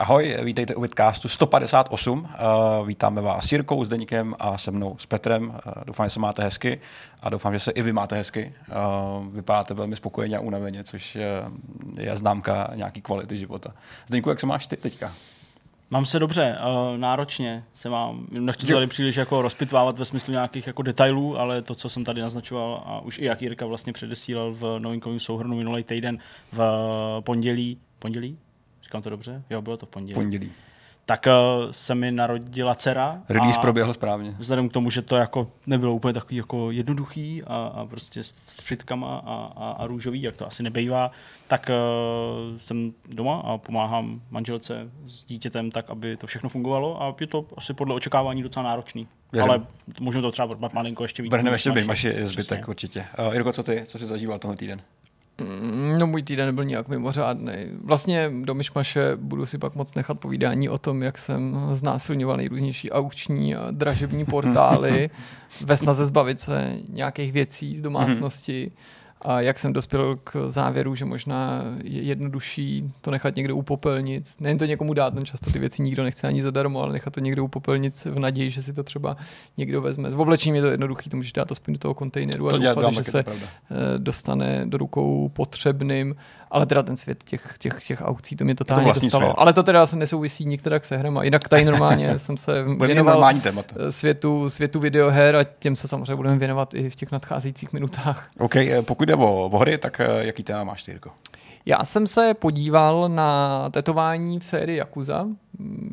Ahoj, vítejte u Vidcastu 158. Uh, vítáme vás s Jirkou, s Deníkem a se mnou s Petrem. Uh, doufám, že se máte hezky a doufám, že se i vy máte hezky. Uh, vypadáte velmi spokojeně a unaveně, což uh, je známka nějaký kvality života. Zdeníku, jak se máš ty teďka? Mám se dobře, uh, náročně se mám. Nechci to tady příliš jako rozpitvávat ve smyslu nějakých jako detailů, ale to, co jsem tady naznačoval a už i jak Jirka vlastně předesílal v novinkovém souhrnu minulý týden v pondělí, pondělí? Říkám to dobře? Jo, bylo to v pondělí. Pondělí. Tak uh, se mi narodila dcera. Release proběhl správně. Vzhledem k tomu, že to jako nebylo úplně takový jako jednoduchý a, a prostě s přitkama a, a, a růžový, jak to asi nebejvá, tak uh, jsem doma a pomáhám manželce s dítětem tak, aby to všechno fungovalo a je to asi podle očekávání docela náročný. Věřím. Ale můžeme to třeba malinko ještě víc. Brhneme ještě maši zbytek určitě. Uh, Jirko, co ty? Co jsi zažíval tenhle týden? Mm, no můj týden nebyl nějak mimořádný. Vlastně do Myšmaše budu si pak moc nechat povídání o tom, jak jsem znásilňoval nejrůznější aukční a dražební portály ve snaze zbavit se nějakých věcí z domácnosti. Mm-hmm a jak jsem dospěl k závěru, že možná je jednodušší to nechat někde u popelnic. Nejen to někomu dát, no často ty věci nikdo nechce ani zadarmo, ale nechat to někde u popelnic v naději, že si to třeba někdo vezme. S oblečením je to jednoduchý, to můžeš dát aspoň do toho kontejneru a doufat, že se eh, dostane do rukou potřebným ale teda ten svět těch, těch, těch aukcí, to mě totálně to dostalo. Svět. Ale to teda se nesouvisí nikterak se hrama. Jinak tady normálně jsem se věnoval světu, světu videoher a těm se samozřejmě budeme věnovat i v těch nadcházejících minutách. OK, eh, pokud jde o, o hry, tak eh, jaký téma máš Jirko? Já jsem se podíval na tetování v sérii Yakuza,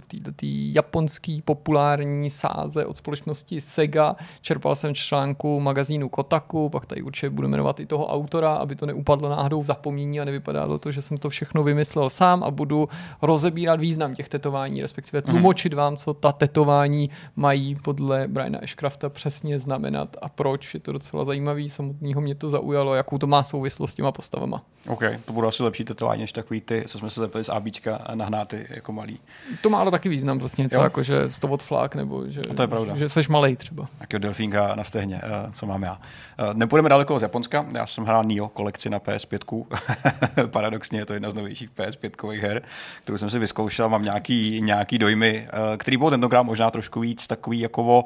v této japonský populární sáze od společnosti Sega. Čerpal jsem článku magazínu Kotaku, pak tady určitě budu jmenovat i toho autora, aby to neupadlo náhodou v zapomnění a nevypadalo to, že jsem to všechno vymyslel sám a budu rozebírat význam těch tetování, respektive mhm. tlumočit vám, co ta tetování mají podle Briana Ashcrafta přesně znamenat a proč. Je to docela zajímavý, samotného mě to zaujalo, jakou to má souvislost s těma postavama. OK, to budou asi lepší tetování, než takový ty, co jsme se lepili z ABčka a nahnáty jako malý. To má ale taky význam, prostě něco jo. jako, že z toho odflák, nebo že, no to je pravda. že seš malej třeba. Jakého delfínka na stehně, uh, co mám já. Uh, nepůjdeme daleko z Japonska, já jsem hrál Nio kolekci na PS5. Paradoxně je to jedna z novějších PS5 her, kterou jsem si vyzkoušel, mám nějaký, nějaký dojmy, uh, který byl tentokrát možná trošku víc takový jako o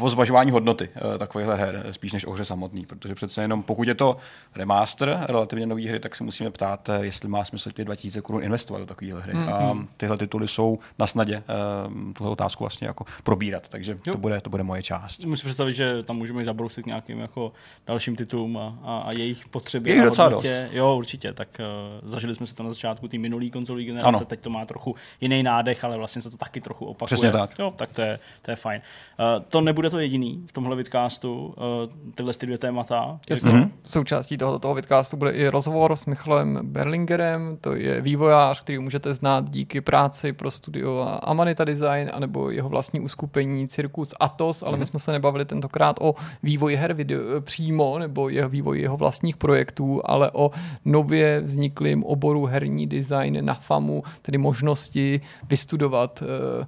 o zvažování hodnoty uh, takovýchhle her, spíš než o hře samotný, protože přece jenom pokud je to remaster relativně nový hry, tak se musíme ptát, eh, jestli má smysl ty 2000 korun investovat do takovéhle hry. Mm-hmm. A tyhle tituly jsou na snadě uh, tuhle otázku vlastně jako probírat, takže to bude, to bude moje část. Musím představit, že tam můžeme zabrousit nějakým jako dalším titulům a, a, a jejich potřeby. Je docela dost. Jo, určitě, tak uh, zažili jsme se to na začátku té minulý konzolové generace, ano. teď to má trochu jiný nádech, ale vlastně se to taky trochu opakuje. Přesně tak. Jo, tak to je, to je fajn. Uh, to nebude to jediný v tomhle vidcastu, uh, tyhle ty dvě témata. Jasně, mm-hmm. součástí tohoto toho vidcastu bude i rozhovor s Michalem Berlingerem, to je vývojář, který můžete znát díky práci pro studio Amanita Design, anebo jeho vlastní uskupení Circus Atos, ale mm-hmm. my jsme se nebavili tentokrát o vývoji her video, přímo, nebo jeho vývoji jeho vlastních projektů, ale o nově vzniklém oboru herní design na FAMu, tedy možnosti vystudovat uh,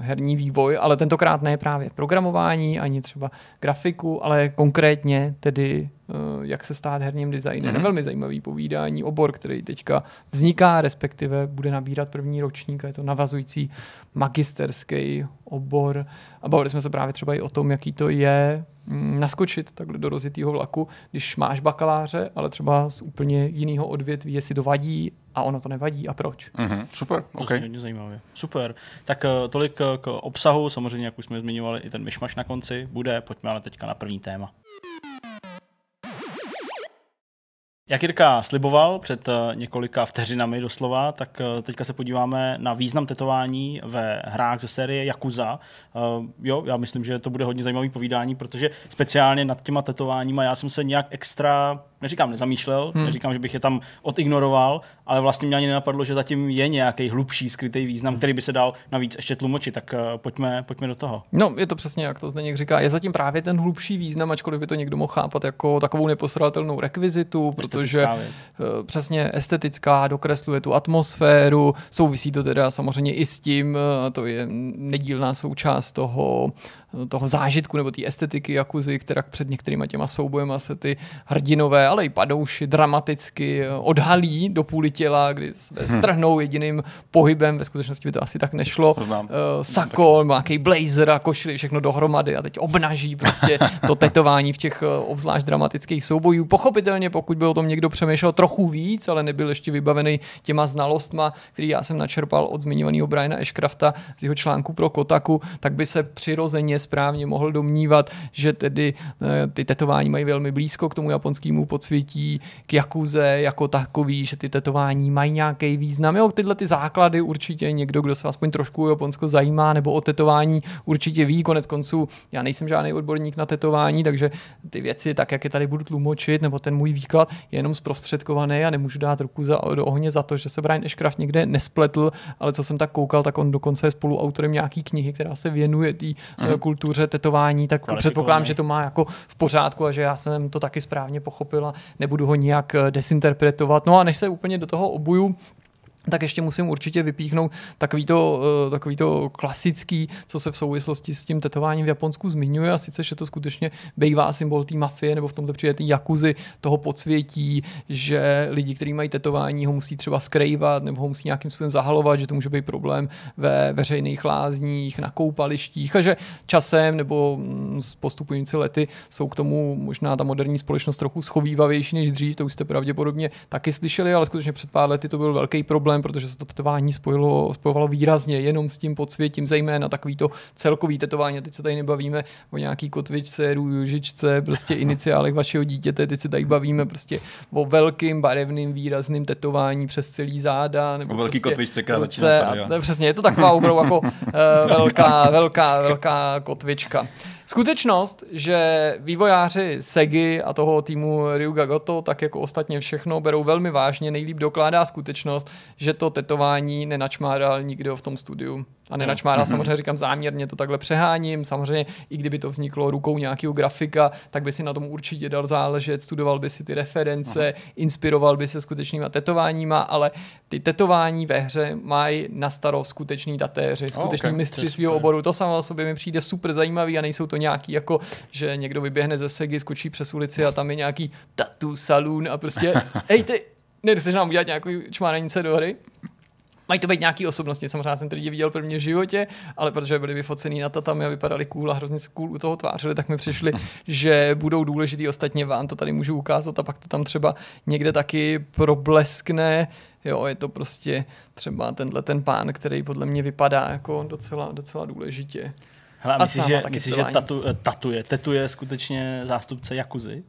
herní vývoj, ale tentokrát ne právě programování, ani třeba grafiku, ale konkrétně tedy eh, jak se stát herním designerem. Mm-hmm. Velmi zajímavý povídání, obor, který teďka vzniká, respektive bude nabírat první ročník a je to navazující magisterský obor. A bavili jsme se právě třeba i o tom, jaký to je naskočit takhle do rozjetého vlaku, když máš bakaláře, ale třeba z úplně jiného odvětví, jestli to vadí a ono to nevadí a proč. Mm-hmm, super, to okay. hodně zajímavé. Super. Tak uh, tolik uh, k obsahu, samozřejmě, jak už jsme zmiňovali, i ten myšmaš na konci bude, pojďme ale teďka na první téma. Jak Jirka sliboval před eh, několika vteřinami doslova, tak eh, teďka se podíváme na význam tetování ve hrách ze série Yakuza. Eh, jo, já myslím, že to bude hodně zajímavý povídání, protože speciálně nad těma tetováníma já jsem se nějak extra neříkám nezamýšlel, hmm. neříkám, že bych je tam odignoroval, ale vlastně mě ani nenapadlo, že zatím je nějaký hlubší skrytý význam, který by se dal navíc ještě tlumočit, tak uh, pojďme, pojďme do toho. No, je to přesně, jak to Zdeněk říká, je zatím právě ten hlubší význam, ačkoliv by to někdo mohl chápat jako takovou neposratelnou rekvizitu, protože uh, přesně estetická, dokresluje tu atmosféru, souvisí to teda samozřejmě i s tím, uh, to je nedílná součást toho toho zážitku nebo té estetiky Jakuzy, která před některýma těma soubojema se ty hrdinové, ale i padouši dramaticky odhalí do půly těla, kdy se hm. strhnou jediným pohybem, ve skutečnosti by to asi tak nešlo. Uh, sako, nějaký blazer a košili, všechno dohromady a teď obnaží prostě to tetování v těch uh, obzvlášť dramatických soubojů. Pochopitelně, pokud by o tom někdo přemýšlel trochu víc, ale nebyl ještě vybavený těma znalostma, který já jsem načerpal od zmiňovaného Briana Ashcrafta z jeho článku pro Kotaku, tak by se přirozeně správně mohl domnívat, že tedy eh, ty tetování mají velmi blízko k tomu japonskému podsvětí, k Jakuze jako takový, že ty tetování mají nějaký význam. Jo, tyhle ty základy určitě někdo, kdo se aspoň trošku o Japonsko zajímá nebo o tetování, určitě ví. Konec konců, já nejsem žádný odborník na tetování, takže ty věci, tak jak je tady budu tlumočit, nebo ten můj výklad, je jenom zprostředkovaný a nemůžu dát ruku za, do ohně za to, že se Brian Ashcraft někde nespletl, ale co jsem tak koukal, tak on dokonce je spoluautorem nějaký knihy, která se věnuje té mm. kultuře tetování, tak předpokládám, že to má jako v pořádku a že já jsem to taky správně pochopil a nebudu ho nijak eh, desinterpretovat. No a než se úplně do toho obuju, tak ještě musím určitě vypíchnout takový to, eh, takový to klasický, co se v souvislosti s tím tetováním v Japonsku zmiňuje, a sice, že to skutečně bývá symbol té mafie, nebo v tomto případě té jakuzy, toho podsvětí, že lidi, kteří mají tetování, ho musí třeba skrývat, nebo ho musí nějakým způsobem zahalovat, že to může být problém ve veřejných lázních, na koupalištích, a že časem nebo mm, s postupující lety jsou k tomu možná ta moderní společnost trochu schovývavější než dřív, to už jste pravděpodobně taky slyšeli, ale skutečně před pár lety to byl velký problém problém, protože se to tetování spojilo, spojovalo výrazně jenom s tím podsvětím, zejména takový to celkový tetování. Teď se tady nebavíme o nějaký kotvičce, růžičce, prostě iniciálech vašeho dítěte, teď se tady bavíme prostě o velkým barevným výrazným tetování přes celý záda. Nebo o velký prostě kotvičce, která začíná tady, a, Přesně, je to taková opravdu jako uh, velká, velká, velká kotvička. Skutečnost, že vývojáři Segy a toho týmu Ryuga Goto, tak jako ostatně všechno, berou velmi vážně, nejlíp dokládá skutečnost, že to tetování nenačmádal nikdo v tom studiu. A nenačmádá, mm-hmm. samozřejmě říkám záměrně, to takhle přeháním. Samozřejmě, i kdyby to vzniklo rukou nějakého grafika, tak by si na tom určitě dal záležet, studoval by si ty reference, Aha. inspiroval by se skutečnýma tetováníma, ale ty tetování ve hře mají na starost skuteční tatéři, skuteční oh, okay. mistři svého oboru. To samo o sobě mi přijde super zajímavý a nejsou to nějaký jako, že někdo vyběhne ze segy, skočí přes ulici a tam je nějaký tatu saloon a prostě, hej ty, nechceš nám udělat nějakou čmánenice do hry? Mají to být nějaký osobnosti, samozřejmě jsem ty lidi viděl prvně v životě, ale protože byli vyfocený na tatami a vypadali cool a hrozně se cool u toho tvářili, tak mi přišli, že budou důležitý. Ostatně vám to tady můžu ukázat a pak to tam třeba někde taky probleskne. Jo, je to prostě třeba tenhle ten pán, který podle mě vypadá jako docela, docela důležitě. Hele, myslíš, že, myslí, že tatu, tatuje, tetuje skutečně zástupce Jakuzy?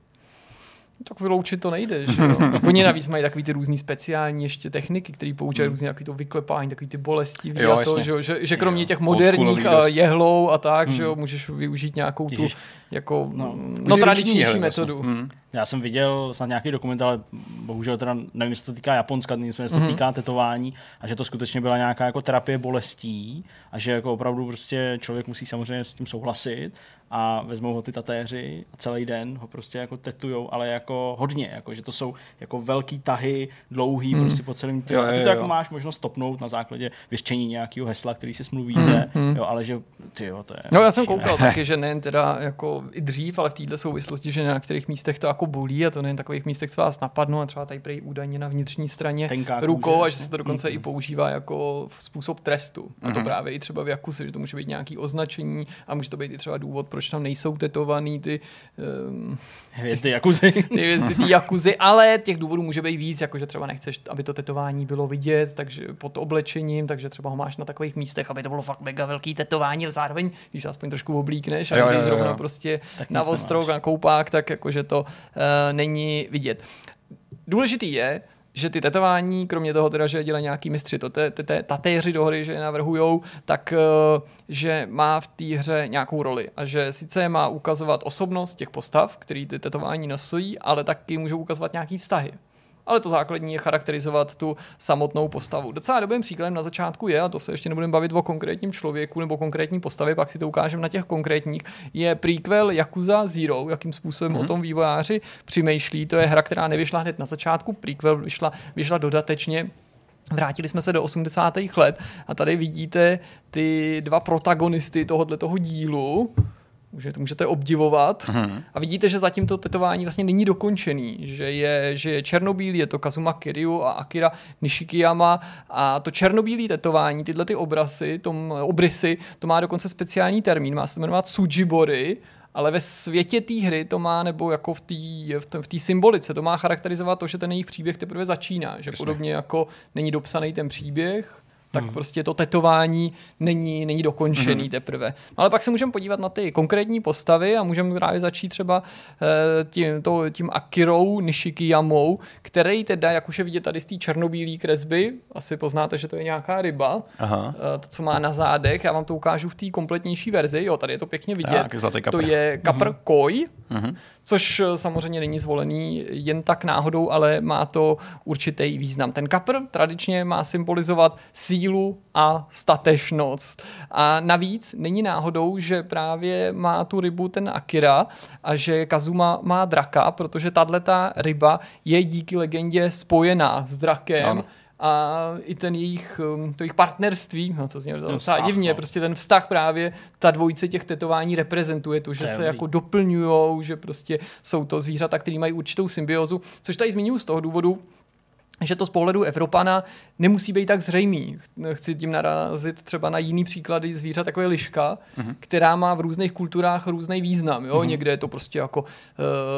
Tak vyloučit to nejde, že jo. Oni navíc mají takový ty různý speciální ještě techniky, které poučají hmm. různě takový to vyklepání, takový ty bolesti, jo, to, že, že, že, kromě těch moderních jehlou a tak, hmm. že jo, hmm. můžeš využít nějakou tu jako no, no tradičnější vlastně. metodu. Vlastně. Hmm. Já jsem viděl snad nějaký dokument, ale bohužel teda nevím, jestli to týká Japonska, nicméně se to mm-hmm. týká tetování a že to skutečně byla nějaká jako terapie bolestí a že jako opravdu prostě člověk musí samozřejmě s tím souhlasit a vezmou ho ty tatéři a celý den ho prostě jako tetujou, ale jako hodně, jako že to jsou jako velký tahy, dlouhý mm. prostě po celém těle. Jo, jo, jo. A ty to jako máš možnost stopnout na základě vyřčení nějakého hesla, který si smluvíte, mm. jo, ale že ty jo, to je... No já jsem koukal taky, že nejen teda jako i dřív, ale v této souvislosti, že na některých místech to jako bolí a to nejen takových místech, co vás napadnou a třeba tady prej údajně na vnitřní straně Tenká rukou kůže. a že se to dokonce mm. i používá jako způsob trestu. A to mm. právě i třeba v Jakuse, že to může být nějaký označení a může to být i třeba důvod, proč tam nejsou tetovaný ty um, hvězdy Jakuzy. ty hvězdy ty Jakuzy, ale těch důvodů může být víc, jakože třeba nechceš, aby to tetování bylo vidět, takže pod oblečením, takže třeba ho máš na takových místech, aby to bylo fakt mega velký tetování, ale zároveň, když se aspoň trošku oblíkneš a jo, jo, jo, zrovna prostě tak na ostrov, na koupák, tak jakože to uh, není vidět. Důležitý je, že ty tetování, kromě toho teda, že dělají nějaký mistři tatéři do hry, že je navrhujou, tak uh, že má v té hře nějakou roli. A že sice má ukazovat osobnost těch postav, který ty tetování nosí, ale taky můžou ukazovat nějaký vztahy ale to základní je charakterizovat tu samotnou postavu. Docela dobrým příkladem na začátku je, a to se ještě nebudeme bavit o konkrétním člověku nebo konkrétní postavě, pak si to ukážeme na těch konkrétních, je prequel Yakuza Zero, jakým způsobem mm-hmm. o tom vývojáři přemýšlí. To je hra, která nevyšla hned na začátku, prequel vyšla, vyšla dodatečně Vrátili jsme se do 80. let a tady vidíte ty dva protagonisty tohohle toho dílu. Můžete, můžete obdivovat. Mhm. A vidíte, že zatím to tetování vlastně není dokončený. Že je, že je černobílý, je to Kazuma Kiryu a Akira Nishikiyama. A to černobílý tetování, tyhle ty obrazy, tom, obrysy, to má dokonce speciální termín. Má se to jmenovat Tsujibori. Ale ve světě té hry to má, nebo jako v té v té- v symbolice, to má charakterizovat to, že ten jejich příběh teprve začíná. Že podobně jako není dopsaný ten příběh, tak hmm. prostě to tetování není, není dokončený hmm. teprve. No ale pak se můžeme podívat na ty konkrétní postavy a můžeme právě začít třeba eh, tím, to, tím Akirou Nishikiyamou, který teda, jak už je vidět tady z té černobílé kresby, asi poznáte, že to je nějaká ryba, Aha. eh, to, co má na zádech, já vám to ukážu v té kompletnější verzi, jo, tady je to pěkně vidět. Tak. To je kapr mm-hmm. koj, Mhm. Což eh, samozřejmě není zvolený jen tak náhodou, ale má to určitý význam. Ten kapr tradičně má symbolizovat sílu a statečnost. A navíc není náhodou, že právě má tu rybu ten Akira a že Kazuma má draka, protože tahle ryba je díky legendě spojená s drakem. Ano. A i ten jejich, um, to jejich partnerství, no to zní docela divně, no. prostě ten vztah právě, ta dvojice těch tetování reprezentuje to, že je se dobrý. jako doplňují, že prostě jsou to zvířata, které mají určitou symbiozu, což tady zmiňuji z toho důvodu, že to z pohledu Evropana nemusí být tak zřejmý. Chci tím narazit třeba na jiný příklady zvířat, jako je liška, mm-hmm. která má v různých kulturách různý význam. Jo? Mm-hmm. Někde je to prostě jako uh,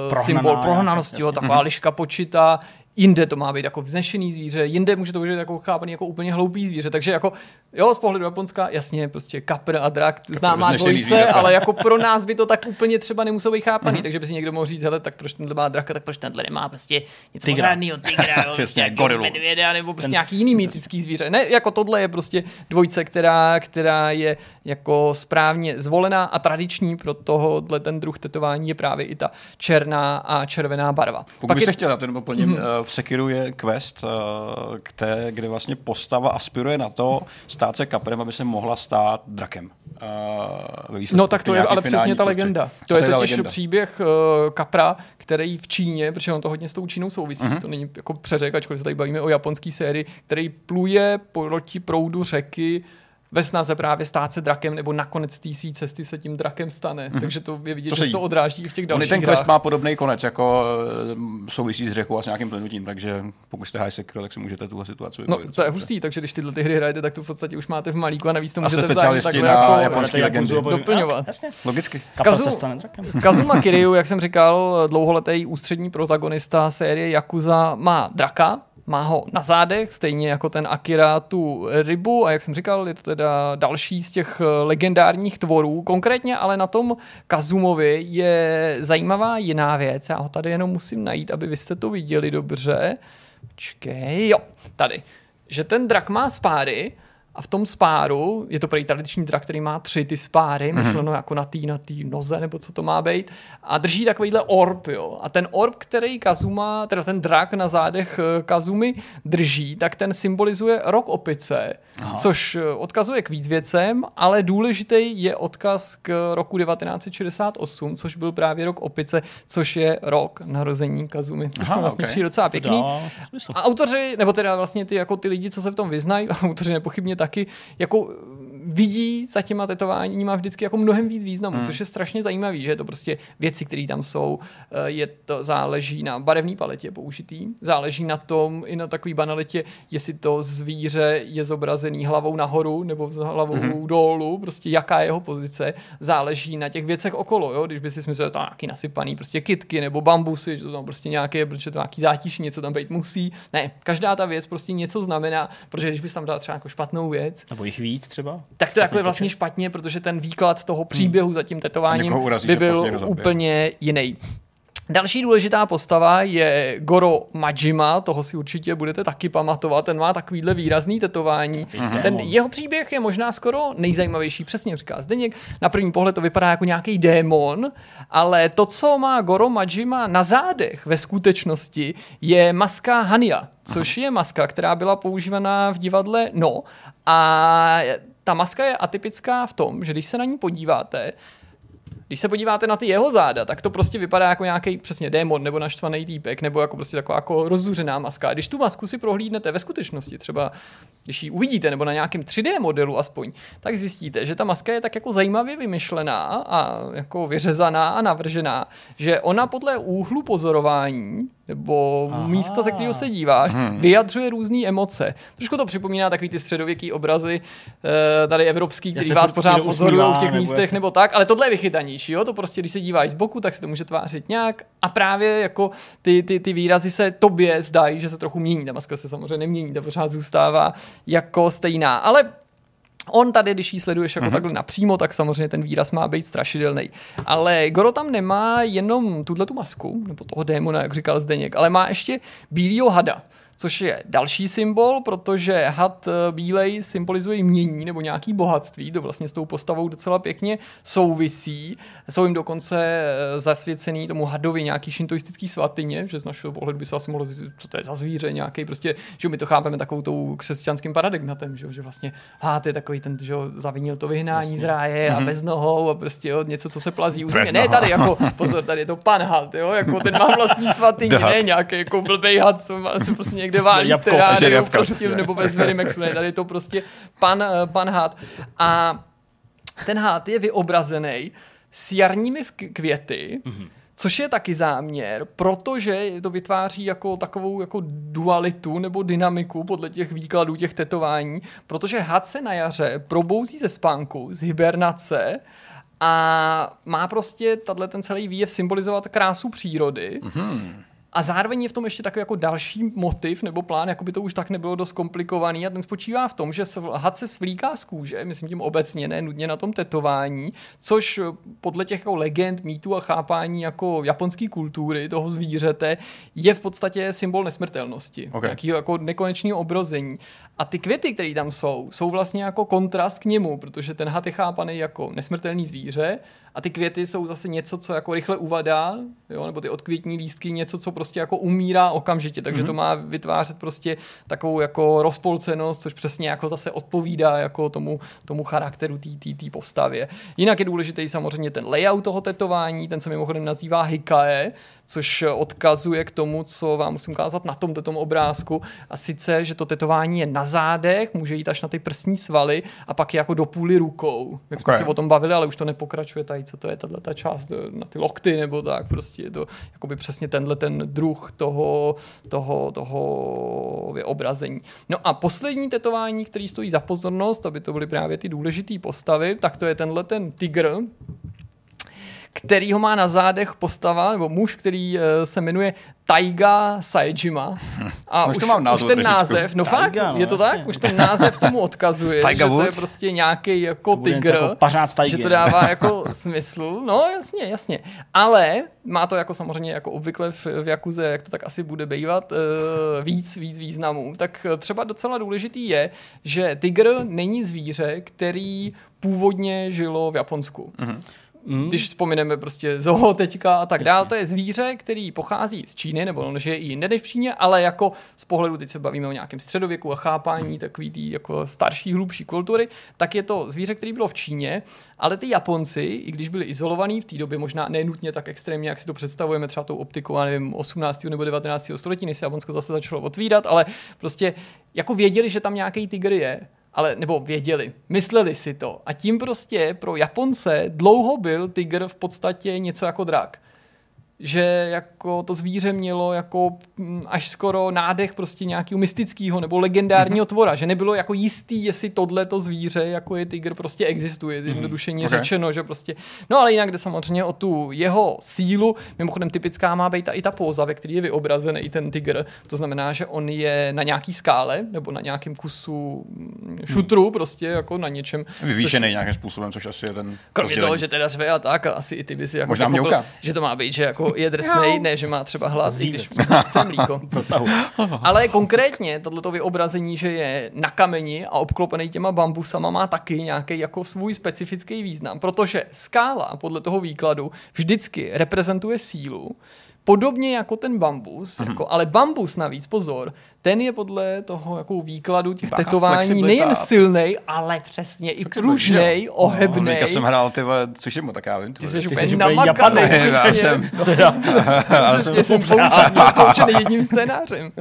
Prohnaná symbol prohnanosti, jo? taková liška počita, jinde to má být jako vznešený zvíře, jinde může to být jako chápaný jako úplně hloupý zvíře. Takže jako, jo, z pohledu Japonska, jasně, prostě kapr a drak, známá dvojice, ale jako pro nás by to tak úplně třeba nemuselo být chápaný, mm-hmm. takže by si někdo mohl říct, hele, tak proč tenhle má draka, tak proč tenhle nemá prostě něco Tygra. pořádného tygra, jo, Přesně, nějakého gorilu. medvěda, nebo prostě Ten- nějaký jiný mytický zvíře. Ne, jako tohle je prostě dvojice, která, která je jako správně zvolená a tradiční pro tohohle ten druh tetování je právě i ta černá a červená barva. Pokud byste je, Mhm. chtěl, já to jenom doplním, mm-hmm. V Sekiru je quest, eh, kde, kde vlastně postava aspiruje na to stát se kaprem, aby se mohla stát drakem. Eh. No tak to je ale přesně ta prostředí. legenda. To je totiž legenda. příběh uh, Kapra, který v Číně, protože on to hodně s tou Čínou souvisí, mm-hmm. to není jako přeřek, ačkoliv se tady bavíme o japonské sérii, který pluje proti proudu řeky ve snaze právě stát se drakem, nebo nakonec té své cesty se tím drakem stane. Mm-hmm. Takže to je vidět, To že se to odráží i v těch dalších ten hrách. quest má podobný konec, jako eh, souvisí s řekou a s nějakým plynutím, takže pokud jste high tak si můžete tuhle situaci No, vybavit to docela je hustý, takže když tyhle ty hry hrajete, tak to v podstatě už máte v malíku a navíc to A jste můžete vzájemně takhle na jako japonský legendy. doplňovat. Jasně. Logicky. Kazu- se stane drakem. Kazuma Kiryu, jak jsem říkal, dlouholetý ústřední protagonista série Yakuza má draka, má ho na zádech, stejně jako ten Akira tu rybu a jak jsem říkal, je to teda další z těch eh, legendárních tvorů. Konkrétně ale na tom Kazumovi je zajímavá jiná věc. Já ho tady jenom musím najít, aby vy jste to viděli dobře. Počkej, jo, tady. Že ten drak má spáry a v tom spáru, je to prý tradiční drak, který má tři ty spáry, mm-hmm. myšleno jako na té na tý noze, nebo co to má být, a drží takovýhle orb, jo. A ten orb, který Kazuma, teda ten drak na zádech eh, Kazumy drží, tak ten symbolizuje rok opice, Aha. což eh, odkazuje k víc věcem, ale důležitý je odkaz k roku 1968, což byl právě rok opice, což je rok narození Kazumy, což Aha, vlastně ok. přijde docela pěkný. A autoři, nebo teda vlastně ty, jako ty lidi, co se v tom vyznají, autoři nepochybně taky, jako vidí za těma tetováníma vždycky jako mnohem víc významu, hmm. což je strašně zajímavý, že je to prostě věci, které tam jsou, eh, je to, záleží na barevné paletě použitý, záleží na tom i na takové banalitě, jestli to zvíře je zobrazený hlavou nahoru nebo hlavou hmm. dolů, prostě jaká je jeho pozice, záleží na těch věcech okolo, jo? když by si myslel, že to je nějaký nasypaný prostě kitky nebo bambusy, že to tam prostě nějaké, protože to nějaký zátiž, něco tam být musí. Ne, každá ta věc prostě něco znamená, protože když bys tam dal třeba jako špatnou věc, Nebo jich víc třeba. Tak to jako je vlastně špatně, protože ten výklad toho příběhu za tím tetováním urazí, by byl úplně jiný. Další důležitá postava je Goro Majima, toho si určitě budete taky pamatovat, ten má takovýhle výrazný tetování. Mhm. Ten jeho příběh je možná skoro nejzajímavější, přesně říká Zdeněk. Na první pohled to vypadá jako nějaký démon, ale to, co má Goro Majima na zádech ve skutečnosti, je maska Hania, což je maska, která byla používaná v divadle No. A ta maska je atypická v tom, že když se na ní podíváte, Když se podíváte na ty jeho záda, tak to prostě vypadá jako nějaký přesně démon nebo naštvaný týpek, nebo jako prostě taková jako rozzuřená maska. Když tu masku si prohlídnete ve skutečnosti, třeba když ji uvidíte, nebo na nějakém 3D modelu aspoň, tak zjistíte, že ta maska je tak jako zajímavě vymyšlená a jako vyřezaná a navržená, že ona podle úhlu pozorování nebo Aha. místa, ze kterého se díváš, hmm. vyjadřuje různé emoce. Trošku to připomíná takový ty středověký obrazy eh, tady evropský, který vás pořád pozorují v těch nebo místech nebo tak, ale tohle je vychytanější, jo? to prostě, když se díváš z boku, tak se to může tvářit nějak a právě jako ty, ty, ty výrazy se tobě zdají, že se trochu mění, ta maska se samozřejmě nemění, ta pořád zůstává jako stejná, ale On tady, když ji sleduješ jako mm-hmm. takhle napřímo, tak samozřejmě ten výraz má být strašidelný. Ale Goro tam nemá jenom tuhle tu masku, nebo toho démona, jak říkal Zdeněk, ale má ještě bílýho hada což je další symbol, protože had eh, bílej symbolizuje mění nebo nějaký bohatství, to vlastně s tou postavou docela pěkně souvisí. Jsou jim dokonce eh, zasvěcený tomu hadovi nějaký šintoistický svatyně, že z našeho pohledu by se asi mohlo říct, co to je za zvíře nějaký, prostě, že my to chápeme takovou tou křesťanským paradigmatem, že, že vlastně had je takový ten, že zavinil to vyhnání Jasně. z ráje a mm-hmm. bez nohou a prostě jo, něco, co se plazí. Uzmě. Ne, tady jako, pozor, tady je to pan had, jo, jako ten má vlastní svatyně, ne nějaký jako blbej had, co má se prostě někde válí v teráriu, prostě, nebo ve Zverimexu, ne, tady je to prostě pan, eh, pan had. A ten had je vyobrazený s jarními květy, mm-hmm. Což je taky záměr, protože to vytváří jako takovou jako dualitu nebo dynamiku podle těch výkladů těch tetování, protože had se na jaře probouzí ze spánku, z hibernace a má prostě tato ten celý výjev symbolizovat krásu přírody. Mm-hmm. A zároveň je v tom ještě takový jako další motiv nebo plán, jako by to už tak nebylo dost komplikovaný a ten spočívá v tom, že had se svlíká z kůže, myslím tím obecně, ne nudně na tom tetování, což podle těch jako legend, mýtů a chápání jako japonské kultury toho zvířete je v podstatě symbol nesmrtelnosti, okay. nějakého jako nekonečného obrození. A ty květy, které tam jsou, jsou vlastně jako kontrast k němu, protože ten had je chápaný jako nesmrtelný zvíře a ty květy jsou zase něco, co jako rychle uvadá, jo, nebo ty odkvětní lístky něco, co prostě jako umírá okamžitě, takže mm-hmm. to má vytvářet prostě takovou jako rozpolcenost, což přesně jako zase odpovídá jako tomu, tomu charakteru té postavě. Jinak je důležitý samozřejmě ten layout toho tetování, ten se mimochodem nazývá hikae, což odkazuje k tomu, co vám musím ukázat na tomto tom obrázku. A sice, že to tetování je na zádech, může jít až na ty prstní svaly a pak je jako do půly rukou. Jak okay. jsme se o tom bavili, ale už to nepokračuje tady, co to je tato ta část na ty lokty nebo tak. Prostě je to jakoby přesně tenhle ten druh toho, toho, toho vyobrazení. No a poslední tetování, který stojí za pozornost, aby to byly právě ty důležité postavy, tak to je tenhle ten tygr, který ho má na zádech postava, nebo muž, který uh, se jmenuje Taiga Saejima. A už, už, to mám už ten název, no Taiga, fakt, no, je to jasně. tak? Už ten název tomu odkazuje, že to je prostě nějaký jako tygr, jako že to dává jako smysl. No jasně, jasně. Ale má to jako samozřejmě jako obvykle v, v Jakuze, jak to tak asi bude bývat, uh, víc, víc významů. Tak třeba docela důležitý je, že tygr není zvíře, který původně žilo v Japonsku. Mm-hmm. Mm. Když vzpomeneme prostě zoo teďka a tak dále, to je zvíře, který pochází z Číny, nebo on žije i jinde než v Číně, ale jako z pohledu, teď se bavíme o nějakém středověku a chápání takový tý jako starší, hlubší kultury, tak je to zvíře, který bylo v Číně, ale ty Japonci, i když byli izolovaní v té době, možná nenutně tak extrémně, jak si to představujeme třeba tou optikou, nevím, 18. nebo 19. století, než se Japonsko zase začalo otvírat, ale prostě jako věděli, že tam nějaký tygr je ale nebo věděli, mysleli si to. A tím prostě pro Japonce dlouho byl tygr v podstatě něco jako drak že jako to zvíře mělo jako mm, až skoro nádech prostě nějakého mystického nebo legendárního mm-hmm. tvora, že nebylo jako jistý, jestli tohle to zvíře, jako je tygr, prostě existuje, zjednodušeně mm-hmm. okay. řečeno, že prostě, no ale jinak jde samozřejmě o tu jeho sílu, mimochodem typická má být i ta póza, ve který je vyobrazený i ten tygr, to znamená, že on je na nějaký skále nebo na nějakém kusu mm, šutru, mm. prostě jako na něčem. Vyvýšený což, nějakým způsobem, což asi je ten Kromě toho, že teda řve a tak, asi i ty by si jako Možná pochopil, že to má být, že jako je drsnej, ne, že má třeba hlas, i když chce mlíko. Ale konkrétně tohleto vyobrazení, že je na kameni a obklopený těma bambusama, má taky nějaký jako svůj specifický význam, protože skála podle toho výkladu vždycky reprezentuje sílu, podobně jako ten bambus, mm-hmm. jako, ale bambus navíc, pozor, ten je podle toho jako výkladu těch Taká tetování nejen silnej, ale přesně i pružnej, No, ohebnej. teďka jsem hrál ty vole, což je mu tak já vím. Ty jsi úplně namakaný. Já jsem- Já Přesně, jsem jsem poučený jedním scénářem.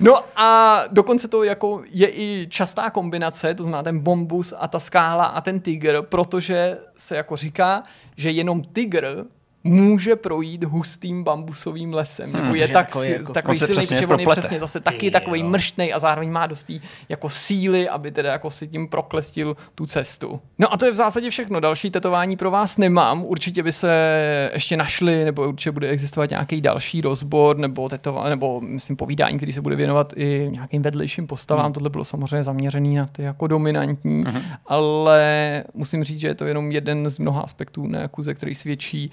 No a dokonce to jako je i častá kombinace, to znamená ten bombus a ta skála a ten tygr, protože se jako říká, že jenom tygr může projít hustým bambusovým lesem. Hmm, je tak, takový jako- takový silný, přesně protože on je přesně zase taky Ty takový jo. mrštnej a zároveň má dostý jako síly, aby teda jako si tím proklestil tu cestu. No a to je v zásadě všechno. Další tetování pro vás nemám. Určitě by se ještě našli, nebo určitě bude existovat nějaký další rozbor, nebo tetova, nebo myslím povídání, který se bude věnovat i nějakým vedlejším postavám. Hmm. Tohle bylo samozřejmě zaměřený na ty jako dominantní, hmm. ale musím říct, že je to jenom jeden z mnoha aspektů na Jakuze, který svědčí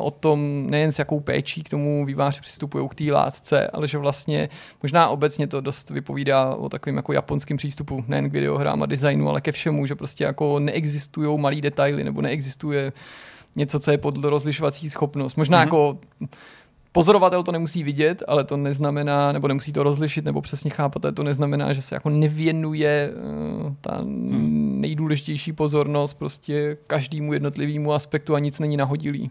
o tom, nejen s jakou péčí k tomu výváři přistupují k té látce, ale že vlastně možná obecně to dost vypovídá o takovém jako japonském přístupu, nejen k videohrám a designu, ale ke všemu, že prostě jako neexistují malý detaily nebo neexistuje něco, co je pod rozlišovací schopnost. Možná mm-hmm. jako pozorovatel to nemusí vidět, ale to neznamená, nebo nemusí to rozlišit, nebo přesně chápat, to neznamená, že se jako nevěnuje uh, ta nejdůležitější pozornost prostě každému jednotlivému aspektu a nic není nahodilý.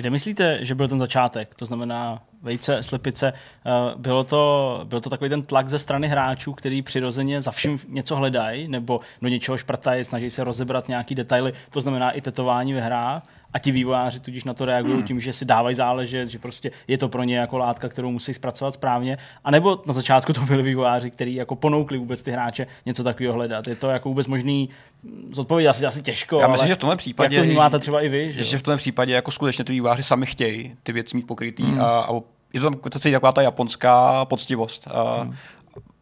Kde myslíte, že byl ten začátek? To znamená vejce, slepice. Eh, Bylo to, byl to takový ten tlak ze strany hráčů, který přirozeně za vším něco hledají, nebo do něčeho šprtají, snaží se rozebrat nějaký detaily, to znamená i tetování ve hrách. A ti vývojáři tudíž na to reagují tím, že si dávají záležet, že prostě je to pro ně jako látka, kterou musí zpracovat správně. A nebo na začátku to byli vývojáři, kteří jako ponoukli vůbec ty hráče něco takového hledat. Je to jako vůbec možný zodpovědět asi, asi těžko. Já myslím, ale že v tomhle případě, Jak to vnímáte třeba i vy? Že, že v tomhle případě jako skutečně ty výváři sami chtějí ty věci mít pokrytý mm. a, a je to tam taková ta japonská poctivost. A, mm.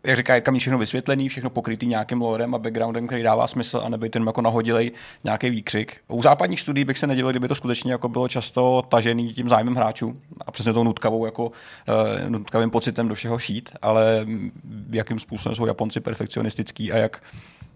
Jak říká Jirka, mít všechno vysvětlený, všechno pokrytý nějakým lorem a backgroundem, který dává smysl a nebyt jenom jako nahodilej nějaký výkřik. U západních studií bych se nedělal, kdyby to skutečně jako bylo často tažený tím zájmem hráčů a přesně tou nutkavou, jako, uh, nutkavým pocitem do všeho šít, ale jakým způsobem jsou Japonci perfekcionistický a jak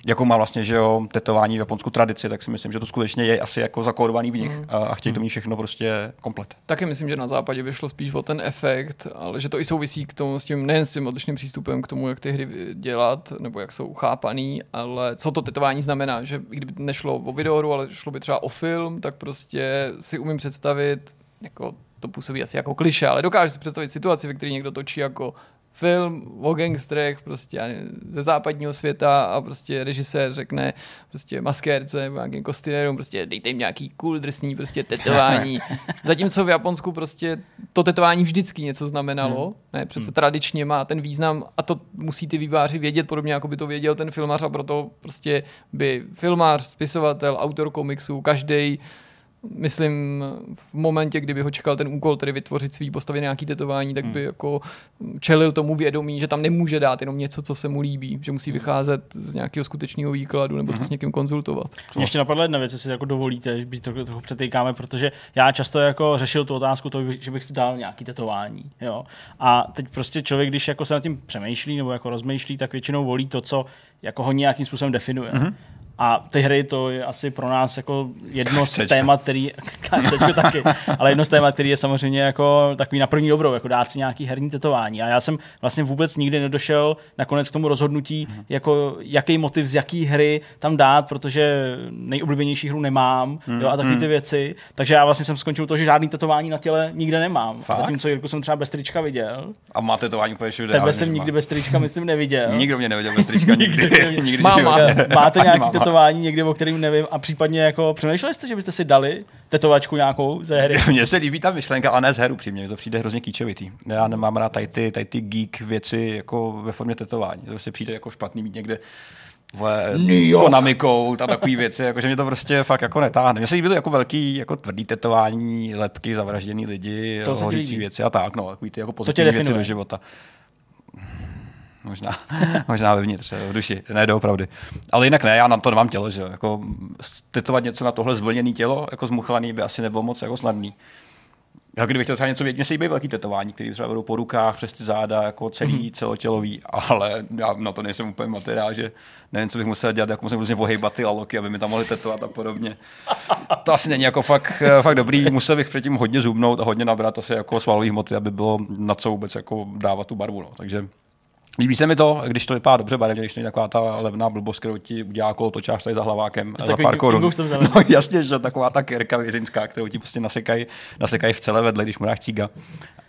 jakou má vlastně, že jo, tetování v Japonsku tradici, tak si myslím, že to skutečně je asi jako zakódovaný v nich Mm. a, a chtějí to mít všechno prostě komplet. Taky myslím, že na západě vyšlo spíš o ten efekt, ale že to i souvisí k tomu s tím, nejen s tím odlišným přístupem k tomu, jak ty hry dělat, nebo jak jsou chápaný, ale co to tetování znamená, že kdyby nešlo o videohru, ale šlo by třeba o film, tak prostě si umím představit, jako to působí asi jako kliše, ale dokážu si představit situaci, ve které někdo točí jako film o gangstrech prostě ze západního světa a prostě režisér řekne prostě maskérce nebo nějakým kostýmérům prostě dejte jim nějaký cool drsný prostě tetování. Zatímco v Japonsku prostě to tetování vždycky něco znamenalo, hmm. ne, přece hmm. tradičně má ten význam a to musí ty výváři vědět, podobně jako by to věděl ten filmař a proto prostě by filmář, spisovatel, autor komiksu, každý myslím, v momentě, kdyby ho čekal ten úkol, tedy vytvořit svý postavy nějaký tetování, tak by Hmm. jako čelil tomu vědomí, že tam nemůže dát jenom něco, co se mu líbí, že musí vycházet z nějakého skutečného výkladu nebo Hmm. to s někým konzultovat. Mě ještě napadla jedna věc, jestli jako dovolíte, že to trochu přetýkáme, protože já často jako řešil tu otázku toho, že bych si dal nějaký tetování. Jo? A teď prostě člověk, když jako se nad tím přemýšlí nebo jako rozmýšlí, tak většinou volí to, co jako ho nějakým způsobem definuje. Mm-hmm. A ty hry to je asi pro nás jako jedno z KFCčko. témat, který, KFCčko taky, ale jedno z témat, který je samozřejmě jako takový na první dobrou, jako dát si nějaký herní tetování. A já jsem vlastně vůbec nikdy nedošel nakonec k tomu rozhodnutí, Mhm. jako jaký motiv z jaký hry tam dát, protože nejoblíbenější hru nemám jo, a Mhm. takové ty věci. Takže já vlastně jsem skončil to, že žádný tetování na těle nikde nemám. Fakt? Zatímco Jirku jsem třeba bez trička viděl. A má tetování úplně všude. Tebe jsem nikdy má. bez trička, myslím, neviděl. Nikdo mě neviděl bez trička, nikdy. nikdy Máma. že jo. Máte nějaký Máma. Tetování někde, o kterým nevím, a případně jako přemýšleli jste, že byste si dali tetovačku nějakou ze hry? Mně se líbí ta myšlenka, a ne z heru přímě, to přijde hrozně kýčovitý. Já nemám rád tady ty, tady ty geek věci jako ve formě tetování. To se přijde jako špatný mít někde konamikou a takový věci, jako, že mě to prostě fakt jako netáhne. Mně se líbily jako velký, jako tvrdý tetování, lepky, zavražděný lidi, To hořící věci a tak, no, takový ty jako pozitivní věci do života. Možná, možná vevnitř, v duši, ne doopravdy. Ale jinak ne, já na to nemám tělo, že jo. Jako, tetovat něco na tohle zvlněné tělo, jako zmuchlaný, by asi nebylo moc jako snadný. Já kdybych chtěl třeba něco vědět, mně se líbí velký tetování, který třeba vedou po rukách, přes ty záda, jako celý, mm-hmm. celotělový, ale já na to nejsem úplně materiál, že nevím, co bych musel dělat, jako musím různě ohejbat ty laloky, aby mi tam mohli tetovat a podobně. to asi není jako fakt, fakt dobrý. Musel bych předtím hodně zubnout a hodně nabrat asi jako svalový hmoty, aby bylo na co vůbec jako dávat tu barvu. No. Takže Líbí se mi to, když to vypadá dobře barevně, když to je taková ta levná blbost, kterou ti udělá kolo točář tady za hlavákem za pár korun. No, jasně, že taková ta kerka vězinská, kterou ti prostě nasekají nasekají v celé vedle, když mu dáš cíga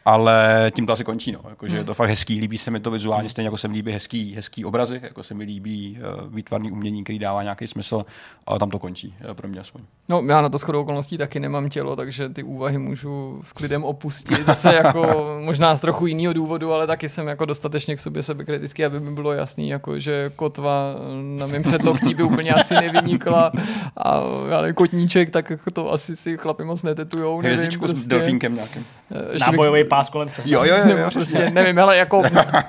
ale tím to asi končí. No. Jako, že je to fakt hezký, líbí se mi to vizuálně, stejně jako se mi líbí hezký, hezký obrazy, jako se mi líbí uh, výtvarný umění, který dává nějaký smysl, ale tam to končí, uh, pro mě aspoň. No, já na to shodou okolností taky nemám tělo, takže ty úvahy můžu s klidem opustit. Zase jako možná z trochu jiného důvodu, ale taky jsem jako dostatečně k sobě sebekritický, aby mi bylo jasný, jako, že kotva na mém předloktí by úplně asi nevynikla a já nevím, kotníček, tak to asi si chlapi moc netetujou. Hvězdičku prostě. s delfínkem nějakým. Eh, Nábojový pás kolem Jo, jo, jo, jo prostě, nevím, ale jako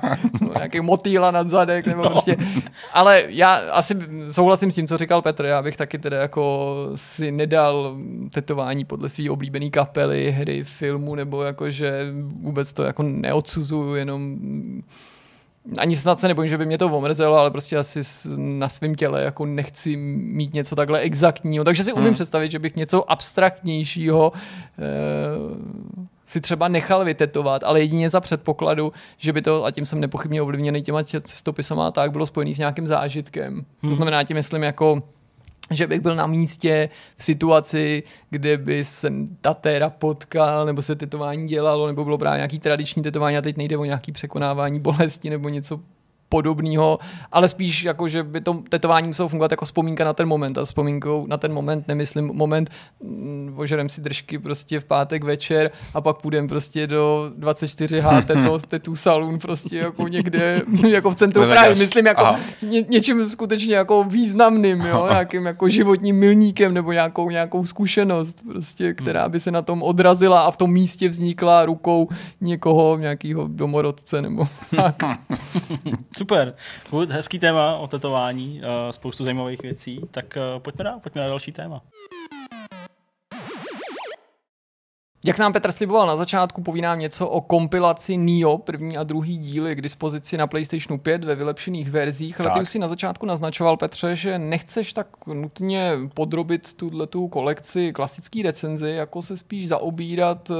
nějaký motýla nad zadek, nebo no. prostě, ale já asi souhlasím s tím, co říkal Petr, já bych taky teda jako si nedal tetování podle svý oblíbený kapely, hry, filmu, nebo jako, že vůbec to jako neodsuzuju, jenom ani snad se nebojím, že by mě to omrzelo, ale prostě asi na svém těle jako nechci mít něco takhle exaktního. Takže si umím hmm. představit, že bych něco abstraktnějšího eh, si třeba nechal vytetovat, ale jedině za předpokladu, že by to, a tím jsem nepochybně ovlivněný těma cestopisama, tak bylo spojený s nějakým zážitkem. Hmm. To znamená, tím myslím jako že bych byl na místě v situaci, kde by jsem tatéra potkal, nebo se tetování dělalo, nebo bylo právě nějaký tradiční tetování a teď nejde o nějaký překonávání bolesti nebo něco podobného, ale spíš jako, že by to tetování muselo fungovat jako vzpomínka na ten moment. A vzpomínkou na ten moment nemyslím moment, mm, ožerem si držky prostě v pátek večer a pak půjdeme prostě do 24H teto, tetu salon prostě jako někde jako v centru Prahy, myslím jako ně, něčím skutečně jako významným, jo, nějakým jako životním milníkem nebo nějakou, nějakou zkušenost prostě, která by se na tom odrazila a v tom místě vznikla rukou někoho, nějakého domorodce nebo tak. Super. Hezký téma o tetování, uh, spoustu zajímavých věcí. Tak uh, pojďme dál, pojďme na další téma. Jak nám Petr sliboval na začátku, povídám něco o kompilaci Nio, první a druhý díly k dispozici na PlayStationu 5 ve vylepšených verzích, ale ty už si na začátku naznačoval, Petře, že nechceš tak nutně podrobit tuto kolekci klasický recenzi, jako se spíš zaobírat uh,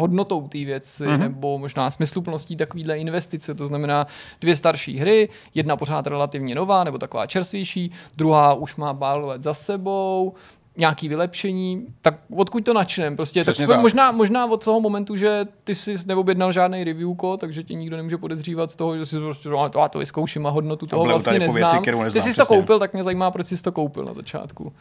hodnotou té věci, mm-hmm. nebo možná smysluplností takovýhle investice, to znamená dvě starší hry, jedna pořád relativně nová, nebo taková čerstvější, druhá už má pár let za sebou, nějaký vylepšení, tak odkud to načnem? Prostě tak, tak. Možná, možná od toho momentu, že ty jsi neobjednal žádný review kód, takže tě nikdo nemůže podezřívat z toho, že jsi prostě, to, to vyzkouším a hodnotu toho vlastně neznám. Věci, neznám. Ty jsi to koupil, tak mě zajímá, proč jsi to koupil na začátku.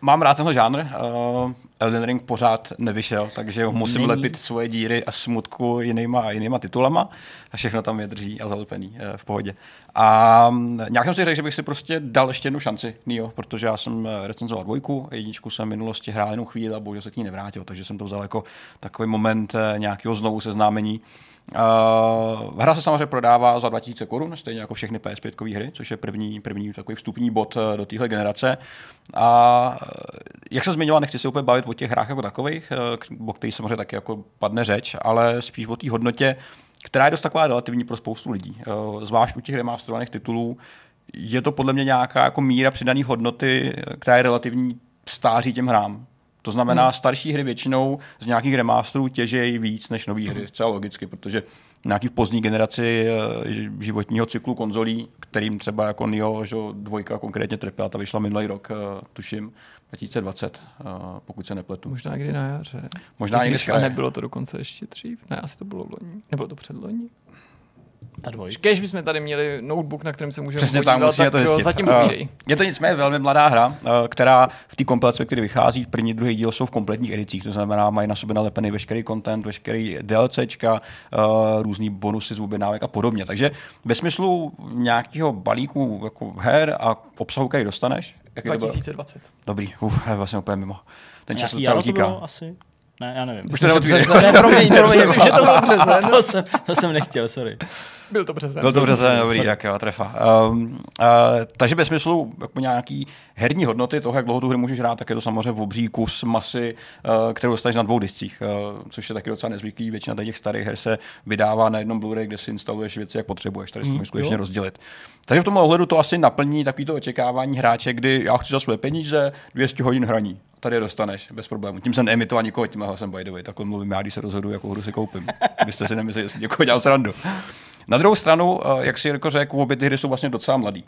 Mám rád tenhle žánr. Uh, Elden Ring pořád nevyšel, takže musím Není. lepit svoje díry a smutku jinýma, jinýma titulama a všechno tam je drží a zalepený uh, v pohodě. A um, nějak jsem si řekl, že bych si prostě dal ještě jednu šanci Nio, protože já jsem eh, recenzoval dvojku, jedničku jsem v minulosti hrál jenom chvíli a bohužel se k ní nevrátil, takže jsem to vzal jako takový moment uh, nějakého znovu seznámení. Uh, hra se samozřejmě prodává za 2000 korun, stejně jako všechny PS5 hry, což je první, první takový vstupní bod do téhle generace. A jak jsem zmiňoval, nechci se úplně bavit o těch hrách jako takových, uh, o kterých samozřejmě taky jako padne řeč, ale spíš o té hodnotě, která je dost taková relativní pro spoustu lidí. Uh, zvlášť u těch remasterovaných titulů je to podle mě nějaká jako míra přidané hodnoty, která je relativní stáří těm hrám. To znamená, hmm. starší hry většinou z nějakých remasterů těžejí víc než nové hry, zcela logicky, protože nějaký v pozdní generaci eh, životního cyklu konzolí, kterým třeba jako Nio, že dvojka konkrétně trpěla, ta vyšla minulý rok, eh, tuším, 2020, eh, pokud se nepletu. Možná někdy na jaře. Možná někdy nebylo to dokonce ještě dřív? Ne, asi to bylo loni. Nebylo to předloni? Ta dvojka. Když bychom tady měli notebook, na kterém se můžeme Přesně podívat, tak to zjistit. zatím uh, Je to nicméně velmi mladá hra, uh, která v té kompilaci, který vychází, v první druhý díl jsou v kompletních edicích, to znamená, mají na sobě nalepený veškerý content, veškerý DLCčka, uh, různý bonusy z objednávek a podobně. Takže ve smyslu nějakého balíku jako her a obsahu, který dostaneš, jak 2020. Dobrý, uf, vlastně úplně mimo. Ten čas docela utíká. Asi? Ne, já nevím. Už to ne, promiň, promiň, myslím, že to bylo jsem, to jsem nechtěl, sorry. Byl to březen. Byl to březen, dobrý, jak jo, trefa. Um, uh, takže bez smyslu jako nějaký herní hodnoty toho, jak dlouho tu hru můžeš hrát, tak je to samozřejmě obří kus masy, uh, kterou dostaneš na dvou discích, uh, což je taky docela nezvyklý. Většina těch starých her se vydává na jednom Blu-ray, kde si instaluješ věci, jak potřebuješ. Tady si to Mm, můžeš skutečně rozdělit. Takže v tom ohledu to asi naplní takovýto očekávání hráče, kdy já chci za své peníze 200 hodin hraní. Tady je dostaneš bez problémů. Tím jsem neemitoval nikoho tím hlasem by the way. Takhle mluvím já, když se rozhoduju, jakou hru si koupím. Abyste si nemysleli, že si někoho dělal srandu. Na druhou stranu, eh, jak si Jirko řekl, obě ty hry jsou vlastně docela mladý.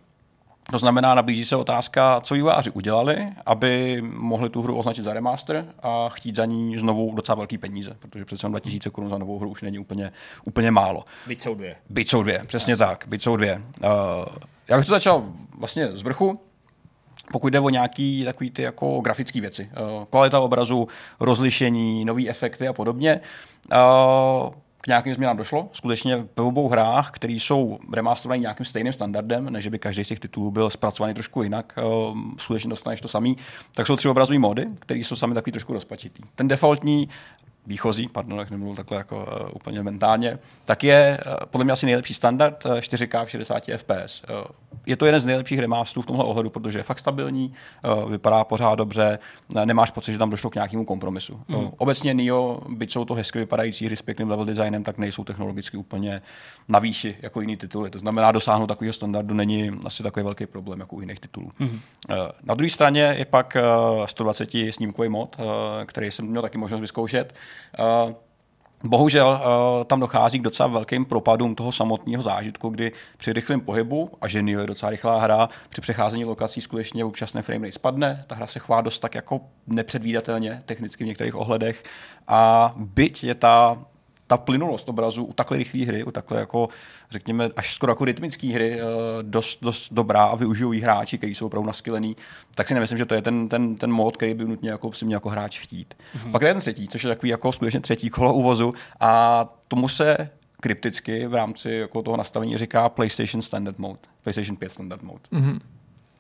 To znamená, nabízí se otázka, co vývojáři udělali, aby mohli tu hru označit za remaster a chtít za ní znovu docela velký peníze, protože přece jenom 2000 korun za novou hru už není úplně, úplně málo. Byť jsou dvě. Byť jsou dvě, přesně Jasně. tak, byť jsou dvě. Uh, já bych to začal vlastně z vrchu, pokud jde o nějaký takový ty jako grafické věci. Uh, kvalita obrazu, rozlišení, nové efekty a podobně. Uh, nějakým změnám došlo. Skutečně ve obou hrách, které jsou remasterované nějakým stejným standardem, než by každý z těch titulů byl zpracovaný trošku jinak, uh, skutečně dostaneš to samý, tak jsou tři obrazové módy, které jsou sami takový trošku rozpačitý. Ten defaultní výchozí, pardon, jak nemluvil takhle jako uh, úplně mentálně, tak je uh, podle mě asi nejlepší standard uh, 4K v 60 FPS. Uh, je to jeden z nejlepších remasterů v tomhle ohledu, protože je fakt stabilní, uh, vypadá pořád dobře, uh, nemáš pocit, že tam došlo k nějakému kompromisu. Mm. Uh, obecně Nio, byť jsou to hezky vypadající hry s pěkným level designem, tak nejsou technologicky úplně na výši jako jiný tituly. To znamená, dosáhnout takového standardu není asi takový velký problém jako u jiných titulů. Mm. Uh, na druhé straně je pak uh, 120 snímkový mod, uh, který jsem měl taky možnost vyzkoušet. Uh, Bohužel uh, tam dochází k docela velkým propadům toho samotného zážitku, kdy při rychlém pohybu, a že je docela rychlá hra, při přecházení lokací skutečně občas frame rate spadne, ta hra se chová dost tak jako nepředvídatelně, technicky v některých ohledech a byť je ta ta plynulost obrazu u takhle rychlé hry, u takhle jako, řekněme, až skoro jako rytmické hry, dost, dost dobrá a využijou hráči, kteří jsou opravdu naskylený, tak si nemyslím, že to je ten, ten, ten mod, který by nutně jako, si měl jako hráč chtít. Mm-hmm. Pak je ten třetí, což je takový jako skutečně třetí kolo uvozu a tomu se krypticky v rámci jako toho nastavení říká PlayStation Standard Mode, PlayStation 5 Standard Mode. Mm-hmm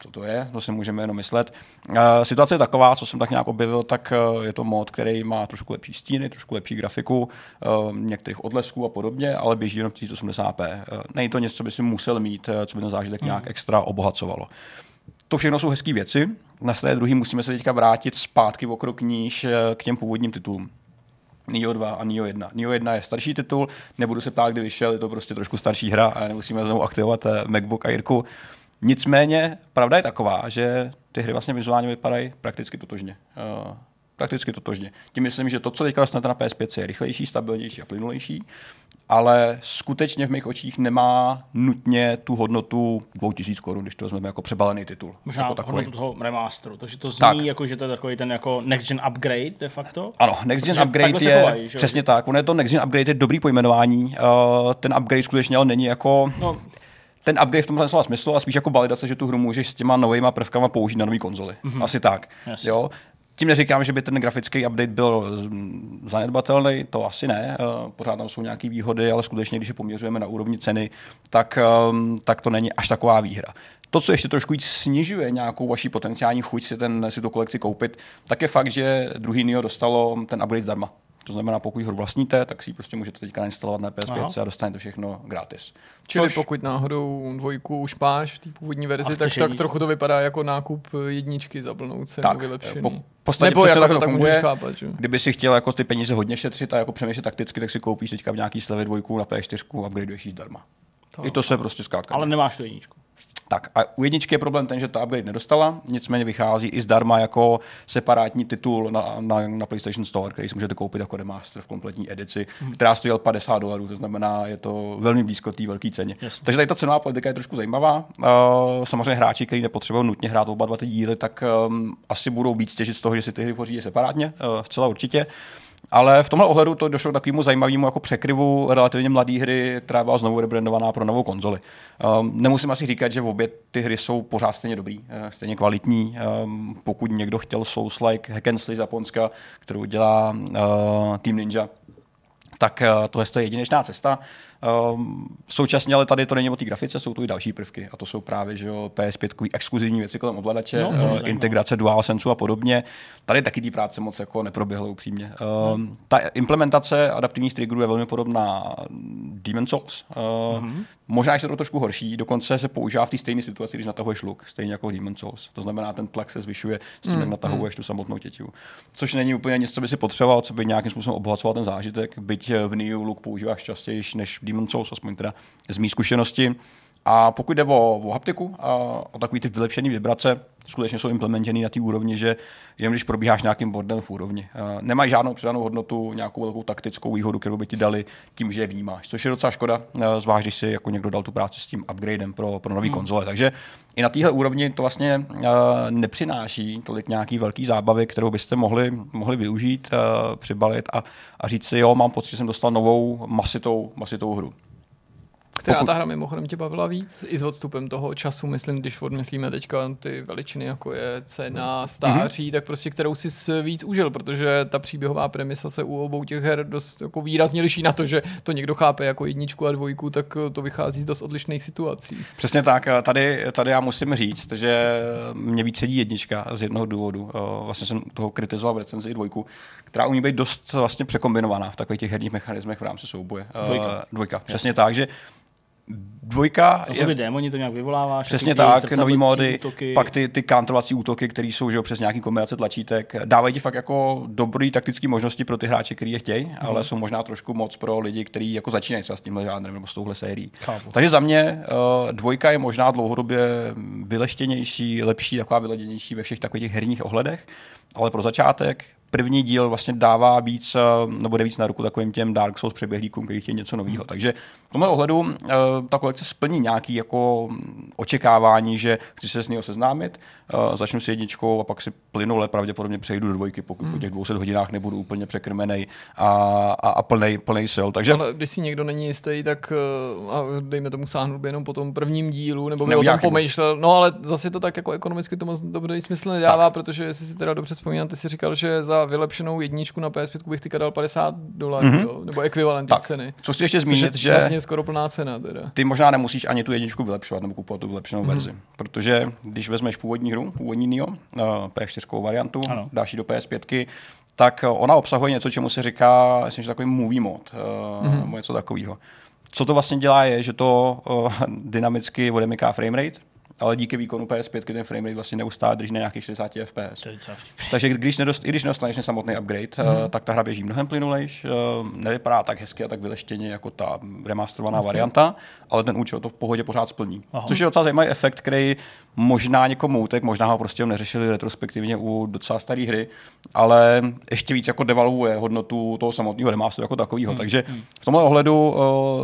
co to je, to si můžeme jenom myslet. Uh, situace je taková, co jsem tak nějak objevil, tak uh, je to mod, který má trošku lepší stíny, trošku lepší grafiku, uh, některých odlesků a podobně, ale běží jenom 1080p. Uh, není to něco, co by si musel mít, uh, co by ten zážitek mm. nějak extra obohacovalo. To všechno jsou hezké věci. Na straně druhý musíme se teďka vrátit zpátky o krok níž k těm původním titulům. Nio 2 a Nio 1. Nio 1 je starší titul, nebudu se ptát, kdy vyšel, je to prostě trošku starší hra a nemusíme znovu aktivovat MacBook a Jirku. Nicméně pravda je taková, že ty hry vlastně vizuálně vypadají prakticky totožně. Uh, prakticky totožně. Tím myslím, že to, co teďka dostanete na PS5, je rychlejší, stabilnější a plynulejší, ale skutečně v mých očích nemá nutně tu hodnotu 2000 korun, když to vezmeme jako přebalený titul. Možná jako takový. hodnotu toho remasteru, takže to zní tak. jako, že to je takový ten jako next gen upgrade de facto. Ano, next gen upgrade je, chovají, přesně tak, on je to next gen upgrade je dobrý pojmenování, uh, ten upgrade skutečně ale není jako... No, ten upgrade v tomhle slova smyslu a spíš jako validace, že tu hru můžeš s těma novými prvkama použít na nové konzoli. Mm-hmm. Asi tak. Yes. Jo? Tím neříkám, že by ten grafický update byl zanedbatelný, to asi ne. Pořád tam jsou nějaké výhody, ale skutečně, když je poměřujeme na úrovni ceny, tak, tak to není až taková výhra. To, co ještě trošku víc snižuje nějakou vaši potenciální chuť si, ten, si tu kolekci koupit, tak je fakt, že druhý Nio dostalo ten upgrade zdarma. To znamená, pokud hru vlastníte, tak si ji prostě můžete teďka nainstalovat na PS5 Aha. a dostanete všechno gratis. Čili Což... pokud náhodou dvojku už máš v té původní verzi, tak, tak trochu to vypadá jako nákup jedničky za plnou cenu tak, vylepšený. Po, podstatě Nebo jako to tak funguje. Chápat, že? Kdyby si chtěl jako ty peníze hodně šetřit a jako přemýšlet takticky, tak si koupíš teďka v nějaký slevě dvojku na P4 a upgradeuješ ji zdarma. To, I to se prostě zkrátka. Ale nemáš tu jedničku. Tak a u jedničky je problém ten, že ta upgrade nedostala, nicméně vychází i zdarma jako separátní titul na, na, na PlayStation Store, který si můžete koupit jako remaster v kompletní edici, hmm. která stojí 50 dolarů, to znamená, je to velmi blízko té velké ceně. Jasně. Takže tady ta cenová politika je trošku zajímavá. Uh, samozřejmě hráči, kteří nepotřebují nutně hrát oba dva ty díly, tak um, asi budou víc těžit z toho, že si ty hry pořídí separátně, uh, zcela určitě. Ale v tomhle ohledu to došlo k takovému zajímavému jako překryvu relativně mladé hry, která byla znovu rebrandovaná pro novou konzoli. Um, nemusím asi říkat, že obě ty hry jsou pořád stejně dobrý, stejně kvalitní. Um, pokud někdo chtěl Souls-like Hack and Japonska, kterou dělá uh, Team Ninja, tak uh, to je jedinečná cesta. Um, současně ale tady to není o té grafice, jsou tu i další prvky a to jsou právě že jo, PS5 exkluzivní věci kolem ovladače, No, no, uh, integrace DualSense a podobně. Tady taky ty práce moc jako neproběhly upřímně. Um, ta implementace adaptivních triggerů je velmi podobná Demon Souls. Uh, mm-hmm. Možná ještě to trošku horší, dokonce se používá v té stejné situaci, když natahuješ luk, stejně jako Demon Souls. To znamená, ten tlak se zvyšuje s tím, jak natahuješ tu samotnou tětivu. Což není úplně nic, co by si potřeboval, co by nějakým způsobem obohacoval ten zážitek, byť v Neo luk používáš častěji než v Demon Souls, aspoň teda z mý zkušenosti. A pokud jde o, o haptiku a o takový ty vylepšené vibrace, skutečně jsou implementěny na té úrovni, že jen když probíháš nějakým bordem v úrovni. Nemají žádnou přidanou hodnotu, nějakou velkou taktickou výhodu, kterou by ti dali tím, že je vnímáš. Což je docela škoda, zvlášť když si jako někdo dal tu práci s tím upgradem pro, pro nové hmm. konzole. Takže i na téhle úrovni to vlastně nepřináší tolik nějaký velký zábavy, kterou byste mohli, mohli využít, přibalit a, a říct si, jo, mám pocit, že jsem dostal novou masitou, masitou hru. Která ta hra mimochodem tě bavila víc? I s odstupem toho času, myslím, když odmyslíme teďka ty veličiny, jako je cena, stáří, mm-hmm. tak prostě kterou si víc užil, protože ta příběhová premisa se u obou těch her dost jako výrazně liší na to, že to někdo chápe jako jedničku a dvojku, tak to vychází z dost odlišných situací. Přesně tak. Tady, tady já musím říct, že mě víc sedí jednička z jednoho důvodu. Vlastně jsem toho kritizoval v recenzi dvojku, která umí být dost vlastně překombinovaná v takových těch herních mechanismech v rámci souboje. Dvojka. Dvojka. Přesně tak, že Dvojka to jsou ty démoni, to nějak vyvoláváš. Přesně tak, nový módy, útoky. pak ty, ty kantrovací útoky, které jsou že, přes nějaký kombinace tlačítek, dávají ti fakt jako dobrý taktické možnosti pro ty hráče, kteří je chtějí, hmm. ale jsou možná trošku moc pro lidi, kteří jako začínají třeba s tímhle žánrem nebo s touhle sérií. Chápu. Takže za mě uh, dvojka je možná dlouhodobě vyleštěnější, lepší, taková vyladěnější ve všech takových těch herních ohledech, ale pro začátek první díl vlastně dává víc, nebo jde víc na ruku takovým těm Dark Souls přeběhlíkům, který chtějí něco nového. Takže v tomhle ohledu uh, ta kolekce splní nějaký jako očekávání, že chci se s ní seznámit, uh, začnu s jedničkou a pak si plynule pravděpodobně přejdu do dvojky, pokud hmm. po těch 200 hodinách nebudu úplně překrmený a, a, a plnej, plnej sil. Takže... Ale když si někdo není jistý, tak a dejme tomu sáhnout by jenom po tom prvním dílu, nebo by o tom pomýšlel. No ale zase to tak jako ekonomicky to moc dobrý smysl nedává, tak. protože jestli si teda dobře vzpomínám, ty si říkal, že za vylepšenou jedničku na PS5 bych tyka dal 50 dolarů, mm-hmm. nebo ekvivalent ceny. Co chci ještě zmínit, je že vlastně skoro plná cena teda. Ty možná nemusíš ani tu jedničku vylepšovat nebo kupovat tu vylepšenou mm-hmm. verzi, protože když vezmeš původní hru, původní Neo, uh, P4 variantu, ano. dáš ji do PS5, tak ona obsahuje něco, čemu se říká, myslím, že takový movie mod, uh, mm-hmm. nebo něco takového. Co to vlastně dělá je, že to uh, dynamicky odemyká framerate, ale díky výkonu PS5 ten framerate vlastně neustále drží na nějakých 60 FPS. Takže když nedost, i když nedostaneš samotný upgrade, mm. uh, tak ta hra běží mnohem plynulejš, uh, nevypadá tak hezky a tak vyleštěně jako ta remasterovaná vlastně. varianta, ale ten účel to v pohodě pořád splní. Aha. Což je docela zajímavý efekt, který možná někomu utek, možná ho prostě neřešili retrospektivně u docela staré hry, ale ještě víc jako devalvuje hodnotu toho samotného remasteru jako takového. Mm. Takže v tomhle ohledu uh,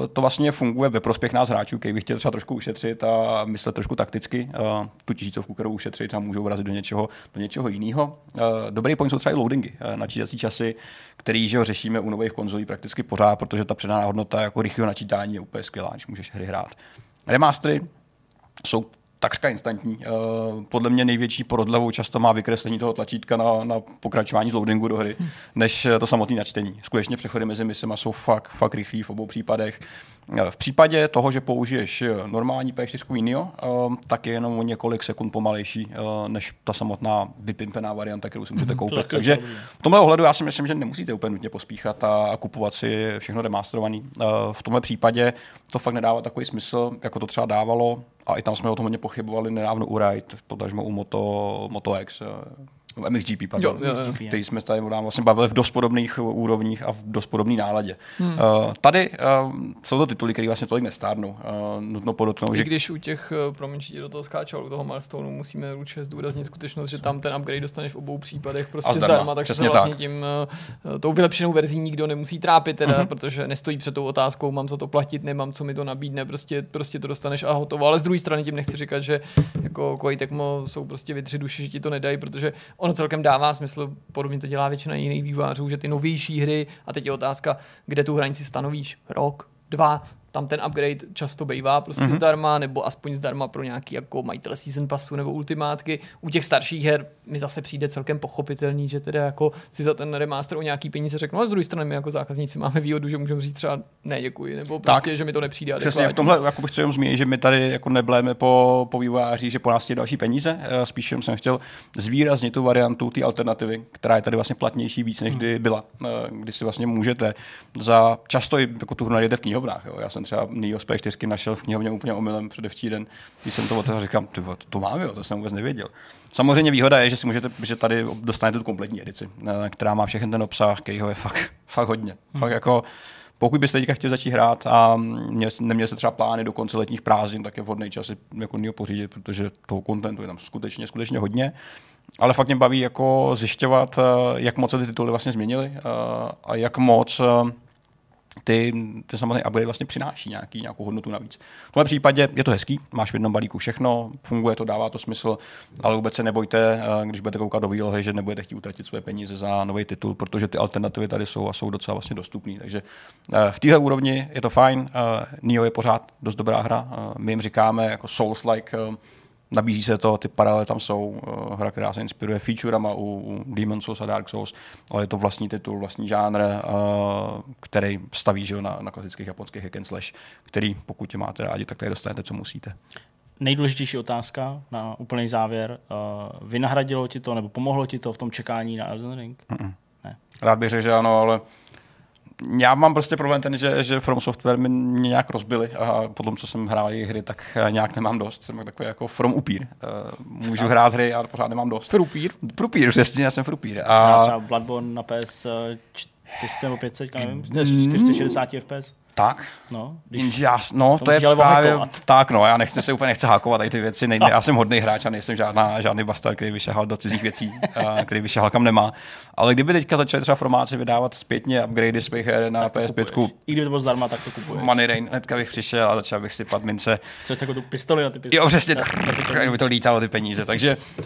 to vlastně funguje ve prospěch nás hráčů, který by chtěl třeba trošku ušetřit a myslet trošku takticky vždycky. Uh, tu tisícovku, kterou ušetří, třeba můžou vrazit do něčeho, do něčeho jiného. Uh, dobrý point jsou třeba i loadingy, uh, načítací časy, který že ho řešíme u nových konzolí prakticky pořád, protože ta předaná hodnota jako rychlého načítání je úplně skvělá, když můžeš hry hrát. Remastery jsou takřka instantní. Uh, podle mě největší prodlevou často má vykreslení toho tlačítka na, na pokračování z loadingu do hry, než to samotné načtení. Skutečně přechody mezi misema jsou fakt, fakt rychlý v obou případech. V případě toho, že použiješ normální P4 Neo, tak je jenom o několik sekund pomalejší než ta samotná vypimpená varianta, kterou si můžete koupit. Takže v tomhle ohledu já si myslím, že nemusíte úplně nutně pospíchat a kupovat si všechno remasterovaný. V tomhle případě to fakt nedává takový smysl, jako to třeba dávalo, a i tam jsme o tom hodně pochybovali nedávno u Ride, potažmo u Moto, Moto X, MXGP, pardon, jo, jo, jo. který jsme tady vlastně bavili v dost podobných úrovních a v dost podobné náladě. Hmm. Uh, tady uh, jsou to tituly, které vlastně tolik nestárnou. Uh, nutno podotknout, I že... když u těch, promiň, že do toho skáčel, u toho milestoneu musíme určitě zdůraznit skutečnost, že tam ten upgrade dostaneš v obou případech prostě zdarma, zdarma takže se vlastně tak. tím uh, tou vylepšenou verzí nikdo nemusí trápit, teda, uh-huh. protože nestojí před tou otázkou, mám za to platit, nemám, co mi to nabídne, prostě, prostě to dostaneš a hotovo. Ale z druhé strany tím nechci říkat, že jako Koei Tecmo jsou prostě vytři duši, že ti to nedají, protože ono celkem dává smysl, podobně to dělá většina jiných vývářů, že ty novější hry, a teď je otázka, kde tu hranici stanovíš, rok, dva, tam ten upgrade často bývá prostě mm-hmm. zdarma, nebo aspoň zdarma pro nějaký jako majitele season passu nebo ultimátky. U těch starších her mi zase přijde celkem pochopitelný, že teda jako si za ten remaster o nějaký peníze řeknu, a z druhé strany my jako zákazníci máme výhodu, že můžeme říct třeba ne děkuji, nebo prostě, tak, že mi to nepřijde. Přesně, v tomhle jako bych chtěl zmínit, že my tady jako nebléme po, po vývojářích, že po nás je další peníze. Eh, spíš jsem chtěl zvýraznit tu variantu, ty alternativy, která je tady vlastně platnější víc, než kdy byla. Eh, kdy si vlastně můžete za často jako tu hru najděte v knihovnách. Jo. Já jsem třeba Neo P4 našel v knihovně úplně omylem předevčí den, když jsem to otevřel, říkám, ty, to, to mám, jo, to jsem vůbec nevěděl. Samozřejmě výhoda je, že si můžete, že tady dostanete tu kompletní edici, eh, která má všechny ten obsah, který je fakt, fakt hodně. Hmm. Fakt jako pokud byste teďka chtěli začít hrát a neměli se třeba plány do konce letních prázdnin, tak je vhodný čas si jako Neo pořídit, protože toho kontentu je tam skutečně, skutečně hodně. Ale fakt mě baví jako zjišťovat, eh, jak moc se ty tituly vlastně změnily eh, a jak moc ty, ty samozřejmě upgrade vlastně přináší nějaký, nějakou hodnotu navíc. V tomhle případě je to hezký, máš v jednom balíku všechno, funguje to, dává to smysl, ale vůbec se nebojte, když budete koukat do výlohy, že nebudete chtít utratit své peníze za nový titul, protože ty alternativy tady jsou a jsou docela vlastně dostupné. Takže v téhle úrovni je to fajn, Nio je pořád dost dobrá hra, my jim říkáme jako Souls-like Nabízí se to, ty paralely tam jsou, uh, hra, která se inspiruje featurama u, u Demon Souls a Dark Souls, ale je to vlastní titul, vlastní žánr, uh, který staví že, na, na klasických japonských hack and slash, který pokud tě máte rádi, tak tady dostanete, co musíte. Nejdůležitější otázka na úplný závěr. Uh, vynahradilo ti to, nebo pomohlo ti to v tom čekání na Elden Ring? Mm-mm. Ne. Rád bych řekl, že ano, ale já mám prostě problém ten, že, že From Software mi mě nějak rozbili a po tom, co jsem hrál jejich hry, tak nějak nemám dost. Jsem takový jako From upír. Uh, můžu a. hrát hry, ale pořád nemám dost. Frupír? Frupír, přesně, já jsem frupír. A... Třeba Bloodborne na PS 4 nebo 500, nevím, 460 FPS. Tak. No, když, já, no to, to je právě tak, no, já nechci se úplně nechci hákovat tady ty věci, nejde, já jsem hodný hráč a nejsem žádná, žádný bastard, který vyšahal do cizích věcí, a, který vyšahal kam nemá. Ale kdyby teďka začali třeba formáci vydávat zpětně upgradey svých her na PS5, i kdyby to bylo zdarma, tak to kupuješ. Money Rain, hnedka bych přišel a začal bych sypat mince. Chceš takovou tu pistoli na ty pistoli. Jo, přesně, tak, by to lítalo ty peníze. Takže uh,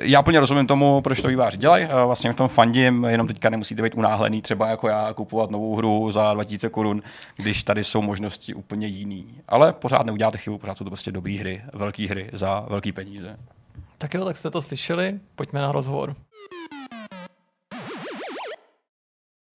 já plně rozumím tomu, proč to výváři dělají. Uh, vlastně v tom fandím, jenom teďka nemusíte být unáhlený, třeba jako já kupovat novou hru za 2000 korun, když tady jsou možnosti úplně jiný. Ale pořád neuděláte chybu, pořád jsou to prostě dobré hry, velké hry za velké peníze. Tak jo, tak jste to slyšeli, pojďme na rozhovor.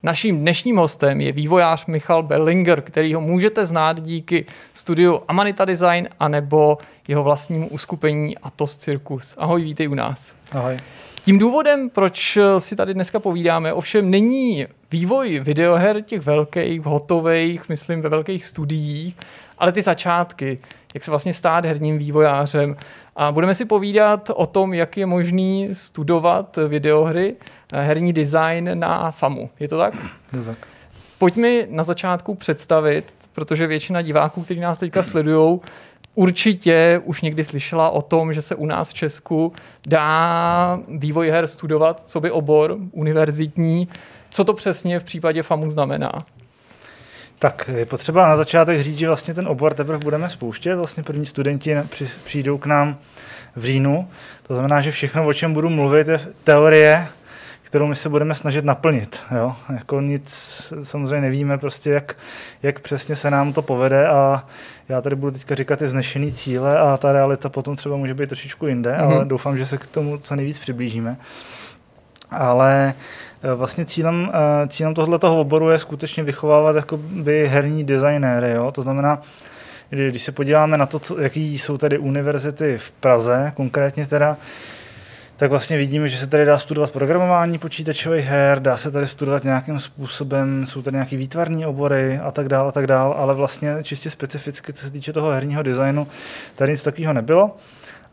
Naším dnešním hostem je vývojář Michal Bellinger, který ho můžete znát díky studiu Amanita Design anebo jeho vlastnímu uskupení Atos Circus. Ahoj, vítej u nás. Ahoj. Tím důvodem, proč si tady dneska povídáme, ovšem není vývoj videoher těch velkých, hotových, myslím ve velkých studiích, ale ty začátky, jak se vlastně stát herním vývojářem. A budeme si povídat o tom, jak je možný studovat videohry, eh, herní design na FAMu. Je to tak? Je tak. Pojďme na začátku představit, protože většina diváků, kteří nás teďka sledují, určitě už někdy slyšela o tom, že se u nás v Česku dá vývoj her studovat, co by obor univerzitní. Co to přesně v případě FAMu znamená? Tak je potřeba na začátek říct, že vlastně ten obor teprve budeme spouštět. Vlastně první studenti přijdou k nám v říjnu. To znamená, že všechno, o čem budu mluvit, je teorie, kterou my se budeme snažit naplnit. Jo? Jako nic samozřejmě nevíme, prostě jak, jak přesně se nám to povede a já tady budu teďka říkat ty znešený cíle a ta realita potom třeba může být trošičku jinde, mm-hmm. ale doufám, že se k tomu co nejvíc přiblížíme. Ale eh, vlastně cílem, eh, cílem tohoto oboru je skutečně vychovávat jakoby herní designéry. Jo? To znamená, když se podíváme na to, co, jaký jsou tady univerzity v Praze, konkrétně teda, tak vlastně vidíme, že se tady dá studovat programování počítačových her, dá se tady studovat nějakým způsobem, jsou tady nějaké výtvarní obory a tak dále, a tak dále, ale vlastně čistě specificky, co se týče toho herního designu, tady nic takového nebylo.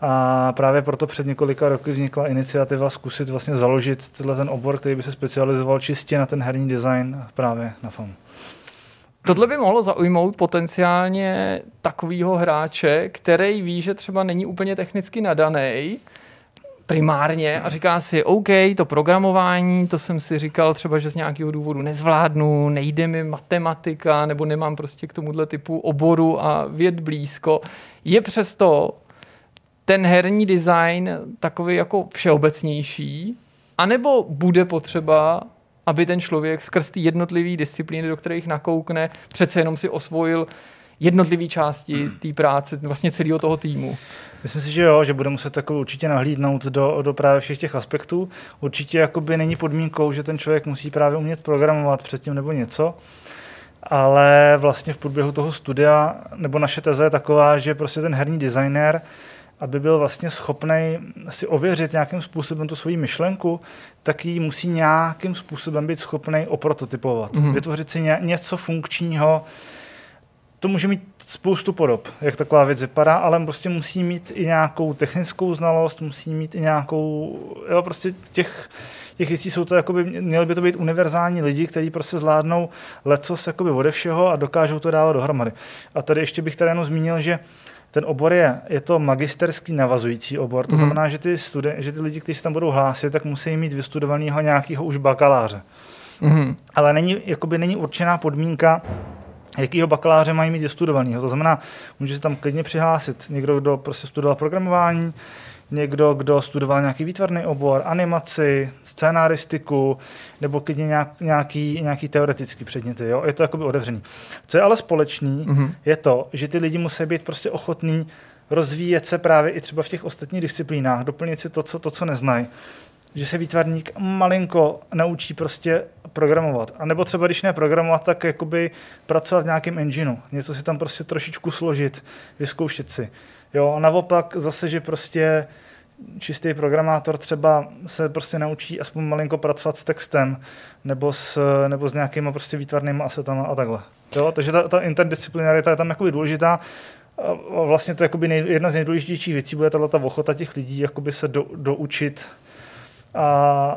A právě proto před několika roky vznikla iniciativa zkusit vlastně založit tenhle ten obor, který by se specializoval čistě na ten herní design právě na FAM. Tohle by mohlo zaujmout potenciálně takového hráče, který ví, že třeba není úplně technicky nadaný, primárně a říká si, OK, to programování, to jsem si říkal třeba, že z nějakého důvodu nezvládnu, nejde mi matematika, nebo nemám prostě k tomuhle typu oboru a věd blízko. Je přesto ten herní design takový jako všeobecnější, anebo bude potřeba, aby ten člověk skrz ty jednotlivé disciplíny, do kterých nakoukne, přece jenom si osvojil jednotlivé části té práce, vlastně celého toho týmu. Myslím si, že jo, že bude muset jako určitě nahlídnout do, do právě všech těch aspektů. Určitě jakoby není podmínkou, že ten člověk musí právě umět programovat předtím nebo něco, ale vlastně v průběhu toho studia, nebo naše teze je taková, že prostě ten herní designer, aby byl vlastně schopný si ověřit nějakým způsobem tu svoji myšlenku, tak ji musí nějakým způsobem být schopný oprototypovat. Mm-hmm. Vytvořit si ně, něco funkčního, to může mít spoustu podob, jak taková věc vypadá, ale prostě musí mít i nějakou technickou znalost, musí mít i nějakou, jo, prostě těch, těch věcí jsou to, jakoby, měly by to být univerzální lidi, kteří prostě zvládnou lecos jakoby ode všeho a dokážou to dávat dohromady. A tady ještě bych tady jenom zmínil, že ten obor je, je to magisterský navazující obor, to mm. znamená, že ty, studen, že ty lidi, kteří se tam budou hlásit, tak musí mít vystudovaného nějakého už bakaláře. Mm. Ale není, jakoby není určená podmínka, jakýho bakaláře mají mít studovaného. To znamená, může se tam klidně přihlásit někdo, kdo prostě studoval programování, někdo, kdo studoval nějaký výtvarný obor, animaci, scénaristiku, nebo klidně nějak, nějaký, nějaký teoretický předměty. Jo? Je to jakoby otevřený. Co je ale společný, mm-hmm. je to, že ty lidi musí být prostě ochotní rozvíjet se právě i třeba v těch ostatních disciplínách, doplnit si to, co, to, co neznají že se výtvarník malinko naučí prostě programovat. A nebo třeba, když ne programovat, tak jakoby pracovat v nějakém engineu. Něco si tam prostě trošičku složit, vyzkoušet si. Jo, a naopak zase, že prostě čistý programátor třeba se prostě naučí aspoň malinko pracovat s textem nebo s, nebo s nějakýma prostě výtvarnými asetama a takhle. Jo, takže ta, ta interdisciplinarita je tam jakoby důležitá. A vlastně to je nej, jedna z nejdůležitějších věcí bude tato ochota těch lidí jakoby se do, doučit a,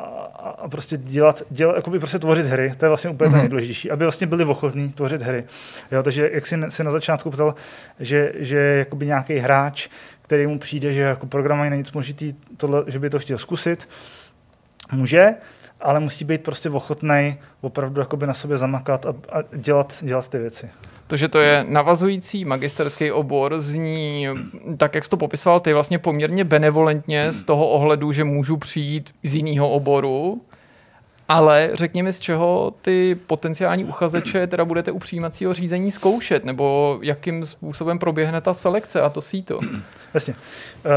a prostě dělat, dělat jakoby prostě tvořit hry, to je vlastně úplně mm-hmm. to mhm. nejdůležitější, aby vlastně byli ochotní tvořit hry. Jo, takže jak jsi, si na začátku ptal, že, že jakoby nějaký hráč, který mu přijde, že jako programování není nic složitý, tohle, že by to chtěl zkusit, může, ale musí být prostě ochotný opravdu jakoby na sobě zamakat a, a dělat, dělat ty věci. To, že to je navazující magisterský obor, zní, tak jak jsi to popisoval, ty vlastně poměrně benevolentně z toho ohledu, že můžu přijít z jiného oboru, ale řekněme, z čeho ty potenciální uchazeče teda budete u přijímacího řízení zkoušet, nebo jakým způsobem proběhne ta selekce a to síto? Jasně. Uh,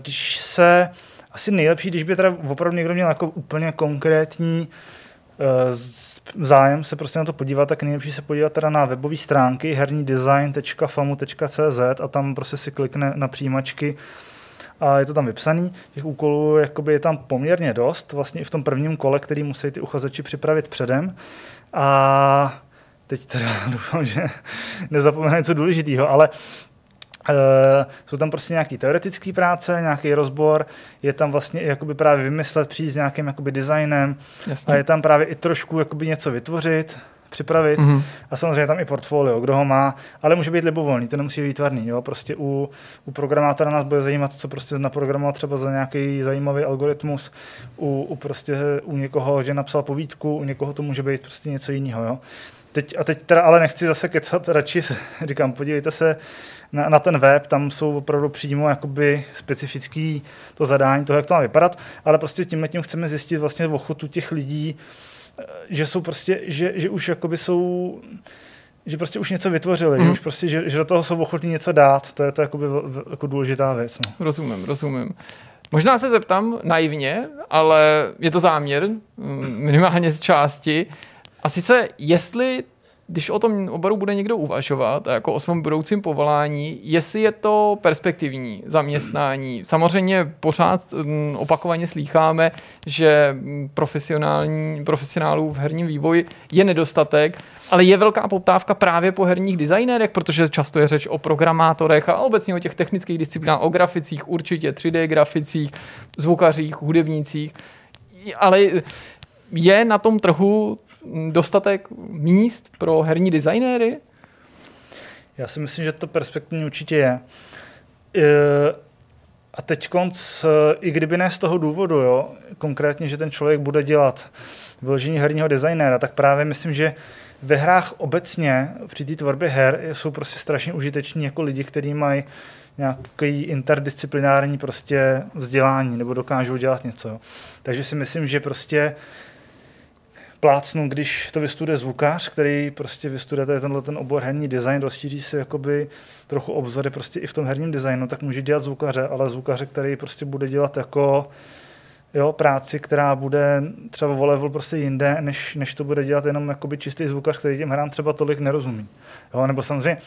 když se, asi nejlepší, když by teda opravdu někdo měl jako úplně konkrétní zájem se prostě na to podívat, tak nejlepší se podívat teda na webové stránky hernidesign.famu.cz a tam prostě si klikne na přijímačky a je to tam vypsaný. Těch úkolů jakoby je tam poměrně dost, vlastně i v tom prvním kole, který musí ty uchazeči připravit předem. A teď teda doufám, že nezapomenu něco důležitého, ale Uh, jsou tam prostě nějaké teoretické práce, nějaký rozbor, je tam vlastně jakoby právě vymyslet, přijít s nějakým jakoby designem Jasně. a je tam právě i trošku jakoby něco vytvořit, připravit mm-hmm. a samozřejmě tam i portfolio, kdo ho má, ale může být libovolný, to nemusí být výtvarný, jo? prostě u, u programátora nás bude zajímat, co prostě naprogramoval třeba za nějaký zajímavý algoritmus, u, u prostě u někoho, že napsal povídku, u někoho to může být prostě něco jiného, jo. Teď, a teď teda ale nechci zase kecat, radši říkám, podívejte se na, na ten web, tam jsou opravdu přímo jakoby specifický to zadání toho, jak to má vypadat, ale prostě tím tím chceme zjistit vlastně ochotu těch lidí, eh, že jsou prostě, že, že už jakoby jsou že prostě už něco vytvořili, mm. že už prostě, že, že do toho jsou ochotní něco dát, to je to jakoby, jako důležitá věc. No. Rozumím, rozumím. Možná se zeptám naivně, ale je to záměr, mm, minimálně z části. A sice, jestli když o tom oboru bude někdo uvažovat, jako o svém budoucím povolání, jestli je to perspektivní zaměstnání. Samozřejmě pořád mm, opakovaně slýcháme, že profesionální, profesionálů v herním vývoji je nedostatek, ale je velká poptávka právě po herních designérech, protože často je řeč o programátorech a obecně o těch technických disciplinách, o graficích, určitě 3D graficích, zvukařích, hudebnících, ale je na tom trhu dostatek míst pro herní designéry? Já si myslím, že to perspektivní určitě je. A teď konc, i kdyby ne z toho důvodu, jo, konkrétně, že ten člověk bude dělat vyložení herního designéra, tak právě myslím, že ve hrách obecně při té tvorbě her jsou prostě strašně užiteční jako lidi, kteří mají nějaký interdisciplinární prostě vzdělání nebo dokážou dělat něco. Jo. Takže si myslím, že prostě plácnu, když to vystuduje zvukář, který prostě vystuduje tady tenhle ten obor herní design, rozšíří si jakoby trochu obzory prostě i v tom herním designu, tak může dělat zvukaře, ale zvukaře, který prostě bude dělat jako jo, práci, která bude třeba o level prostě jinde, než, než to bude dělat jenom jakoby čistý zvukař, který těm hrám třeba tolik nerozumí. Jo, nebo samozřejmě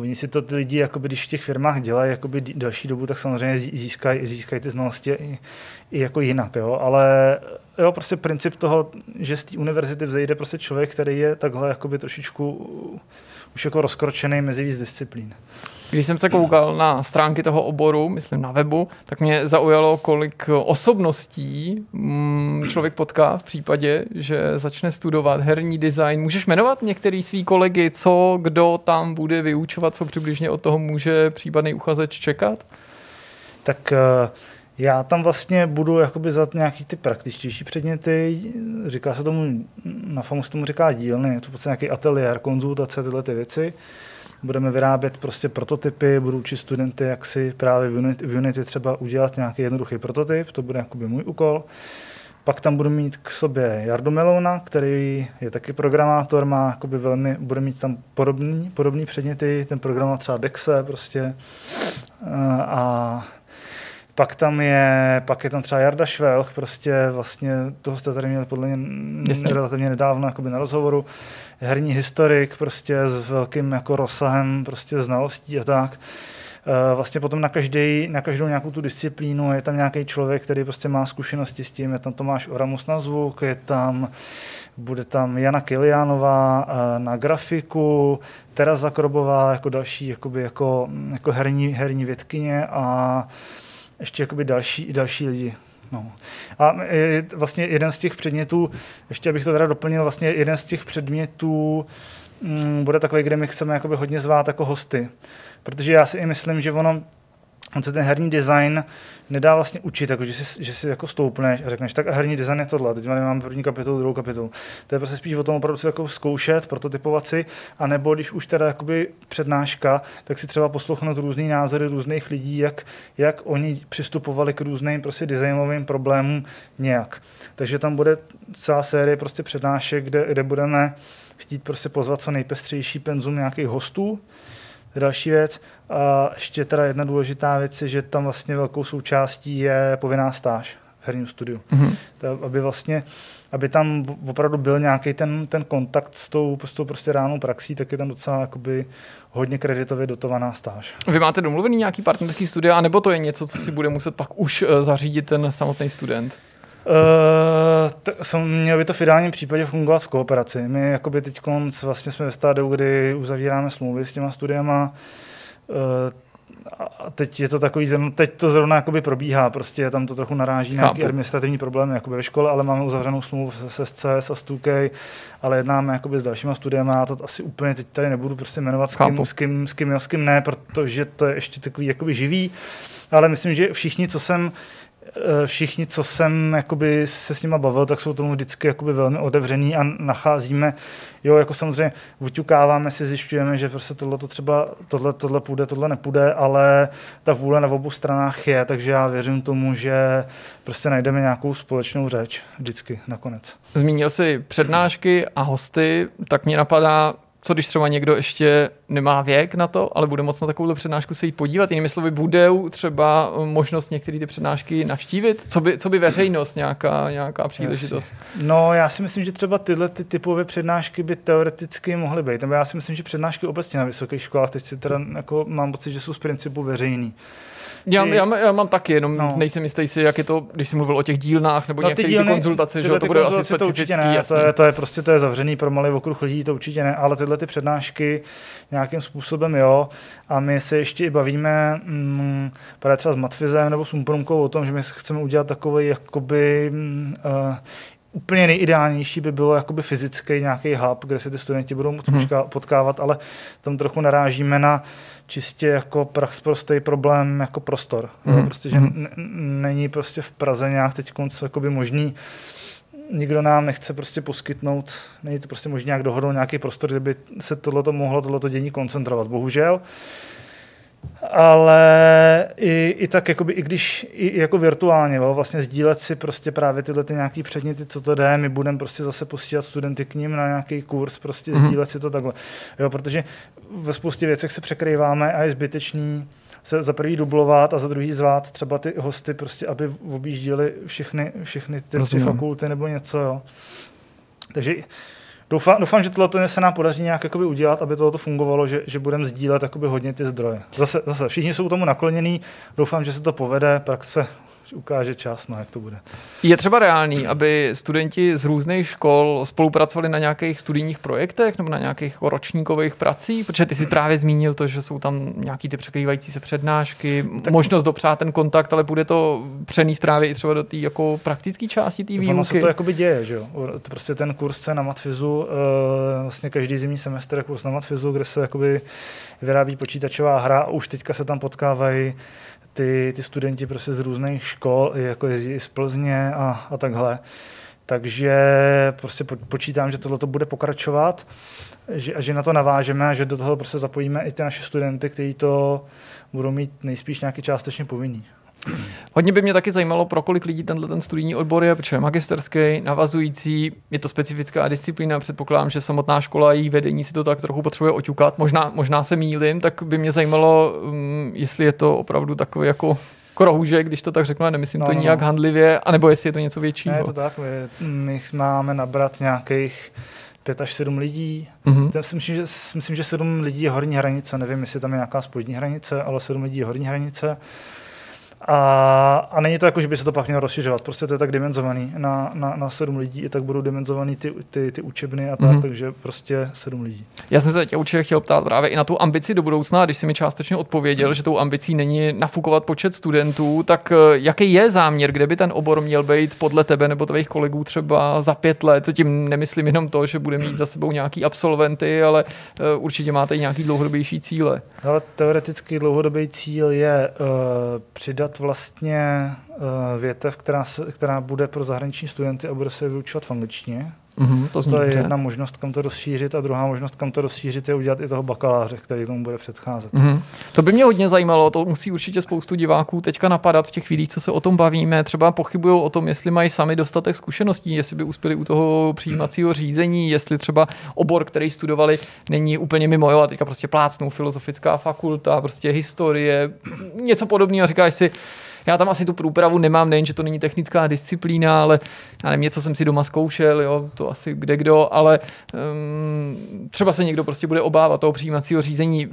Oni si to ty lidi, jakoby, když v těch firmách dělají jakoby další dobu, tak samozřejmě získají, získají ty znalosti i, i jako jinak. Jo? Ale jo, prostě princip toho, že z té univerzity vzejde prostě člověk, který je takhle jakoby trošičku už jako rozkročený mezi víc disciplín. Když jsem se koukal na stránky toho oboru, myslím na webu, tak mě zaujalo, kolik osobností mm, člověk potká v případě, že začne studovat herní design. Můžeš jmenovat některý svý kolegy, co kdo tam bude vyučovat, co přibližně od toho může případný uchazeč čekat? Tak uh já tam vlastně budu jakoby za nějaký ty praktičtější předměty, říká se tomu, na FAMu se tomu říká dílny, je to v podstatě nějaký ateliér, konzultace, tyhle ty věci. Budeme vyrábět prostě prototypy, budu učit studenty, jak si právě v Unity, v Unity třeba udělat nějaký jednoduchý prototyp, to bude jakoby můj úkol. Pak tam budu mít k sobě Jardo Melouna, který je taky programátor, má jakoby velmi, bude mít tam podobný, podobný předměty, ten program má třeba Dexe prostě. A pak tam je, pak je tam třeba Jarda Švelch, prostě vlastně, toho jste tady měli podle mě relativně nedávno jakoby na rozhovoru, herní historik prostě s velkým jako rozsahem prostě znalostí a tak. Eh, vlastně potom na, každý, na každou nějakou tu disciplínu je tam nějaký člověk, který prostě má zkušenosti s tím, je tam Tomáš Oramus na zvuk, je tam, bude tam Jana Kiliánová eh, na grafiku, Tereza Krobová jako další jakoby, jako, jako herní, herní vědkyně a ještě jakoby další, další lidi. No. A vlastně jeden z těch předmětů, ještě abych to teda doplnil, vlastně jeden z těch předmětů mm, bude takový, kde my chceme jakoby hodně zvát jako hosty. Protože já si i myslím, že ono on se ten herní design nedá vlastně učit, jako že, si, že si jako stoupneš a řekneš, tak herní design je tohle, teď máme první kapitolu, druhou kapitolu. To je prostě spíš o tom opravdu si jako zkoušet, prototypovat si, anebo když už teda jakoby přednáška, tak si třeba poslouchnout různý názory různých lidí, jak, jak oni přistupovali k různým prostě designovým problémům nějak. Takže tam bude celá série prostě přednášek, kde, kde budeme chtít prostě pozvat co nejpestřejší penzum nějakých hostů, Další věc. A ještě teda jedna důležitá věc je, že tam vlastně velkou součástí je povinná stáž v herním studiu. Mm-hmm. To, aby vlastně, aby tam opravdu byl nějaký ten, ten kontakt s tou, s tou prostě ránou praxí, tak je tam docela jakoby hodně kreditově dotovaná stáž. Vy máte domluvený nějaký partnerský studia, nebo to je něco, co si bude muset pak už eh, zařídit ten samotný student? Uh, t- mělo by to v ideálním případě fungovat v kooperaci. My jakoby teď vlastně jsme ve stádiu, kdy uzavíráme smlouvy s těma studiama. Uh, a teď je to takový, teď to zrovna jakoby probíhá, prostě tam to trochu naráží na nějaké administrativní problémy jakoby ve škole, ale máme uzavřenou smlouvu se SCS a s 2K, ale jednáme jakoby s dalšíma studiemi, já to asi úplně teď tady nebudu prostě jmenovat s kým, s kým, s kým, s kým ne, protože to je ještě takový jakoby živý, ale myslím, že všichni, co jsem všichni, co jsem jakoby se s nima bavil, tak jsou tomu vždycky jakoby velmi otevřený a nacházíme, jo, jako samozřejmě vyťukáváme si, zjišťujeme, že prostě tohle to třeba, tohle, tohle půjde, tohle nepůjde, ale ta vůle na obou stranách je, takže já věřím tomu, že prostě najdeme nějakou společnou řeč vždycky nakonec. Zmínil jsi přednášky a hosty, tak mě napadá, co když třeba někdo ještě nemá věk na to, ale bude moc na takovou přednášku se jít podívat. Jinými slovy, bude možnost možnost některé ty přednášky navštívit? Co by, co by veřejnost, nějaká, nějaká příležitost? No, já si myslím, že třeba tyhle ty typové přednášky by teoreticky mohly být. Nebo já si myslím, že přednášky obecně na vysokých školách, teď si teda jako mám pocit, že jsou z principu veřejný. Já, já, já mám taky, jenom no. nejsem jistý si, jak je to, když jsi mluvil o těch dílnách nebo no, některých dílny, konzultace, že to bude asi specifický. To určitě ne, to je, to je, prostě to je zavřený pro malý okruh lidí, to určitě ne, ale tyhle ty přednášky nějakým způsobem jo. A my se ještě i bavíme mm, třeba s Matfizem nebo s Umprumkou o tom, že my chceme udělat takový jakoby uh, úplně nejideálnější by bylo jakoby fyzický nějaký hub, kde se ty studenti budou moct hmm. potkávat, ale tam trochu narážíme na čistě jako prostý problém jako prostor. Hmm. Prostě, že n- není prostě v Praze nějak teď konc jakoby možný nikdo nám nechce prostě poskytnout, není to prostě možné nějak dohodnout nějaký prostor, kde by se tohleto mohlo, tohleto dění koncentrovat. Bohužel. Ale i, i tak, jakoby, i když i jako virtuálně, jo, vlastně sdílet si prostě právě tyhle ty nějaký předměty, co to jde, my budeme prostě zase posílat studenty k ním na nějaký kurz, prostě mm-hmm. sdílet si to takhle. Jo, protože ve spoustě věcech se překrýváme a je zbytečný se za prvý dublovat a za druhý zvát třeba ty hosty, prostě, aby objížděli všechny, všechny ty tři fakulty nebo něco. Jo. Takže Doufám, doufám, že tohle se nám podaří nějak jakoby udělat, aby tohle fungovalo, že, že budeme sdílet jakoby hodně ty zdroje. Zase, zase všichni jsou tomu naklonění, doufám, že se to povede, praxe ukáže čas, no, jak to bude. Je třeba reálný, aby studenti z různých škol spolupracovali na nějakých studijních projektech nebo na nějakých ročníkových pracích? Protože ty si právě zmínil to, že jsou tam nějaký ty překrývající se přednášky, tak... možnost dopřát ten kontakt, ale bude to přenést právě i třeba do té jako praktické části té výuky. Ono se to jakoby děje, že jo? Prostě ten kurz na Matfizu, eh, vlastně každý zimní semestr je kurz na Matfizu, kde se jakoby vyrábí počítačová hra a už teďka se tam potkávají ty, ty studenti prostě z různých škol, jako jezdí z Plzně a, a takhle. Takže prostě počítám, že tohle bude pokračovat že, a že na to navážeme a že do toho prostě zapojíme i ty naše studenty, kteří to budou mít nejspíš nějaký částečně povinný. Hodně by mě taky zajímalo, pro kolik lidí tenhle ten studijní odbor je, protože je magisterský, navazující, je to specifická disciplína, předpokládám, že samotná škola a její vedení si to tak trochu potřebuje oťukat, možná, možná se mýlim, tak by mě zajímalo, um, jestli je to opravdu takový jako krohůžek, když to tak řeknu, nemyslím no, to no, nijak no. handlivě, anebo jestli je to něco většího. Ne, je to tak, my, my máme nabrat nějakých pět až sedm lidí. Mm-hmm. Já si myslím, že, myslím, že sedm lidí je horní hranice, nevím, jestli tam je nějaká spodní hranice, ale sedm lidí je horní hranice. A, a není to jako, že by se to pak mělo rozšiřovat. Prostě to je tak dimenzovaný. Na, na, na sedm lidí i tak budou dimenzovaný ty, ty, ty učebny a tak, mm. takže prostě sedm lidí. Já jsem se tě určitě chtěl ptát právě i na tu ambici do budoucna, když jsi mi částečně odpověděl, mm. že tou ambicí není nafukovat počet studentů, tak eh, jaký je záměr, kde by ten obor měl být podle tebe nebo tvých kolegů třeba za pět let? Tím nemyslím jenom to, že bude mít za sebou nějaký absolventy, ale eh, určitě máte i nějaký dlouhodobější cíle. Ale teoreticky dlouhodobý cíl je uh, přidat vlastně uh, větev, která, se, která bude pro zahraniční studenty a bude se vyučovat v angličtině. Mm-hmm, to, to je dobře. jedna možnost, kam to rozšířit a druhá možnost, kam to rozšířit, je udělat i toho bakaláře, který tomu bude předcházet. Mm-hmm. To by mě hodně zajímalo, to musí určitě spoustu diváků teďka napadat v těch chvílích, co se o tom bavíme. Třeba pochybují o tom, jestli mají sami dostatek zkušeností, jestli by uspěli u toho přijímacího řízení, jestli třeba obor, který studovali, není úplně mimo. Jo, a teďka prostě plácnou filozofická fakulta, prostě historie, něco podobného. Říkáš si, já tam asi tu průpravu nemám, nejen, že to není technická disciplína, ale já nevím, něco jsem si doma zkoušel, jo, to asi kde kdo, ale um, třeba se někdo prostě bude obávat toho přijímacího řízení.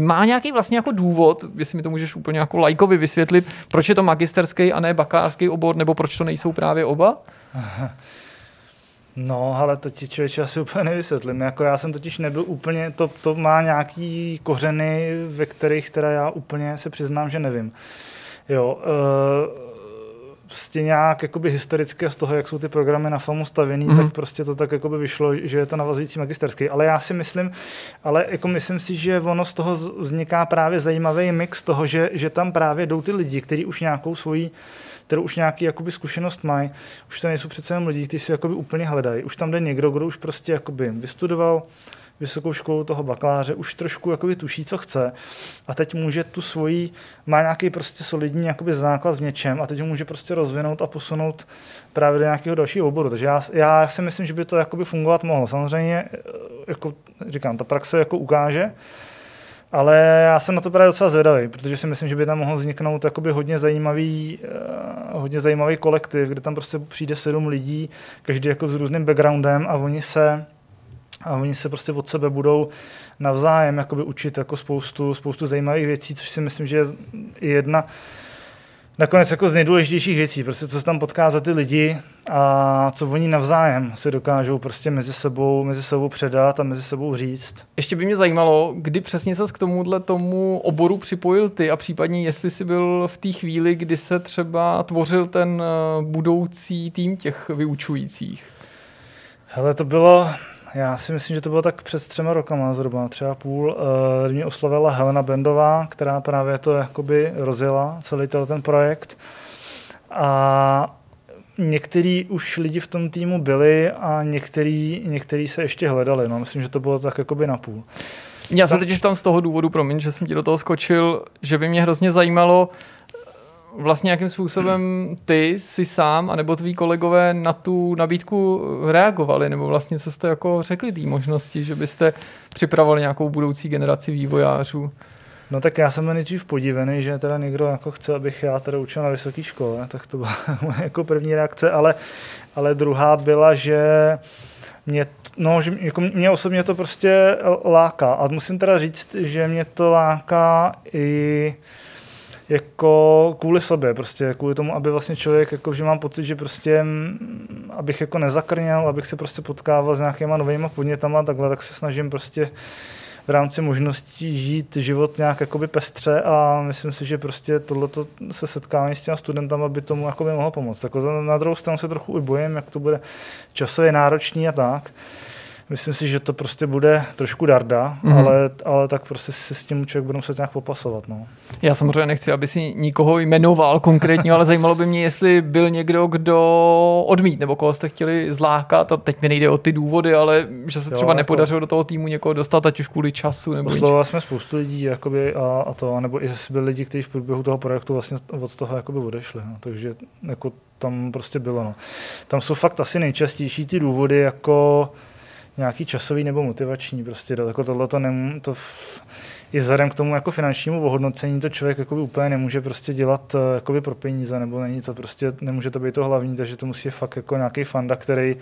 Má nějaký vlastně jako důvod, jestli mi to můžeš úplně jako lajkovi vysvětlit, proč je to magisterský a ne bakalářský obor, nebo proč to nejsou právě oba? No, ale to ti člověče asi úplně nevysvětlím. Jako já jsem totiž nebyl úplně, to, to má nějaký kořeny, ve kterých teda já úplně se přiznám, že nevím. Jo, uh, prostě nějak jakoby historicky z toho, jak jsou ty programy na FAMu stavěný, mm-hmm. tak prostě to tak jakoby vyšlo, že je to navazující magisterský. Ale já si myslím, ale jako myslím si, že ono z toho vzniká právě zajímavý mix toho, že, že tam právě jdou ty lidi, kteří už nějakou svoji kterou už nějaký jakoby, zkušenost mají. Už to nejsou přece jenom lidi, kteří si jakoby, úplně hledají. Už tam jde někdo, kdo už prostě jakoby, vystudoval, vysokou školu toho bakaláře, už trošku jakoby tuší, co chce a teď může tu svoji, má nějaký prostě solidní jakoby základ v něčem a teď ho může prostě rozvinout a posunout právě do nějakého dalšího oboru. Takže já, já si myslím, že by to jakoby fungovat mohlo. Samozřejmě, eh, jako říkám, ta praxe jako ukáže, ale já jsem na to právě docela zvědavý, protože si myslím, že by tam mohl vzniknout jakoby hodně zajímavý, uh, hodně zajímavý kolektiv, kde tam prostě přijde sedm lidí, každý jako s různým backgroundem a oni se a oni se prostě od sebe budou navzájem jakoby učit jako spoustu, spoustu zajímavých věcí, což si myslím, že je jedna nakonec jako z nejdůležitějších věcí, prostě co se tam potká za ty lidi a co oni navzájem se dokážou prostě mezi sebou, mezi sebou předat a mezi sebou říct. Ještě by mě zajímalo, kdy přesně se k tomuhle tomu oboru připojil ty a případně jestli jsi byl v té chvíli, kdy se třeba tvořil ten eh, budoucí tým těch vyučujících. Hele, to bylo, já si myslím, že to bylo tak před třema rokama zhruba, třeba půl, uh, mě oslavila Helena Bendová, která právě to jakoby rozjela, celý ten projekt. A některý už lidi v tom týmu byli a některý, některý se ještě hledali. No, myslím, že to bylo tak jakoby na půl. Já se totiž tam z toho důvodu, promiň, že jsem ti do toho skočil, že by mě hrozně zajímalo, vlastně jakým způsobem ty si sám, anebo tví kolegové na tu nabídku reagovali, nebo vlastně co jste jako řekli té možnosti, že byste připravovali nějakou budoucí generaci vývojářů? No tak já jsem nejdřív podivený, že teda někdo jako chce, abych já teda učil na vysoké škole, tak to byla moje jako první reakce, ale, ale druhá byla, že mě, no, že jako mě osobně to prostě láká. A musím teda říct, že mě to láká i jako kvůli sobě, prostě kvůli tomu, aby vlastně člověk, jako, že mám pocit, že prostě, mm, abych jako nezakrněl, abych se prostě potkával s nějakýma novými podnětama, takhle, tak se snažím prostě v rámci možností žít život nějak jakoby pestře a myslím si, že prostě tohleto se setkání s těmi studentama by tomu jakoby mohlo pomoct. Jako na druhou stranu se trochu i bojím, jak to bude časově náročný a tak. Myslím si, že to prostě bude trošku darda, mm-hmm. ale, ale tak prostě si s tím člověk bude muset nějak popasovat. No. Já samozřejmě nechci, aby si nikoho jmenoval konkrétně, ale zajímalo by mě, jestli byl někdo, kdo odmít, nebo koho jste chtěli zlákat. A teď mi nejde o ty důvody, ale že se jo, třeba jako... nepodařilo do toho týmu někoho dostat, ať už kvůli času. Nebo Oslovovali jsme spoustu lidí jakoby, a, a, to, nebo i byli lidi, kteří v průběhu toho projektu vlastně od toho jakoby odešli. No. Takže jako tam prostě bylo. No. Tam jsou fakt asi nejčastější ty důvody, jako nějaký časový nebo motivační. Prostě jako tohle to, nem, to v, i vzhledem k tomu jako finančnímu ohodnocení to člověk jakoby úplně nemůže prostě dělat eh, jakoby pro peníze, nebo není to prostě, nemůže to být to hlavní, takže to musí fakt jako nějaký fanda, který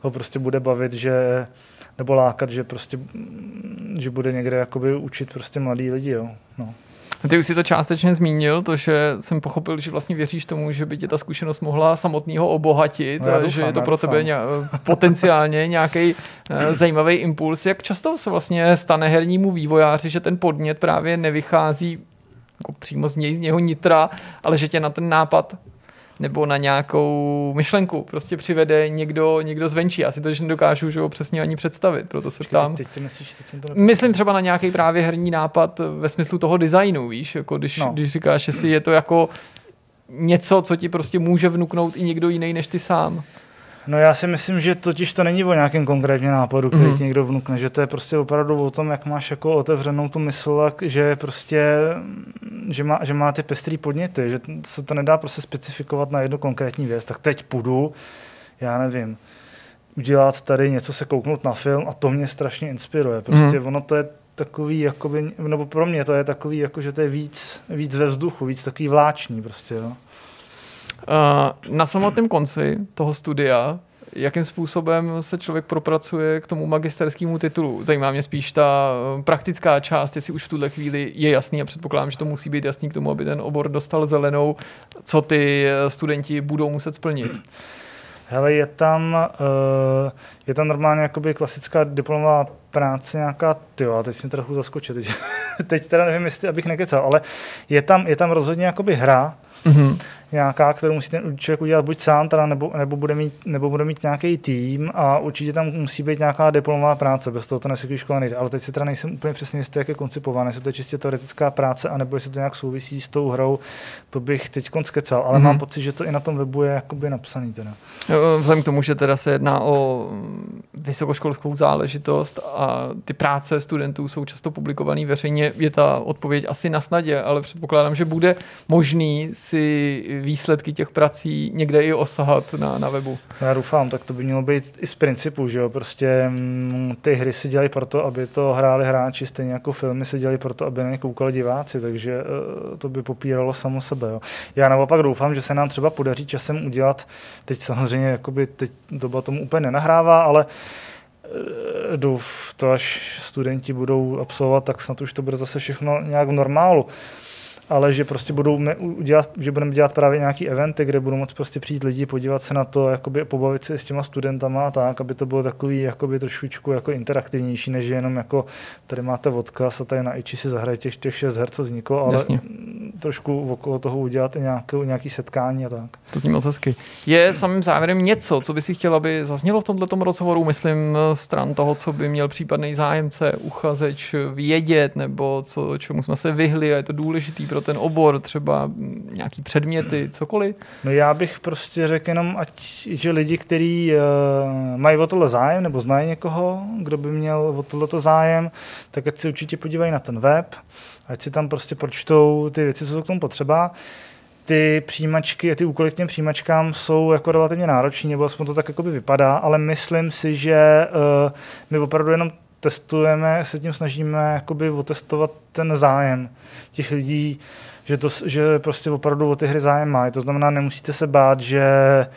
ho prostě bude bavit, že nebo lákat, že prostě, že bude někde jakoby učit prostě mladý lidi, jo. No. Ty už si to částečně zmínil, to, že jsem pochopil, že vlastně věříš tomu, že by tě ta zkušenost mohla samotného obohatit no, a doufám, že je to pro tebe ně, potenciálně nějaký uh, zajímavý impuls. Jak často se vlastně stane hernímu vývojáři, že ten podnět právě nevychází jako přímo z něj, z něho nitra, ale že tě na ten nápad nebo na nějakou myšlenku prostě přivede někdo, někdo zvenčí. Já si to že nedokážu že ho přesně ani představit, proto se ptám. Teď, teď myslíš, teď jsem to Myslím třeba na nějaký právě herní nápad ve smyslu toho designu, víš, jako když, no. když říkáš, že si je to jako něco, co ti prostě může vnuknout i někdo jiný než ty sám. No já si myslím, že totiž to není o nějakém konkrétním nápadu, který mm-hmm. ti někdo vnukne, že to je prostě opravdu o tom, jak máš jako otevřenou tu mysl, že prostě, že má, že má ty pestrý podněty, že se to nedá prostě specifikovat na jednu konkrétní věc, tak teď půjdu, já nevím, udělat tady něco, se kouknout na film a to mě strašně inspiruje. Prostě mm-hmm. ono to je takový, jakoby, nebo pro mě to je takový, jako, že to je víc, víc ve vzduchu, víc takový vláční prostě, jo. Na samotném konci toho studia, jakým způsobem se člověk propracuje k tomu magisterskému titulu? Zajímá mě spíš ta eh, praktická část, jestli už v tuhle chvíli je jasný a předpokládám, že to musí být jasný k tomu, aby ten obor dostal zelenou, co ty eh, studenti budou muset splnit. Hele, je tam, uh, je tam normálně jakoby klasická diplomová práce nějaká, ty teď jsem trochu zaskočil, teď, teď teda nevím, jestli, abych nekecal, ale je tam, je tam rozhodně jakoby hra, mm-hmm nějaká, kterou musí ten člověk udělat buď sám, teda, nebo, nebo, bude mít, nebo bude mít nějaký tým a určitě tam musí být nějaká diplomová práce, bez toho to na škole nejde. Ale teď si teda nejsem úplně přesně jistý, jak je koncipované, jestli to je čistě teoretická práce, anebo jestli to nějak souvisí s tou hrou, to bych teď skecal, ale mm-hmm. mám pocit, že to i na tom webu je jakoby napsaný. Teda. Vzhledem k tomu, že teda se jedná o vysokoškolskou záležitost a ty práce studentů jsou často publikované veřejně, je ta odpověď asi na snadě, ale předpokládám, že bude možný si výsledky těch prací někde i osahat na, na webu. Já doufám, tak to by mělo být i z principu, že jo, prostě mm, ty hry si dělají proto, aby to hráli hráči, stejně jako filmy se dělají proto, aby na ně koukali diváci, takže uh, to by popíralo samo sebe, jo. Já naopak doufám, že se nám třeba podaří časem udělat, teď samozřejmě, jakoby teď doba tomu úplně nenahrává, ale eh, jdu v to, až studenti budou absolvovat, tak snad už to bude zase všechno nějak v normálu ale že prostě budou udělat, že budeme dělat právě nějaký eventy, kde budou moct prostě přijít lidi, podívat se na to, jakoby pobavit se s těma studentama a tak, aby to bylo takový jakoby trošičku jako interaktivnější, než jenom jako tady máte odkaz a tady na iči si zahraje těch, těch šest her, co vzniklo, ale Jasně. Trošku okolo toho udělat i nějaký, nějaký setkání a tak. To zní moc hezky. Je samým závěrem něco, co by si chtěl, aby zaznělo v tomto rozhovoru, myslím, stran toho, co by měl případný zájemce, uchazeč vědět, nebo co, čemu jsme se vyhli a je to důležitý pro ten obor, třeba nějaký předměty, cokoliv? No já bych prostě řekl jenom, ať, že lidi, kteří uh, mají o tohle zájem, nebo znají někoho, kdo by měl o tohleto zájem, tak ať si určitě podívají na ten web, ať si tam prostě pročtou ty věci, co jsou k tomu potřeba. Ty přijímačky, ty úkoly k těm přijímačkám jsou jako relativně náročné, nebo aspoň to tak jako by vypadá, ale myslím si, že uh, my opravdu jenom testujeme, se tím snažíme jakoby otestovat ten zájem těch lidí, že, to, že prostě opravdu o ty hry zájem má. To znamená, nemusíte se bát, že Eh,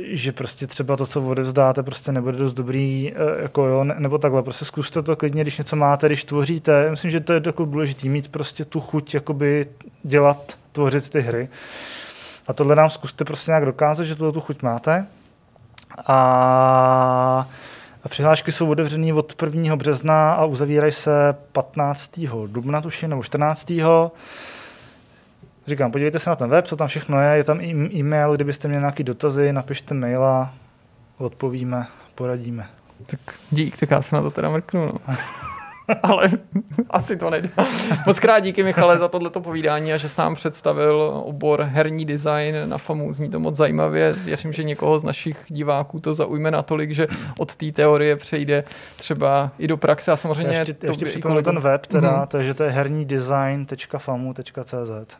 že prostě třeba to, co odevzdáte, prostě nebude dost dobrý, eh, jako jo, nebo takhle, prostě zkuste to klidně, když něco máte, když tvoříte, myslím, že to je jako důležité, mít prostě tu chuť, jakoby dělat, tvořit ty hry. A tohle nám zkuste prostě nějak dokázat, že tuto tu chuť máte. A, a přihlášky jsou otevřené od 1. března a uzavírají se 15. dubna, tuším, nebo 14. Říkám, podívejte se na ten web, co tam všechno je, je tam i e-mail, kdybyste měli nějaké dotazy, napište maila, odpovíme, poradíme. Tak dík, tak já se na to teda mrknu. No. ale asi to nejde. Moc krát díky Michale za tohleto povídání a že jsi nám představil obor herní design na FAMu. Zní to moc zajímavě. Věřím, že někoho z našich diváků to zaujme natolik, že od té teorie přejde třeba i do praxe a samozřejmě... Já ještě, ještě připomenu ten web, teda, mm-hmm. takže to je hernídesign.famu.cz.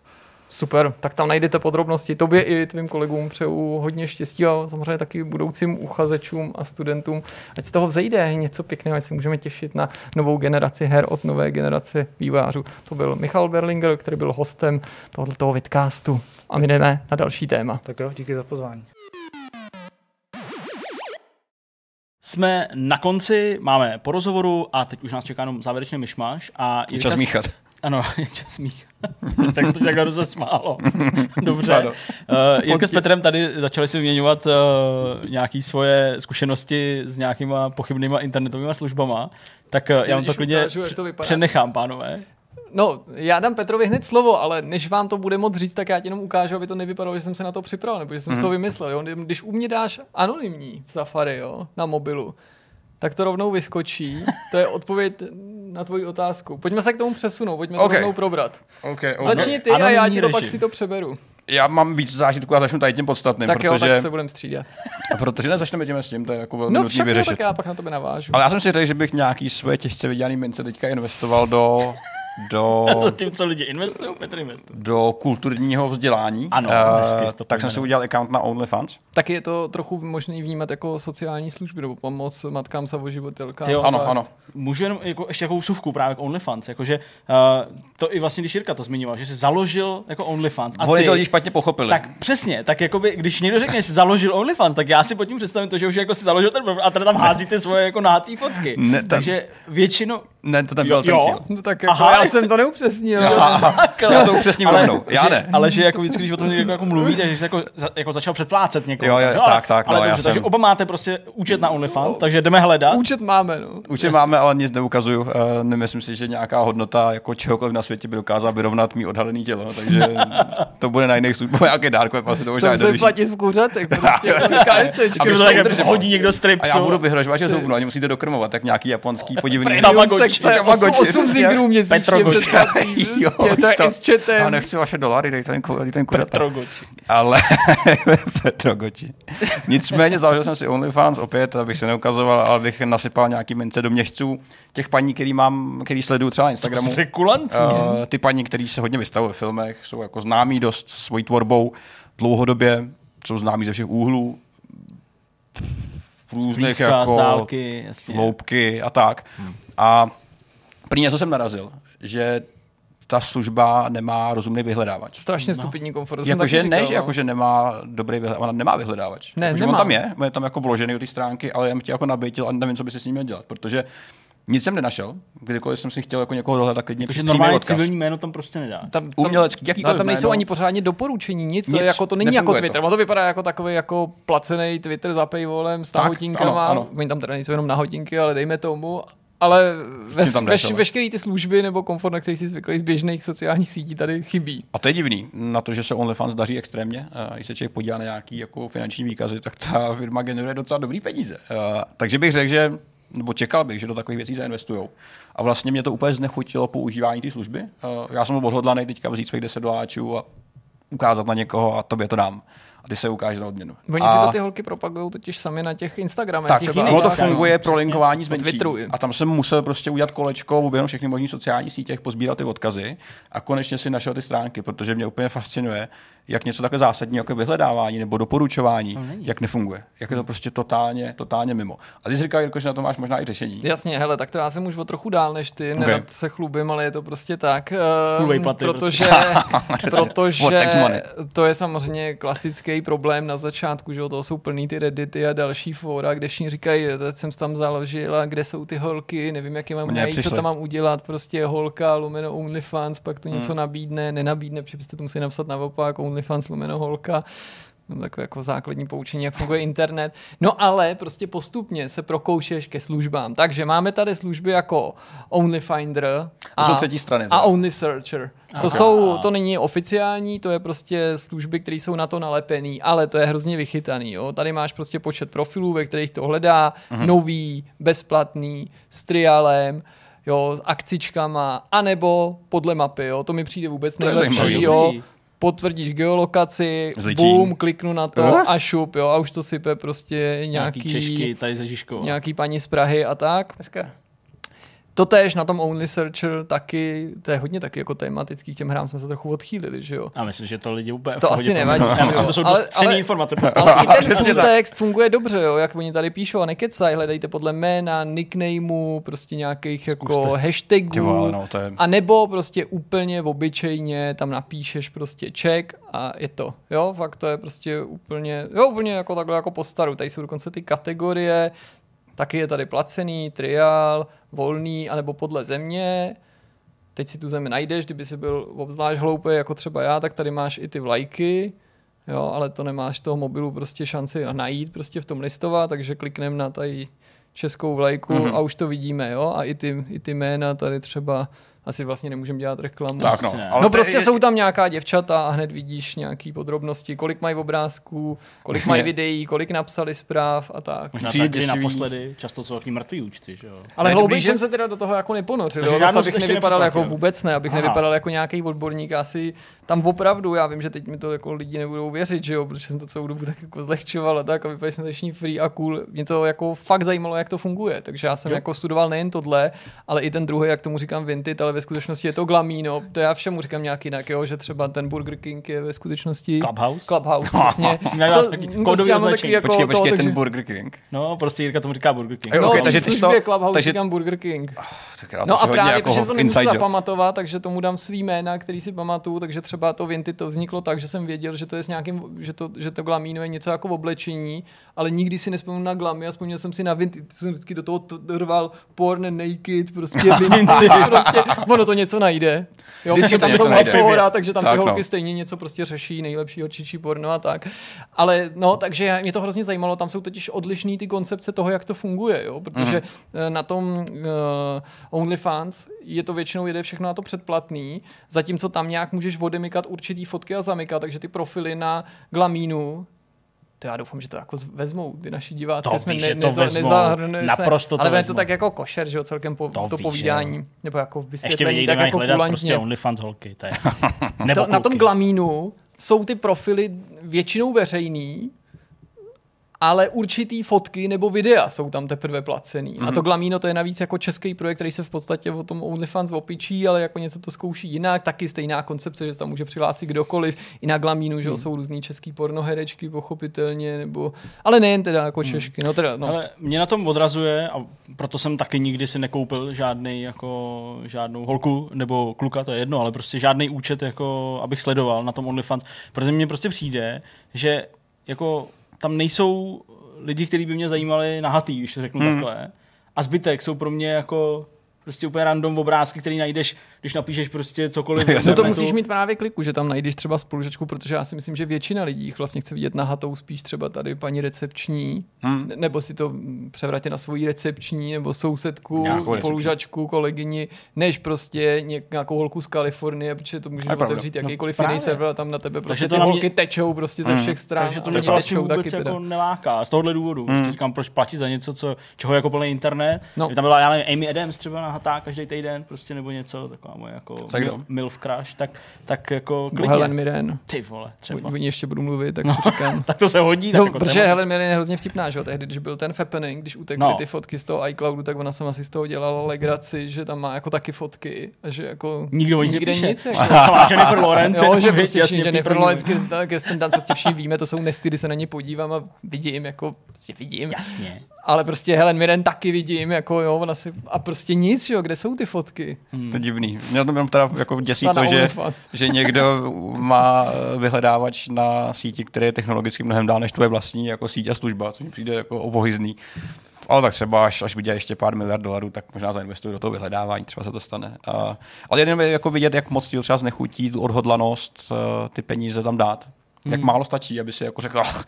Super, tak tam najdete podrobnosti. Tobě i tvým kolegům přeju hodně štěstí a samozřejmě taky budoucím uchazečům a studentům. Ať z toho vzejde něco pěkného, ať se můžeme těšit na novou generaci her od nové generace vývojářů. To byl Michal Berlinger, který byl hostem tohoto vidcastu. A my jdeme na další téma. Tak jo, díky za pozvání. Jsme na konci, máme po rozhovoru a teď už nás čeká jenom závěrečný myšmaš. A je čas míchat. Ano, je čas mých. tak to tak se smálo. Dobře. Uh, Jirka s Petrem tady začali si vyměňovat uh, nějaké svoje zkušenosti s nějakýma pochybnýma internetovými službama. Tak uh, já vám to klidně ukážu, to přenechám, pánové. No, já dám Petrovi hned slovo, ale než vám to bude moc říct, tak já ti jenom ukážu, aby to nevypadalo, že jsem se na to připravil, nebo že jsem mm. to mhm. vymyslel. Jo? Když u mě dáš anonymní v Safari jo, na mobilu, tak to rovnou vyskočí. To je odpověď na tvoji otázku. Pojďme se k tomu přesunout, pojďme okay. to rovnou probrat. Okay, okay. Začni ty a já ti to pak si to přeberu. Já mám víc zážitků a začnu tady tím podstatným, tak protože... Jo, tak se budeme střídat. protože ne, začneme tím s tím, to je jako velmi no, vyřešit. No tak já pak na to navážu. Ale já jsem si řekl, že bych nějaký své těžce vydělaný mince teďka investoval do do... A to tím, co lidi investují, Petr investuje. Do kulturního vzdělání. Ano, uh, tak jsem si udělal account na OnlyFans. Tak je to trochu možný vnímat jako sociální služby, nebo pomoc matkám samoživotelkám. Jo, ano, ano. Můžu jenom jako, ještě jako suvku právě k OnlyFans, jakože uh, to i vlastně, když Jirka to zmiňoval, že jsi založil jako OnlyFans. A Oni ty, to lidi špatně pochopili. Tak přesně, tak jakoby, když někdo řekne, že jsi založil OnlyFans, tak já si pod tím představím to, že už jako si založil ten a teda tam házíte svoje jako nátý fotky. Ne, tam, Takže většinou... Ne, to tam byl ten cíl. No tak jako, Aha, já jsem to neupřesnil. Já, já to upřesním ale, rovnou, já ne. ale že jako vždycky, když o tom někdo jako mluví, takže jsi jako, jako začal předplácet někoho. Jo, jo, tak, tak. Ale no, dobře, takže oba máte prostě účet na OnlyFans, no, takže jdeme hledat. Účet máme, no. Účet máme, ale nic neukazuju. Uh, nemyslím si, že nějaká hodnota jako čehokoliv na světě by dokázala vyrovnat mý odhalený tělo, takže to bude na jiných službách nějaký dárko, jako asi to možná nedovíš. platit v kuřatech, prostě a hodí někdo stripsu. A já budu vyhrožovat, že zoubnu, ani musíte dokrmovat, tak nějaký japonský podivný. Tamagotchi. Tamagotchi. 8 zigrů měsíčně. To je s četem. Nechci vaše dolary, dej ten, ten kuřata. Petrogoči. Ale Petrogoči. Nicméně založil jsem si OnlyFans opět, abych se neukazoval, ale bych nasypal nějaký mince do měšců těch paní, který mám, který sleduju třeba na Instagramu. Uh, ty paní, který se hodně vystavují ve filmech, jsou jako známí dost svojí tvorbou dlouhodobě, jsou známí ze všech úhlů, různých jako dálky, loupky a tak. Hmm. A první něco jsem narazil, že ta služba nemá rozumný vyhledávač. Strašně no. stupidní komfort. Jakože ne, že jako, že nemá dobrý vyhledávač, ona nemá vyhledávač. Ne, jako, nemá. on tam je, on je tam jako vložený do té stránky, ale já tě jako nabítil a nevím, co by si s ním měl dělat, protože nic jsem nenašel, kdykoliv jsem si chtěl jako někoho dohledat, klidně Takže normálně odkaz. civilní jméno tam prostě nedá. Tam, tam, Umělecký, jakýkoliv no, tam nejsou jméno, ani pořádně doporučení, nic, nic to, je jako, to není jako Twitter, to. to vypadá jako takový jako placený Twitter za paywallem s nahotinkama, oni tam teda nejsou jenom nahotinky, ale dejme tomu, ale ve, tam veš, ale. veškerý ty služby nebo komfort, na který jsi zvyklý z běžných sociálních sítí, tady chybí. A to je divný, na to, že se OnlyFans daří extrémně. Uh, když se člověk podívá na nějaký jako finanční výkazy, tak ta firma generuje docela dobrý peníze. Uh, takže bych řekl, že nebo čekal bych, že do takových věcí zainvestují. A vlastně mě to úplně znechutilo používání té služby. Uh, já jsem odhodlaný teďka vzít svých 10 doláčů a ukázat na někoho a tobě to dám. A ty se ukážeš na odměnu. Oni a... si to ty holky propagují totiž sami na těch Instagramech. Tak, těch jiných to funguje pro linkování zmenší. A tam jsem musel prostě udělat kolečko, oběhnout všechny možné sociální sítě, pozbírat ty odkazy a konečně si našel ty stránky, protože mě úplně fascinuje, jak něco takhle zásadní, jako vyhledávání nebo doporučování, jak nefunguje. Jak je to prostě totálně, totálně mimo. A ty jsi říkal, Jirko, že na to máš možná i řešení. Jasně, hele, tak to já jsem už o trochu dál než ty, Ok. okay. nerad se chlubím, ale je to prostě tak. Full ehm, výplaty, protože, protože money. to je samozřejmě klasický problém na začátku, že toho jsou plný ty reddity a další fora, kde všichni říkají, teď jsem tam založil a kde jsou ty holky, nevím, jak je mám najít, co tam mám udělat, prostě holka, lumeno OnlyFans, pak to Hmm. něco nabídne, nenabídne, protože byste to museli napsat naopak, OnlyFans, lumeno holka, No, takové jako základní poučení, jak funguje internet. No ale prostě postupně se prokoušeš ke službám. Takže máme tady služby jako OnlyFinder To jsou třetí strany. a. OnlySearcher. To, Ok. jsou, to není oficiální, to je prostě služby, které jsou na to nalepený, ale to je hrozně vychytaný. Jo? Tady máš prostě počet profilů, ve kterých to hledá, Mhm. nový, bezplatný, s trialem, jo, s akcičkama, anebo podle mapy, jo, to mi přijde vůbec nejlepší, jo. Potvrdíš geolokaci, Zličín. boom, kliknu na to a šup, jo, a už to sype prostě Nějaký, nějaký, Češky tady ze Žižkova. nějaký paní z Prahy a tak. Hezké. Totéž na tom Only Searcher taky, to je hodně taky jako tematický, k těm hrám jsme se trochu odchýlili, že jo. A myslím, že to lidi úplně To asi nevadí. Já myslím, že to jsou Ale- dost cenné ale- informace. Ale i ten kontext funguje dobře, jo, jak oni tady píšou a nekecaj, hledejte podle jména, nicknameu, prostě nějakých jako hashtagů. vole, no, to je... A nebo prostě úplně obyčejně tam napíšeš prostě check a je to. Jo, fakt to je prostě úplně, jo, úplně jako takhle jako po staru. Tady jsou dokonce ty kategorie, taky je tady placený, trial, volný, anebo podle země. Teď si tu zemi najdeš, kdyby si byl obzvlášť hloupý, jako třeba já, tak tady máš i ty vlajky, jo, ale to nemáš toho mobilu prostě šanci najít prostě v tom listovat, takže klikneme na tady českou vlajku Mhm. mm-hmm. a už to vidíme, jo, a i ty, i ty jména tady třeba asi vlastně nemůžeme dělat reklamu. Tak no. Asi ne. Ale no prostě je- jsou tam nějaká děvčata a hned vidíš nějaký podrobnosti, kolik mají obrázků, kolik mají videí, kolik napsali zpráv a tak. Možná Přijde taky naposledy, často jsou taky mrtvý účty, že jo. Ale Ne, hlouběji že- jsem se teda do toho jako neponořil, Takže jo, zase abych nevypadal jako vůbec ne, abych Aha. nevypadal jako nějaký odborník, asi tam opravdu, já vím, že teď mi to jako lidi nebudou věřit, že jo, protože jsem to celou dobu tak jako zlehčoval a tak a vypadali jsme všichni free a cool. Mě to jako fakt zajímalo, jak to funguje, takže já jsem Jo. jako studoval nejen tohle, ale i ten druhý, jak tomu říkám Vinted, ale ve skutečnosti je to Glamino, to já všemu říkám nějak jinak, jo, že třeba ten Burger King je ve skutečnosti Clubhouse? Clubhouse, přesně. Mám taky prostě kódový označení. jako Počkej, počkej, to, ten takže- Burger King. No, prostě Jirka tomu říká Burger King. No, ok, okay, takže takže ty to, to- Clubhouse takže- říkám Burger King. Tak já to No a právě, jako protože to nemůžu zapamatovat, takže tomu dám svý jména, který si pamatuju, takže třeba to Vinty to vzniklo tak, že jsem věděl, že to je s nějakým, že to, že to glamíno je něco jako v oblečení, ale nikdy si nespomněl na glamy a vzpomněl jsem si na Vinty, ty jsem vždycky do toho rval porn naked, prostě Vinty, prostě, ono to něco najde. Jo, Vždycky tam jsou najde. fora, takže tam Tak ty no. holky stejně něco prostě řeší, nejlepší horčičí porno a tak. Ale no, takže mě to hrozně zajímalo, tam jsou totiž odlišný ty koncepce toho, jak to funguje, jo, protože mm. na tom uh, OnlyFans je to většinou jede všechno na to předplatný, zatímco tam nějak můžeš odemykat určitý fotky a zamykat, takže ty profily na Glamínu to já doufám, že to jako vezmou ty naši diváci. To že jsme víš, že to vezmou. nezahrnuli Naprosto to Ale je to vezmou. tak jako košer, že jo, celkem po, To to, víš, povídání. Nebo jako Ještě vysvětlení, vědějí, tak jako hledat kulantně. prostě OnlyFans holky, to je. Nebo To, na tom. Glamínu jsou ty profily většinou veřejný, ale určitý fotky nebo videa jsou tam teprve placený. Mm-hmm. A to Glamino to je navíc jako český projekt, který se v podstatě o tom OnlyFans opičí, ale jako něco to zkouší jinak. Taky stejná koncepce, že se tam může přihlásit kdokoliv. I na Glamínu, že jo, jsou různý český pornoherečky, pochopitelně, nebo... Ale nejen teda jako češky. No teda, no. Ale mě na tom odrazuje, a proto jsem taky nikdy si nekoupil žádný jako žádnou holku nebo kluka, to je jedno, ale prostě žádný účet, jako abych sledoval na tom OnlyFans, protože mně prostě přijde, že jako tam nejsou lidi, kteří by mě zajímali nahatý, když to řeknu hmm. takhle. A zbytek jsou pro mě jako Prostě úplně random obrázky, který najdeš, když napíšeš prostě cokoliv. No No to musíš mít právě kliku, že tam najdeš třeba spolužačku, protože já si myslím, že většina lidí vlastně chce vidět nahatou spíš třeba tady paní recepční, Hmm. ne- nebo si to převratě na svoji recepční, nebo sousedku, Nějakou spolužačku, kolegyni, než prostě nějakou holku z Kalifornie, protože to můžeš otevřít No jakýkoliv právě. jiný server a tam na tebe prostě to ty na mě- holky tečou prostě ze Hmm. všech stran. Takže to mě vlastně vůbec taky jako teda. neláká. Z tohohle důvodu. Hmm. Mm. Říkám, proč platit za něco, co, čeho je jako plný internet. No. No. Tam byla, já nevím, Amy Adams třeba nahatá každý týden, prostě nebo něco, taková moje jako Tak mil, milf crush, tak, tak jako klidně. Helen Mirren. Ty vole, třeba. O ní ještě budu mluvit, tak si říkám. Tak to se hodí. No, tak jako protože téma. Helen Mirren je hrozně vtipná, že jo? Tehdy, když byl ten Fappening, když utekly No. ty fotky z toho iCloudu, tak ona sama si z toho dělala legraci, že tam má jako taky fotky a že jako Nikdo o nich nikde nepíše. nic. Jako. Jennifer Lawrence. Jo, že prostě všichni Jennifer Lawrence, Kirsten Dunst, prostě všichni víme, to jsou nesty, kdy se na ně podívám a vidím, jako, prostě vidím. Jasně. Ale prostě Helen Mirren taky vidím, jako jo, ona si, a prostě nic, jo, kde jsou ty fotky? To je divný. Mě to jenom teda jako děsí to, že, že někdo má vyhledávač na síti, který je technologicky mnohem dál než tvoje vlastní jako síť a služba, což mi přijde jako obohyzný. Ale tak třeba až, až vydělá ještě pár miliard dolarů, tak možná zainvestují do toho vyhledávání, třeba se to stane. A, ale jenom je jako vidět, jak moc ti třeba znechutí tu odhodlanost eh, ty peníze tam dát. Jak málo stačí, aby si jako řekl, "Ach,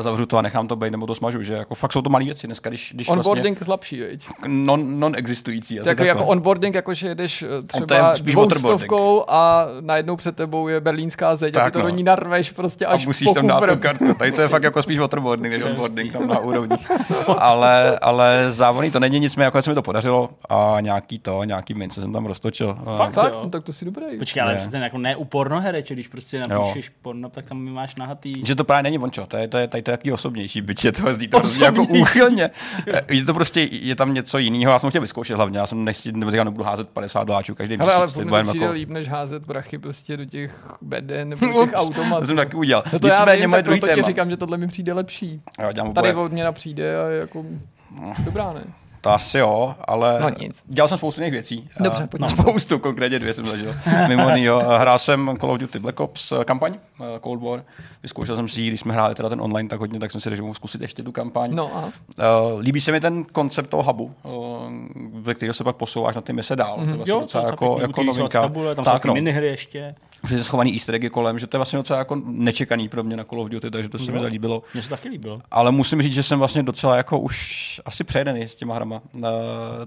zavřu to a nechám to být, nebo to smažu, že jako fakt jsou to malé věci dneska, když, když vlastně Onboarding slabší, veď? non, non-existující. asi Tak jako onboarding, jako že jedeš eh, je třeba dvoustovkou a najednou před tebou je berlínská zeď a Tak ty to no. do ní narveš prostě a až musíš po tam dát tu kartu. Tady to je fakt jako spíš waterboarding než onboarding tam na úrovni. ale, ale závodný to není, nicméně jako se mi to podařilo a nějaký to, nějaký mince jsem tam roztočil. A- Fakt? Fakt? jo. No, tak to si dobrý. Počkej, ale Ne. přece jako ne u pornohereče, když prostě napíšeš porno, tak tam máš nahatý. Že to právě není vončo, to je, to je, tady to je takový osobnější, byť je to zdí to jako úchylně. Je to prostě, je tam něco jiného, já jsem chtěl vyzkoušet hlavně, já jsem nechtěl, nebo nebudu házet 50 doláčů každý Ale, ale měsíc. furt to mi je to přijde jako- líp, než házet prachy prostě do těch beden nebo do těch automatů. To jsem taky udělal. No to já Nicméně vím, moje tak druhý téma. říkám, že tohle mi přijde lepší. Já dělám Tady odměna přijde a je jako dobrá, ne? To asi jo, ale No nic. dělal jsem spoustu jiných věcí. Dobře, A- pojďme. no, spoustu, konkrétně dvě jsem zažil. Mimo jo. Hrál jsem Call of Duty Black Ops eh, kampaň, eh, Cold War. Vyzkoušel jsem si ji, když jsme hráli teda ten online tak hodně, tak jsem si řekl, že mohu zkusit ještě tu kampaň. No a Uh, líbí se mi ten koncept toho hubu, uh, ve kterého se pak posouváš na ty mise dál. Mm-hmm. To je vlastně Jo, docela to je jako, jako novinka. Tabule, tam jsou tak, taky no. minihry ještě. Že schovaný easter eggy kolem, že to je vlastně docela jako nečekaný pro mě na Call of Duty, takže to se mi Jo. zalíbilo. Mně se taky líbilo. Ale musím říct, že jsem vlastně docela jako už asi přejedený s těma hrama. Uh,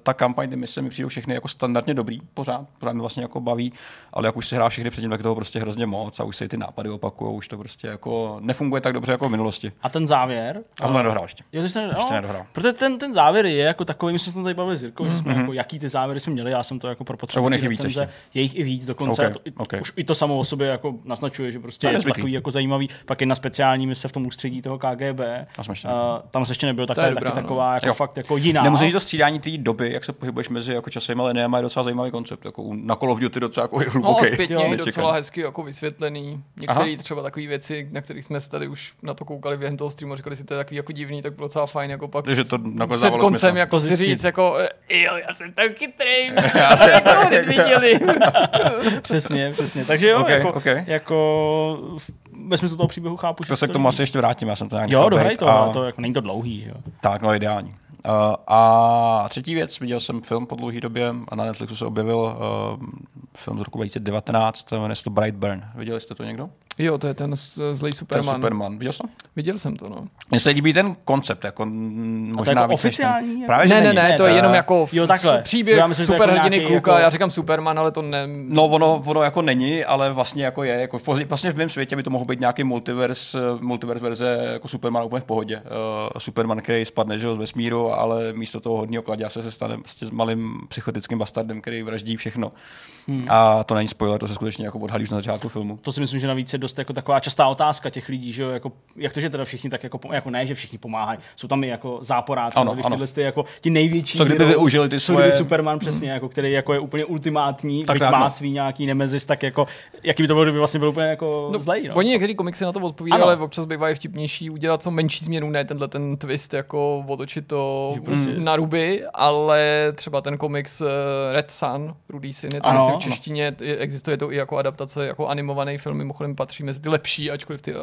ta kampaň, ty mise mi přijdou všechny jako standardně dobrý, pořád, pořád mě vlastně jako baví, ale jak už si hrál všechny předtím, tak toho prostě hrozně moc a už se i ty nápady opakují, už to prostě jako nefunguje tak dobře jako v minulosti. A ten závěr? A to nedohrál ještě. Jo, ty jsi Ještě no, nedohrál. Protože ten, ten závěr je jako takový, my jsme se tady bavili s Jirkou, mm-hmm. že jsme jako, jaký ty závěry jsme měli, já jsem to jako pro potřebu Mhm. Je jich i víc dokonce, Ok, to, i, ok. už i to samo o sobě jako naznačuje, že prostě To je je takový jako zajímavý, pak jedna speciální mise v tom ústředí toho KGB, A uh, tam se ještě nebyl, tak To je je dobrá, taky no. taková jako Jo. fakt jako jiná. Nemusíš to střídání té doby, jak se pohybuješ mezi jako časovými liniemi, je docela zajímavý koncept. Jako na Call of Duty docela jako No, hluboký. zpětně Jo, je docela hezky jako vysvětlený. Některé třeba takové věci, na kterých jsme se tady už na to koukali během toho streamu, říkali si, to je takový jako divný, tak bylo docela fajn, jako pak že to nakonec před koncem smysl. jako si říct, jako jo, já jsem tak chytrý, Já jsem- to viděli. Přesně, přesně. Takže jo, Ok, jako, ok. jako ve smyslu toho příběhu chápu, že To se k tomu asi ještě vrátím, já jsem to nějak Jo, dohraj to, a- to jako, není to dlouhý, že jo. Tak, no ideální. Uh, a třetí věc, viděl jsem film po dlouhé době a na Netflixu se objevil uh, film z roku 2019, jmenuje se to Brightburn. Viděli jste to někdo? Jo, to je ten zlej Ten Superman. Superman. Viděl jsi to? Viděl jsem to, no. Mně se líbí ten koncept, jako možná jako víc než ten- oficiální, jako? Právě, Ne, ne, ne, to je jenom jako jo, takhle. příběh Já myslím, je jako nějaký kluka, jako- já říkám Superman, ale to ne... No, ono, ono jako není, ale vlastně jako je. Jako vlastně v mém světě by to mohl být nějaký multiverse, multiverse verze jako Superman úplně v pohodě. Uh, Superman, který spadne že, z vesmíru, ale místo toho hodního kladěse se stane prostě s malým psychotickým bastardem, který vraždí všechno. Hmm. A to není spoiler, to se skutečně jako odhalí už na začátku filmu. To si myslím, že navíc je dost jako taková častá otázka těch lidí, že jo, jako, jak to, že teda všichni tak jako, jako ne, že všichni pomáhají, jsou tam i jako záporáci, Ano, ano, když ano. tyhle ty jako ti největší. Co kdyby využili ty co kdyby svoje- Superman přesně, jako, který jako je úplně ultimátní, Tak tak, byť tak, má no. svý nějaký nemezis, tak jako, jaký by to bylo, kdyby vlastně byl úplně jako no, zlej, no. Oni některé komiksy na to odpovídají, Ano. ale občas bývají vtipnější udělat to menší změnu, ne tenhle ten twist, jako otočit to Že prostě- na ruby, ale třeba ten komiks eh, Red Sun, Rudý syn, je to Ano, v ano. češtině, je- existuje to i jako adaptace, jako animovaný film, mimochodem patří patří mezi ty lepší, ačkoliv ty uh,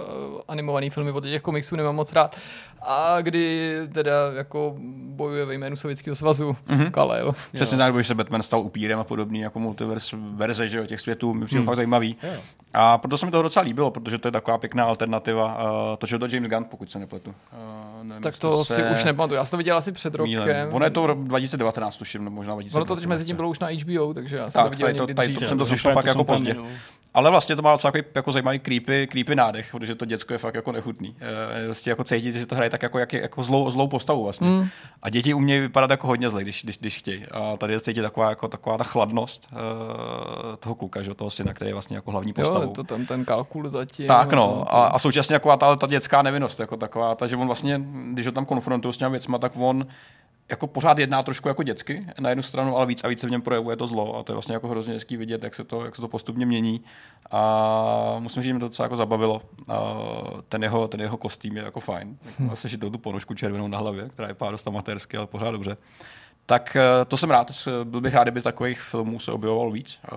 animované filmy od těch komiksů nemám moc rád. A kdy teda jako bojuje ve jménu Sovětského svazu mm-hmm. Kal-El. Přesně tak, když se Batman stal upírem a podobný, jako multiverse verze že jo, těch světů, mi přijde Hmm. fakt zajímavý. Jo. A proto se mi to docela líbilo, protože to je taková pěkná alternativa. Uh, to, že to James Gunn, pokud se nepletu. Uh, nevím, Tak to se si už nepamatuju. Já jsem to viděl asi před rokem. mýlím. Ono je to rok 2019, tuším, nebo možná 2020. Ono to teď mezi tím bylo už na HBO, takže já jsem Tak, to viděl tady to- někdy tady dřív. to jsem to úplně- fakt jako pozdě. Ale vlastně to má docela takový jako zajímavý creepy, creepy nádech, protože to děcko je fakt jako nechutný. Eh, Vlastně jako cítit, že to hraje tak jako, jak jako zlou, zlou postavu vlastně. Mm. A děti umějí vypadat jako hodně zle, když, když, když chtějí. A tady je cítit taková, jako, taková ta chladnost uh, toho kluka, že, toho syna, který je vlastně jako hlavní postavou. Jo, to tam ten kalkul zatím. Tak no, a, a současně jako ta, ta dětská nevinnost, jako taková, ta, že on vlastně, když ho tam konfrontuje s těmi věcma, tak on jako pořád jedná trošku jako dětsky na jednu stranu, ale víc a víc se v něm projevuje to zlo a to je vlastně jako hrozně hezký vidět, jak se to, jak se to postupně mění a musím říct, že mě to docela jako zabavilo. A ten, jeho, ten jeho kostým je jako fajn. Jako Asi šitou tu ponožku červenou na hlavě, která je pár dost amatérsky, ale pořád dobře. Tak eh, to jsem rád, byl bych rád, kdyby takových filmů se objevovalo víc. Eh,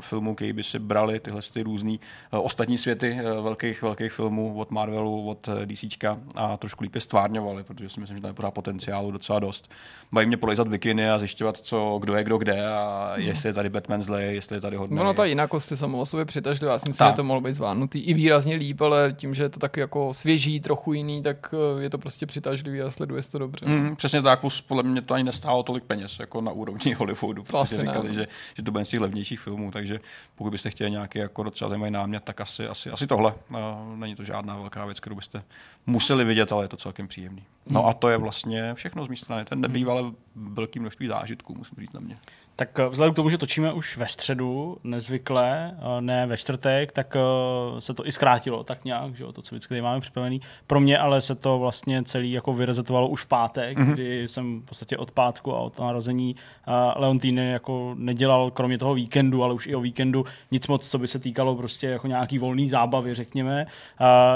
Filmů, který by si brali tyhle ty různý eh, ostatní světy velkých, velkých filmů od Marvelu, od DCčka a trošku líp je stvárňovali, protože si myslím, že tam je pořád potenciálu docela dost. Baví mě polejzat vikiny a zjišťovat, co, kdo je kdo kde a jestli je tady Batman zlej, jestli je tady hodný. Ono ta jinakost je samo o sobě přitažlivá. Já si myslím, Tak. že to mohlo být zvládnutý i výrazně líp, ale tím, že je to taky jako svěží, trochu jiný, tak je to prostě přitažlivý a sleduje se to dobře. Mm, přesně tak, plus podle mě to ani nestálo tolik peněz jako na úrovni Hollywoodu, protože asi ne, říkali, no. že, že to bude z těch levnějších filmů, takže pokud byste chtěli nějaký jako docela zajímavý námět, tak asi, asi, asi tohle. Uh, není to žádná velká věc, kterou byste museli vidět, ale je to celkem příjemný. No a to je vlastně všechno z mé strany. Ten nebýval velký množství zážitků, musím říct na mě. Tak eh, vzhledem k tomu, že točíme už ve středu, nezvykle, eh, ne ve čtvrtek, tak eh, se to i zkrátilo tak nějak, že jo, to, co vždycky tady máme připravený. Pro mě ale se to vlastně celý jako vyrezetovalo už v pátek, mm-hmm. kdy jsem v podstatě od pátku a od narození Leontýny jako nedělal kromě toho víkendu, ale už i o víkendu nic moc, co by se týkalo prostě jako nějaký volný zábavy, řekněme.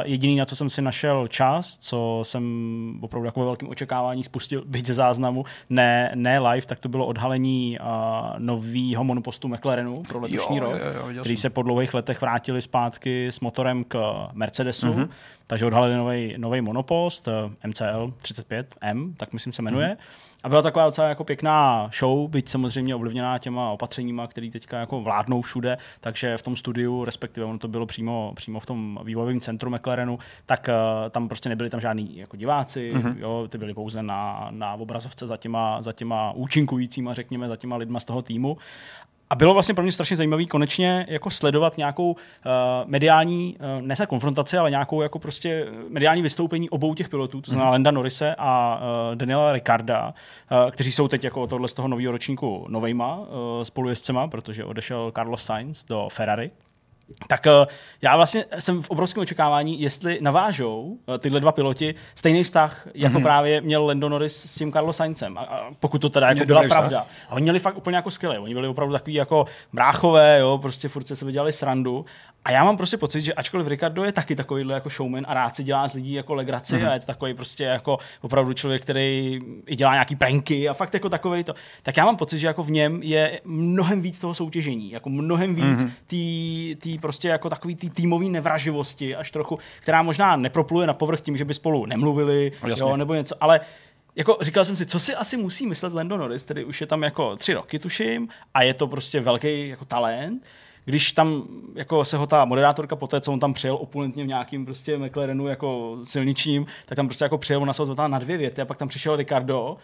Jediný, na co jsem si našel čas, co jsem opravdu jako ve velkém očekávání spustil, byť ze záznamu, ne, ne live, tak to bylo odhalení uh, nového monopostu McLarenu pro letošní Jo, rok, jo, jo, který jsem. se po dlouhých letech vrátili zpátky s motorem k Mercedesu, mm-hmm. Takže odhalili nový monopost, eh, MCL 35M, tak myslím se jmenuje. Mm-hmm. A byla taková docela jako pěkná show, byť samozřejmě ovlivněná těma opatřeníma, které teďka jako vládnou všude, takže v tom studiu, respektive ono to bylo přímo, přímo v tom vývojovém centru McLarenu, tak uh, tam prostě nebyli tam žádní jako diváci, mm-hmm. jo, ty byli pouze na, na obrazovce za těma, za těma účinkujícíma, řekněme, za těma lidma z toho týmu. A bylo vlastně pro mě strašně zajímavý konečně jako sledovat nějakou uh, mediální, uh, ne se konfrontaci, ale nějakou jako prostě mediální vystoupení obou těch pilotů, to znamená Lenda Norrise a uh, Daniela Ricarda, uh, kteří jsou teď jako tohle z toho nového ročníku novejma uh, spolujezdcema, protože odešel Carlos Sainz do Ferrari. Tak eh, já vlastně jsem v obrovském očekávání, jestli navážou eh, tyhle dva piloti stejný vztah, jako mm-hmm. právě měl Lando Norris s tím Carlos Saincem. A, a pokud to teda jako byla vztah. pravda. A oni měli fakt úplně jako skvělé. Oni byli opravdu takový jako bráchové, jo, prostě furt se sebe dělali srandu. A já mám prostě pocit, že ačkoliv Ricardo je taky takovýhle jako showman a rád si dělá z lidí jako legraci mm-hmm. a je to takový prostě jako opravdu člověk, který i dělá nějaký pranky a fakt jako takový to. Tak já mám pocit, že jako v něm je mnohem víc toho soutěžení, jako mnohem víc mm-hmm. tý, tý prostě jako takový tý týmový nevraživosti, až trochu, která možná nepropluje na povrch tím, že by spolu nemluvili, Jasně. jo, nebo něco, ale jako říkal jsem si, co si asi musí myslet Lando Norris, který už je tam jako tři roky, tuším, a je to prostě velký jako talent, když tam jako se ho ta moderátorka po té, co on tam přijel opulentně v nějakým prostě McLarenu jako silničním, tak tam prostě jako přijel, ona se ho na dvě věty a pak tam přišel Ricardo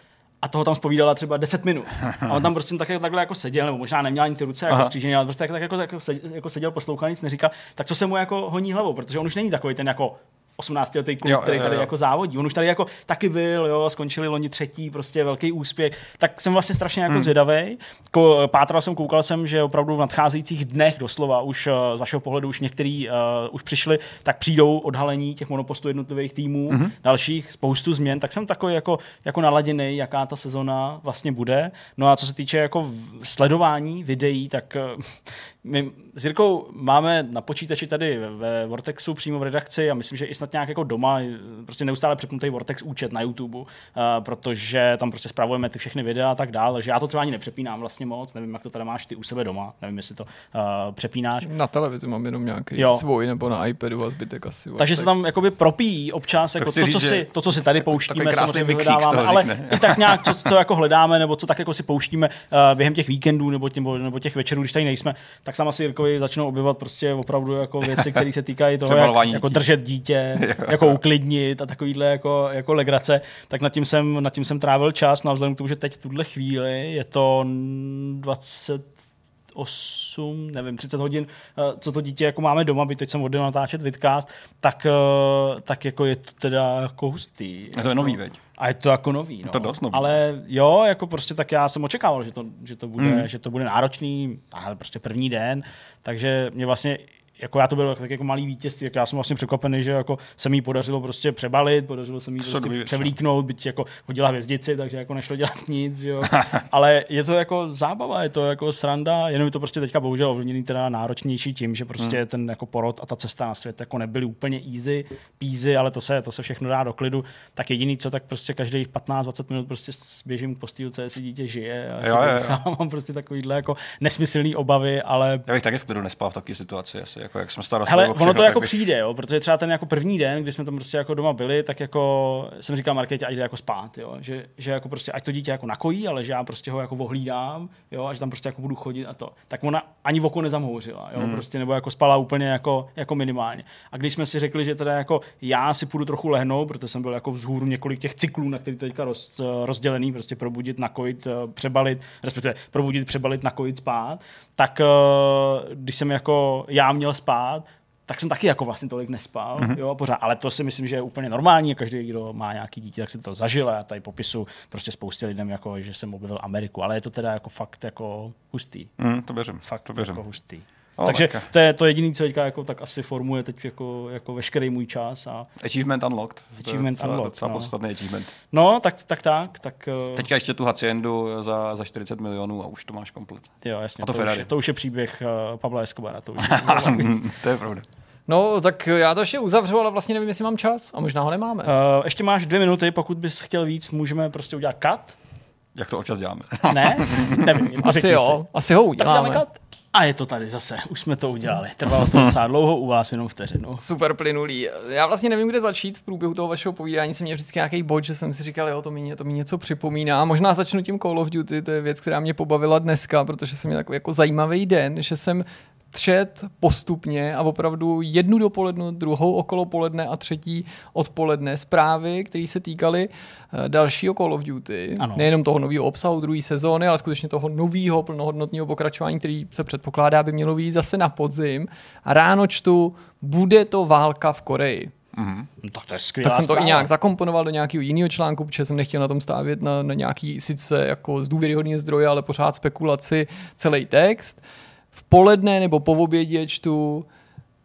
a toho tam spovídala třeba 10 minut. A on tam prostě tak, takhle jako seděl, nebo možná neměl ani ty ruce jako Aha. střížený, ale prostě tak, tak jako, jako, seděl, jako seděl, poslouchal, nic neříkal. Tak co se mu jako honí hlavou, protože on už není takový ten jako 18 letý kluk, Jo, který tady jo. jako závodí. On už tady jako taky byl, jo, skončili loni třetí, prostě velký úspěch. Tak jsem vlastně strašně jako hmm. zvědavý. Ko, pátral jsem, koukal jsem, že opravdu v nadcházejících dnech doslova už eh, z vašeho pohledu už některý uh, už přišli, tak přijdou odhalení těch monopostů jednotlivých týmů, hmm. dalších spoustu změn, tak jsem takový jako, jako naladěný, jaká ta sezona vlastně bude. No a co se týče jako sledování videí, tak eh, my s Jirkou máme na počítači tady ve- ve Vortexu přímo v redakci a myslím, že i snad nějak jako doma, prostě neustále přepnutý Vortex účet na YouTube, uh, protože tam prostě spravujeme ty všechny videa a tak dále, takže já to třeba ani nepřepínám vlastně moc, nevím, jak to tady máš ty u sebe doma, nevím, jestli to uh, přepínáš. Na televizi mám jenom nějaký Jo. svůj nebo na iPadu a zbytek asi. Takže se tam jakoby propíjí občas jako to, říct, co že si, to, co si tady pouštíme, samozřejmě vyhledáváme, ale i tak nějak, co, co, jako hledáme, nebo co tak jako si pouštíme uh, během těch víkendů nebo, tě, nebo těch večerů, když tady nejsme, tak sam asi Jirkovi začnou objevovat prostě opravdu jako věci, které se týkají toho, jak, jako držet dítě, jako uklidnit a takovýhle jako, jako legrace, tak nad tím, jsem, nad tím jsem trávil čas, no a vzhledem k tomu, že teď v tuhle chvíli je to 20 8, nevím, 30 hodin, eh, co to dítě jako máme doma, by teď jsem odjel natáčet vidcast, tak, eh, tak jako je to teda jako hustý. A to je nový, veď? A je to jako nový. No. to dost nový. Ale jo, jako prostě tak já jsem očekával, že to, že to, bude, Mm. že to bude náročný, ale prostě první den, takže mě vlastně jako já to bylo tak jako malý vítězství, jak já jsem vlastně překvapený, že jako se mi podařilo prostě přebalit, podařilo se mi prostě převlíknout, byť jako hodila hvězdici, takže jako nešlo dělat nic, jo. Ale je to jako zábava, je to jako sranda, jenom je to prostě teďka bohužel ovlivněný teda náročnější tím, že prostě hmm. ten jako porod a ta cesta na svět jako nebyly úplně easy, peasy, ale to se, to se všechno dá do klidu. Tak jediný co, tak prostě každých 15-20 minut prostě běžím k postýlce, jestli dítě žije a jo, jo, jo. mám prostě takovýhle jako nesmyslný obavy, ale Já bych taky v klidu nespal v takové situaci, asi, jako jak jsme starostli. Hele, ono to jako bych- přijde, jo, protože třeba ten jako první den, kdy jsme tam prostě jako doma byli, tak jako jsem říkal Markétě, ať jde jako spát, jo, že, že, jako prostě, ať to dítě jako nakojí, ale že já prostě ho jako ohlídám, jo, a že tam prostě jako budu chodit a to. Tak ona ani v oko nezamhouřila, jo, hmm. prostě, nebo jako spala úplně jako, jako minimálně. A když jsme si řekli, že teda jako já si půjdu trochu lehnout, protože jsem byl jako vzhůru několik těch cyklů, na který to teďka roz, rozdělený, prostě probudit, nakojit, eh, přebalit, respektive probudit, přebalit, nakojit, spát, tak eh, když jsem jako já měl spát, tak jsem taky jako vlastně tolik nespal, mm-hmm. jo, pořád, ale to si myslím, že je úplně normální, každý, kdo má nějaký dítě, tak si to zažil a tady popisu prostě spoustě lidem, jako, že jsem objevil Ameriku, ale je to teda jako fakt jako hustý, Mm, to věřím, fakt to věřím. jako hustý. No, Takže tak- to je to jediné, co teďka jako tak asi formuje teď jako, jako veškerý můj čas. A, Achievement unlocked. To je Achievement docela, unlocked, Docela no. podstatný achievement. no, tak, tak, tak, tak eh, Teďka ještě tu haciendu za, za 40 milionů a už to máš komplet. jo, jasně, a to to, už, je- to už je příběh uh, Pavla Escobara. To už, to je pravda. No, tak já to ještě uzavřu, ale vlastně nevím, jestli mám čas a možná ho nemáme. uh, ještě máš dvě minuty, pokud bys chtěl víc, můžeme prostě udělat cut. Jak to občas děláme. Ne? Nevím. Asi jo, Si. asi ho Tak uděláme. děláme cut. A je to tady zase, už jsme to udělali. Trvalo to docela dlouho, u vás jenom vteřinu. Super plynulý. Já vlastně nevím, kde začít v průběhu toho vašeho povídání. Jsem měl vždycky nějaký bod, že jsem si říkal, jo, to mi, to mi něco připomíná. Možná začnu tím Call of Duty, to je věc, která mě pobavila dneska, protože jsem měl takový jako zajímavý den, že jsem třet postupně a opravdu jednu dopolednu, druhou okolo poledne a třetí odpoledne zprávy, které se týkaly eh, dalšího Call of Duty. Ano. Nejenom toho nového obsahu druhé sezóny, ale skutečně toho nového plnohodnotného pokračování, který se předpokládá, by mělo být zase na podzim. A ráno čtu, bude to válka v Koreji. No, tak to je skvělá Tak jsem to zpráva. i nějak zakomponoval do nějakého jiného článku, protože jsem nechtěl na tom stavět na, na nějaký sice jako z důvěryhodný zdroje, ale pořád spekulaci celý text. V poledne nebo po obědě čtu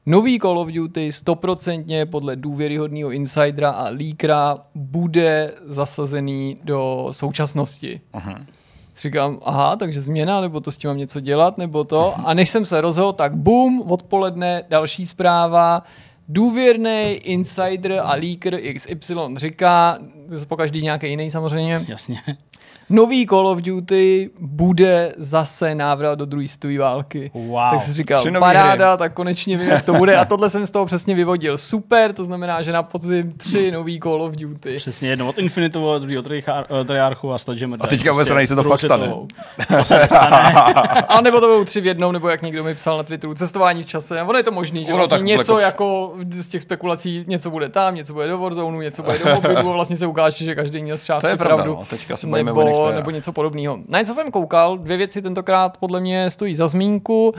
Nový Call of Duty stoprocentně podle důvěryhodného insidera a leakera bude zasazený do současnosti. Aha. Říkám, aha, takže změna, nebo to s tím mám něco dělat, nebo to. A než jsem se rozhodl, tak bum, odpoledne další zpráva. Důvěrný insider a leaker XY říká, po každý nějaký jiný samozřejmě, Jasně. Nový Call of Duty bude zase návrat do druhé světové války. Wow. Tak si říkal, Tři paráda, tak konečně vím, jak to bude. A tohle jsem z toho přesně vyvodil. Super, to znamená, že na podzim tři nový Call of Duty. Přesně jedno od Infinitu, od druhého Trichar- eh, Triarchu a Sledgehammer. A teďka vůbec nejste, to fakt stane. To se nestane. A nebo to budou tři v jednom, nebo jak někdo mi psal na Twitteru, cestování v čase. Ono je to možný, že vlastně něco jako z těch spekulací, něco bude tam, něco bude do Warzone, něco bude do mobilu a vlastně se ukáže, že každý měl z části To je pravda, pravdu. no. Teďka se bavíme o nebo, něco podobného. Na něco jsem koukal, dvě věci tentokrát podle mě stojí za zmínku.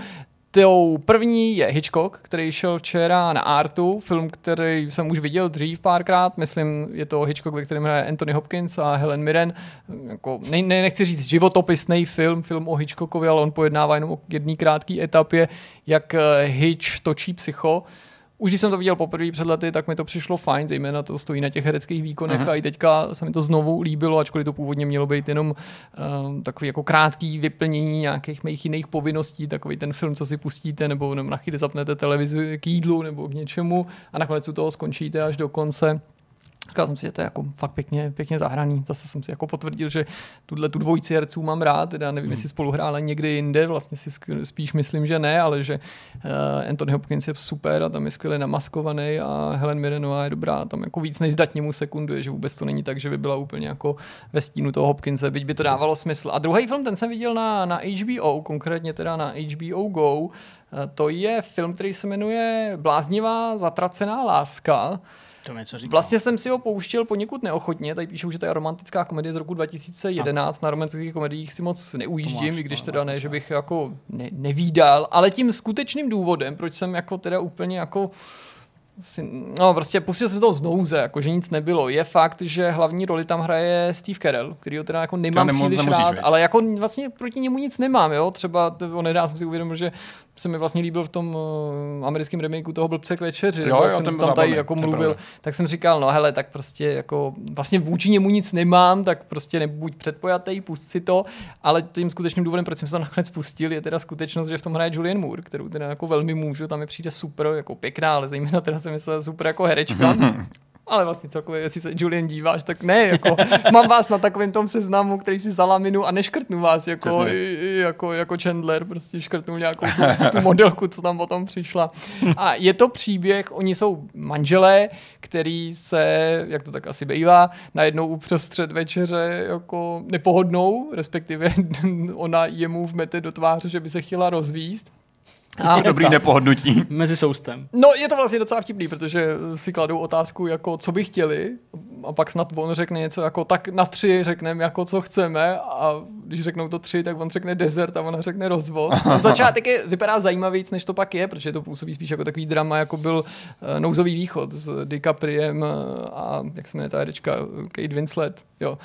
Tou první je Hitchcock, který šel včera na Artu, film, který jsem už viděl dřív párkrát, myslím, je to Hitchcock, ve kterém hraje Anthony Hopkins a Helen Mirren. Jako, ne, ne, nechci říct životopisný film, film o Hitchcockovi, ale on pojednává jenom o jedné krátké etapě, jak eh, Hitch točí psycho. Už když jsem to viděl poprvé před lety, tak mi to přišlo fajn, zejména to stojí na těch hereckých výkonech uh-huh. a i teďka se mi to znovu líbilo, ačkoliv to původně mělo být jenom uh, takový jako krátký vyplnění nějakých mých jiných povinností, takový ten film, co si pustíte, nebo, nebo na chvíli zapnete televizi k jídlu nebo k něčemu a nakonec u toho skončíte až do konce. Říkal jsem si, že to je jako fakt pěkně, pěkně zahraný. Zase jsem si jako potvrdil, že tuhle tu dvojici herců mám rád, teda nevím, hmm. jestli spolu hráli někdy jinde, vlastně si spíš myslím, že ne, ale že uh, Anthony Hopkins je super a tam je skvěle namaskovaný a Helen Mirenová je dobrá, tam jako víc než zdatně mu sekunduje, že vůbec to není tak, že by byla úplně jako ve stínu toho Hopkinse, byť by to dávalo smysl. A druhý film, ten jsem viděl na, na HBO, konkrétně teda na HBO Go, Eh, to je film, který se jmenuje Bláznivá zatracená láska. To něco říká. Vlastně jsem si ho pouštěl poněkud neochotně, tady píšou, že to je romantická komedie z roku 2011, na romantických komediích si moc neujíždím, i když to teda ne, že bych jako ne, nevídal, ale tím skutečným důvodem, proč jsem jako teda úplně jako si, no prostě pustil jsem to znouze, jako že nic nebylo. Je fakt, že hlavní roli tam hraje Steve Carell, který ho teda jako nemám nemo- příliš rád, ale jako vlastně proti němu nic nemám, jo. Třeba t- on nedá jsem si uvědomil, že se mi vlastně líbil v tom uh, americkém remakeu toho blbce k večeři, Jo, jo, jak jsem tam tady zábavný, jako to je mluvil, pravda. tak jsem říkal, no hele, tak prostě jako vlastně vůči němu nic nemám, tak prostě nebuď předpojatý, pust si to, ale tím skutečným důvodem, proč jsem se to nakonec pustil, je teda skutečnost, že v tom hraje Julian Moore, kterou teda jako velmi můžu, tam mi přijde super, jako pěkná, ale zejména teda jsem myslel super jako herečka. Ale vlastně celkově, jestli se Julian díváš, tak ne, jako mám vás na takovém tom seznamu, který si zalaminu a neškrtnu vás jako, Přesně. jako, jako Chandler, prostě škrtnul nějakou tu, tu modelku, co tam potom přišla. A je to příběh, oni jsou manželé, který se, jak to tak asi bývá, najednou uprostřed večeře jako nepohodnou, respektive ona jemu vmete do tváře, že by se chtěla rozvíst. A Dobrý nepohodnutí. Mezi soustem. No, je to vlastně docela vtipný, protože si kladou otázku, jako co by chtěli, a pak snad on řekne něco jako tak na tři řekneme, jako co chceme, a když řeknou to tři, tak on řekne desert a ona řekne rozvod. Ten začátek je, vypadá zajímavější, než to pak je, protože to působí spíš jako takový drama, jako byl uh, Nouzový východ s DiCapriem uh, a jak se jmenuje ta herečka, Kate Winslet, jo.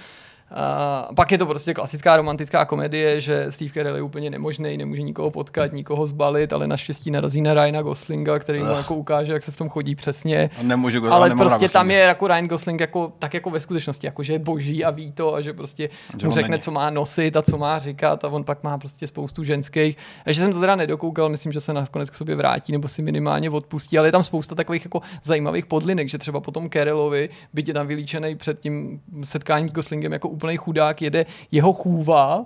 A pak je to prostě klasická romantická komedie, že Steve Carell je úplně nemožný, nemůže nikoho potkat, nikoho zbalit, ale naštěstí narazí na Ryana Goslinga, který mu jako ukáže, jak se v tom chodí přesně. A Nemůžu go, Ale prostě tam je jako Ryan Gosling jako, tak jako ve skutečnosti, jako že je boží a ví to a že prostě Že mu řekne, není. co má nosit a co má říkat a on pak má prostě spoustu ženských. A že jsem to teda nedokoukal, myslím, že se nakonec k sobě vrátí nebo si minimálně odpustí, ale je tam spousta takových jako zajímavých podlinek, že třeba potom Carellovi, byť je tam vylíčený před tím setkáním s Goslingem jako úplný chudák, jede jeho chůva,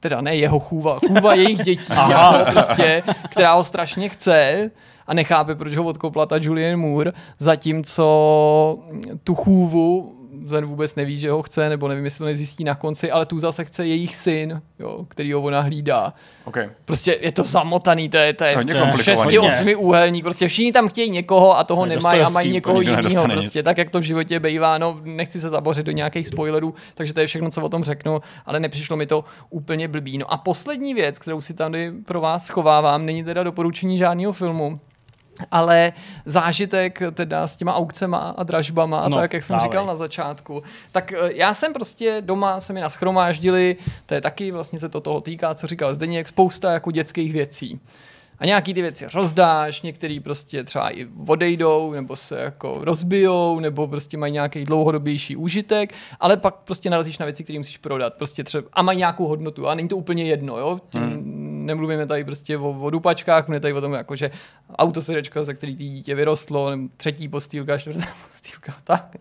teda ne jeho chůva, chůva jejich dětí, jako prostě, která ho strašně chce a nechápe, proč ho odkopla ta Julian Moore, zatímco tu chůvu ten vůbec neví, že ho chce, nebo nevím, jestli to nezjistí na konci, ale tu zase chce jejich syn, jo, který ho ona hlídá. Okay. Prostě je to zamotaný, to je, to je, to je komplikovaný. šesti, osmi úhelník, prostě všichni tam chtějí někoho a toho nemají a mají někoho jiného, nic. prostě tak, jak to v životě bývá, no nechci se zabořit do nějakých spoilerů, takže to je všechno, co o tom řeknu, ale nepřišlo mi to úplně blbý. No a poslední věc, kterou si tady pro vás schovávám, není teda doporučení žádného filmu, ale zážitek teda s těma aukcema a dražbama, a No, tak, jak jsem dávej. říkal na začátku, tak eh, já jsem prostě doma, se mi naschromáždili, to je taky vlastně se to toho týká, co říkal Zdeněk, spousta jako dětských věcí. A nějaký ty věci rozdáš, některý prostě třeba i odejdou, nebo se jako rozbijou, nebo prostě mají nějaký dlouhodobější užitek, ale pak prostě narazíš na věci, které musíš prodat. Prostě třeba, a mají nějakou hodnotu. A není to úplně jedno, jo? Tím hmm. Nemluvíme tady prostě o, o dupačkách, mluvíme tady o tom, jako, že autosedačka, za který ty dítě vyrostlo, třetí postýlka, čtvrtá postýlka, tak.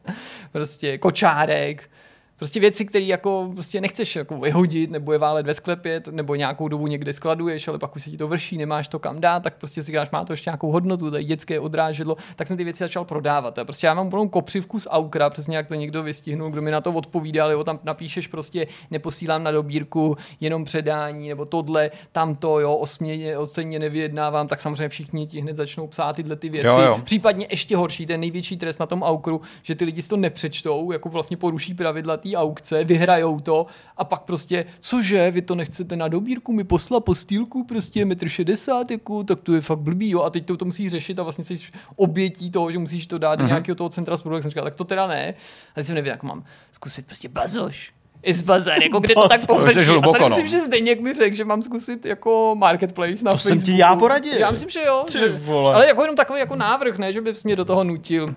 Prostě kočárek, Prostě věci, které jako prostě nechceš jako vyhodit, nebo je válet ve sklepě, nebo nějakou dobu někde skladuješ, ale pak už se ti to vrší, nemáš to kam dát, tak prostě si říkáš, má to ještě nějakou hodnotu, tady dětské odrážedlo, tak jsem ty věci začal prodávat. A prostě já mám plnou kopřivku z Aukra, přesně jak to někdo vystihnul, kdo mi na to odpovídal, jo, tam napíšeš prostě, neposílám na dobírku, jenom předání, nebo tohle, tamto, jo, o směně, o ceně nevyjednávám, tak samozřejmě všichni ti hned začnou psát tyhle ty věci. Jo, jo. Případně ještě horší, ten největší trest na tom aukru, že ty lidi si to nepřečtou, jako vlastně poruší pravidla té aukce, vyhrajou to a pak prostě, cože, vy to nechcete na dobírku, mi posla postýlku, prostě metr 60, jako, tak to je fakt blbý, jo, a teď to, to musíš řešit a vlastně jsi obětí toho, že musíš to dát do nějakého toho centra sporu, tak jsem říkal, tak to teda ne. A teď jsem nevěděl, jak mám zkusit prostě bazoš. is bazar, jako kde to tak jdeš A tady no. myslím, že Zdeněk mi řekl, že mám zkusit jako marketplace na To jsem Facebooku. ti já poradil. Já myslím, že jo. Ty že, vole. ale jako jenom takový jako návrh, ne, že bys mě do toho nutil.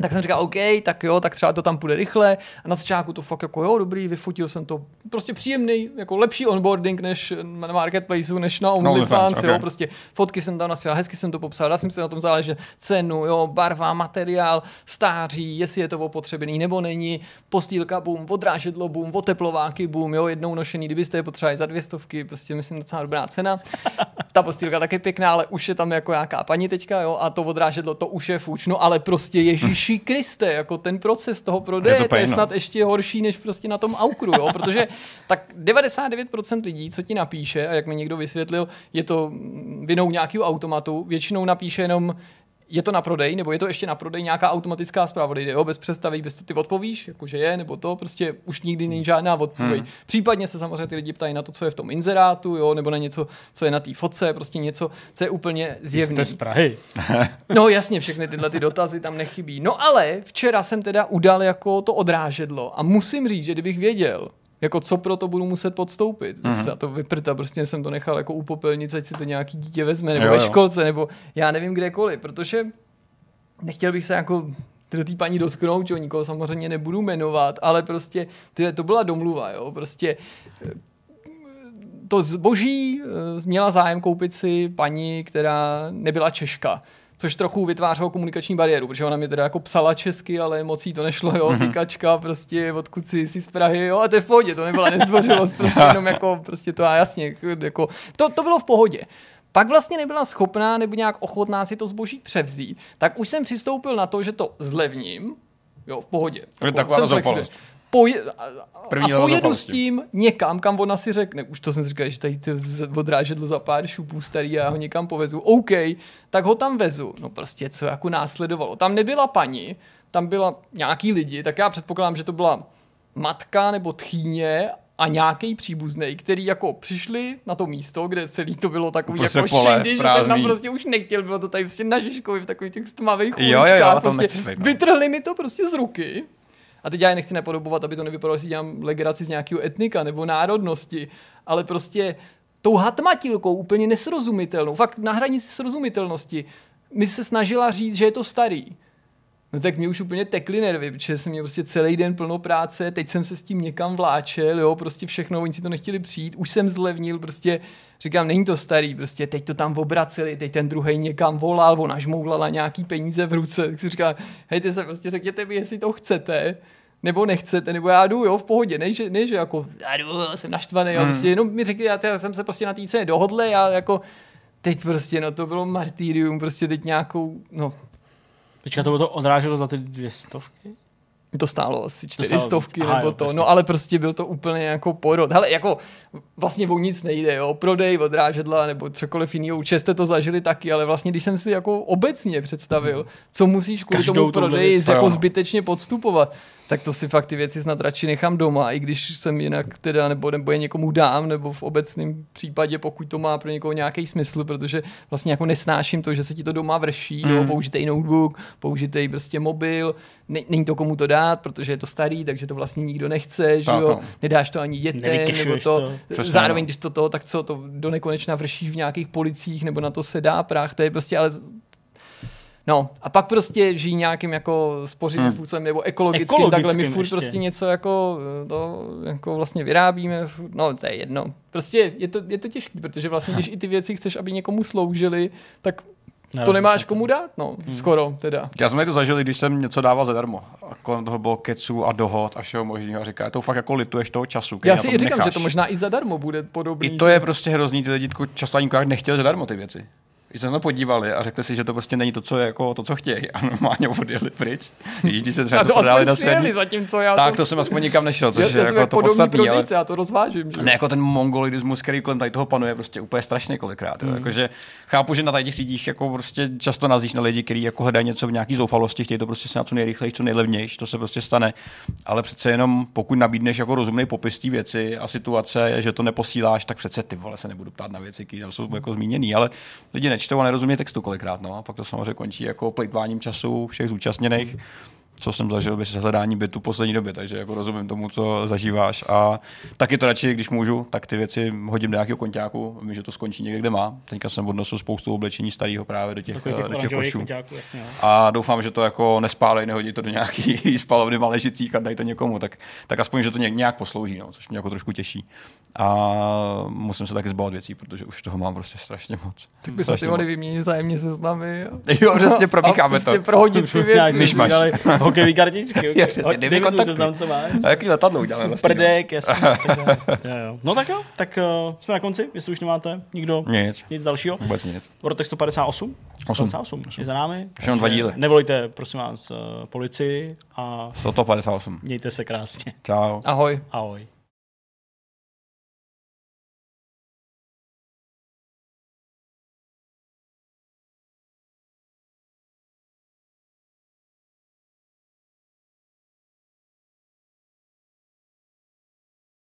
Tak jsem říkal, OK, tak jo, tak třeba to tam půjde rychle. A na začátku to fakt jako jo, dobrý, vyfotil jsem to. Prostě příjemný, jako lepší onboarding než na marketplaceu, než na OnlyFans, OnlyFans, okay. jo, prostě fotky jsem tam nasílal, hezky jsem to popsal, dal jsem si na tom záležet cenu, jo, barva, materiál, stáří, jestli je to opotřebený nebo není, postýlka boom, odrážedlo boom, oteplováky boom, jo, jednou nošený, kdybyste je potřebovali za dvě stovky, prostě myslím docela dobrá cena. Ta postýlka taky pěkná, ale už je tam jako nějaká paní teďka, jo, a to odrážedlo, to už je fuč, no ale prostě Ježíši Kriste, jako ten proces toho prodeje, Je to to, je no. snad ještě horší než prostě na tom aukru, jo, protože tak 99% lidí, co ti napíše, a jak mi někdo vysvětlil, je to vinou nějakého automatu, většinou napíše jenom je to na prodej, nebo je to ještě na prodej nějaká automatická zpráva, kde jo, bez představy, bez to ty odpovíš, jakože je, nebo to, prostě už nikdy není žádná odpověď. Hmm. Případně se samozřejmě ty lidi ptají na to, co je v tom inzerátu, jo, nebo na něco, co je na té fotce, prostě něco, co je úplně zjevné. Jste z Prahy. No jasně, všechny tyhle ty dotazy tam nechybí. No ale včera jsem teda udal jako to odrážedlo a musím říct, že kdybych věděl, jako co pro to budu muset podstoupit. Mm-hmm. Za to vyprta, prostě jsem to nechal jako u popelnice, ať si to nějaký dítě vezme, nebo Jo, ve jo. školce, nebo já nevím kdekoliv, protože nechtěl bych se jako do té paní dotknout, že jo, nikoho samozřejmě nebudu jmenovat, ale prostě ty, to byla domluva, jo, prostě eh, to zboží eh, měla zájem koupit si paní, která nebyla Češka. Což trochu vytvářelo komunikační bariéru, protože ona mi teda jako psala česky, ale moc jí to nešlo, jo, tykačka, prostě odkud si, jsi z Prahy, jo, a to je v pohodě, to nebyla nezdvořilost, prostě jenom jako, prostě to a jasně, jako, to, to bylo v pohodě. Pak vlastně nebyla schopná nebo nějak ochotná si to zboží převzít, tak už jsem přistoupil na to, že to zlevním, jo, v pohodě. Je taková zoufalost. Poje, a, První a pojedu s tím někam, kam ona si řekne, už to jsem si říkal, že tady ty odrážedlo za pár šupů starý a já ho někam povezu, OK, tak ho tam vezu. No prostě, co jako následovalo. Tam nebyla paní, tam byla nějaký lidi, tak já předpokládám, že to byla matka nebo tchýně a nějaký příbuzný, který jako přišli na to místo, kde celý to bylo takový Prostě jako pole, že jsem tam prostě už nechtěl, bylo to tady prostě na Žižkovi v takových těch stmavých Jo, jo, jo, uličkách, tam prostě no. vytrhli mi to prostě z ruky. A teď já je nechci nepodobovat, aby to nevypadalo, že dělám legraci z nějakého etnika nebo národnosti, ale prostě tou hatmatilkou úplně nesrozumitelnou, fakt na hranici srozumitelnosti, mi se snažila říct, že je to starý. No tak mě už úplně tekly nervy, protože jsem měl prostě celý den plno práce, teď jsem se s tím někam vláčel, jo, prostě všechno, oni si to nechtěli přijít, už jsem zlevnil, prostě říkám, není to starý, prostě teď to tam obraceli, teď ten druhý někam volal, ona žmoulala nějaký peníze v ruce, tak si říkám, hejte se, prostě řekněte mi, jestli to chcete, nebo nechcete, nebo já jdu, jo, v pohodě, ne, že, ne, že jako, já jdu, jsem naštvaný, jo, Hmm. prostě jenom mi řekli, já, já jsem se prostě na té ceně dohodl, já jako, teď prostě, no to bylo martýrium, prostě teď nějakou, no, Počkat, to bylo to odráželo za ty dvě stovky? to stálo asi stálo čtyři stovky víc. Aha, nebo jo, to, jasně. no ale prostě byl to úplně jako porod. Hele, jako vlastně o nic nejde, jo, prodej, odrážedla nebo cokoliv jiného, určitě jste to zažili taky, ale vlastně když jsem si jako obecně představil, co musíš kvůli každou tomu prodeji jako Jo. zbytečně podstupovat, tak to si fakt ty věci snad radši nechám doma, i když jsem jinak teda, nebo, nebo je někomu dám, nebo v obecném případě, pokud to má pro někoho nějaký smysl, protože vlastně jako nesnáším to, že se ti to doma vrší, mm. jo, použitej notebook, použitej prostě mobil, ne, není to komu to dát, protože je to starý, takže to vlastně nikdo nechce, že Tak, jo, no. nedáš to ani dětem, nebo to, to. Přesně, zároveň, no. když to to, tak co, to do nekonečna vrší v nějakých policích, nebo na to se dá prach, to je prostě, ale No, a pak prostě žijí nějakým jako spořivým Hmm. způsobem nebo ekologickým, Ekologickým takhle my furt ještě. prostě něco jako to jako vlastně vyrábíme, furt- no to je jedno. Prostě je to, je to těžké, protože vlastně když i ty věci chceš, aby někomu sloužily, tak to Narazíš nemáš komu dát, no, skoro teda. Já jsem to zažil, když jsem něco dával zadarmo. A kolem toho bylo keců a dohod a všeho možného. A říká, to fakt jako lituješ toho času. Já si i říkám, necháš. že to možná i zadarmo bude podobný. I to je prostě hrozný, ty lidi často ani nechtěli zadarmo ty věci. Když se na to podívali a řekli si, že to prostě není to, co, je, jako, to, co chtějí a normálně odjeli pryč. Když se třeba a to, to prodali na sedmi, zatímco já tak jsem, to jsem aspoň nikam nešel, což já je jako jak to podstatný, ale já to rozvážím. Že? ne jako ten mongolidismus, který kolem tady toho panuje, prostě úplně strašně kolikrát. Jo. Jakože chápu, že na tady těch sítích jako prostě často nazíš na lidi, kteří jako hledají něco v nějaký zoufalosti, chtějí to prostě se na co nejrychleji, co nejlevnější, to se prostě stane. Ale přece jenom pokud nabídneš jako rozumný popis té věci a situace, že to neposíláš, tak přece ty vole se nebudu ptát na věci, které jsou jako zmíněný, ale lidi nečtou a nerozumí textu kolikrát, no. A pak to samozřejmě končí jako plejtváním času všech zúčastněných. co jsem zažil bez hledání bytu poslední době, takže jako rozumím tomu, co zažíváš a taky to radši, když můžu, tak ty věci hodím do nějakého konťáku, vím, že to skončí někde, kde má. Teďka jsem odnosil spoustu oblečení starého právě do těch, těch do těch košů. konťáků, jasně. A doufám, že to jako nespálej, nehodí to do nějaký spalovny maležicích a dají to někomu, tak, tak aspoň, že to ně- nějak poslouží, no, což mě jako trošku těší. A musím se taky zbavit věcí, protože už toho mám prostě strašně moc. Tak bychom si mohli vyměnit zájemně seznamy. a- Jo, přesně, a promíkáme to. prostě prohodit ty věci. si udělali hokejový kartičky. Jo, přesně, dej mi kontakty. seznam, co máš. A jaký letadlo uděláme vlastně? Prdek, jasně. tak jo. Jo, jo. No tak jo, tak uh, jsme na konci, jestli už nemáte nikdo No? Nic, nic dalšího. vůbec nic. Vortex 158? Osm. 158 je za námi. Všechno dva díly. Nevolejte, prosím vás, eh, policii a 158. mějte se krásně. Čau. Ahoj. Ahoj.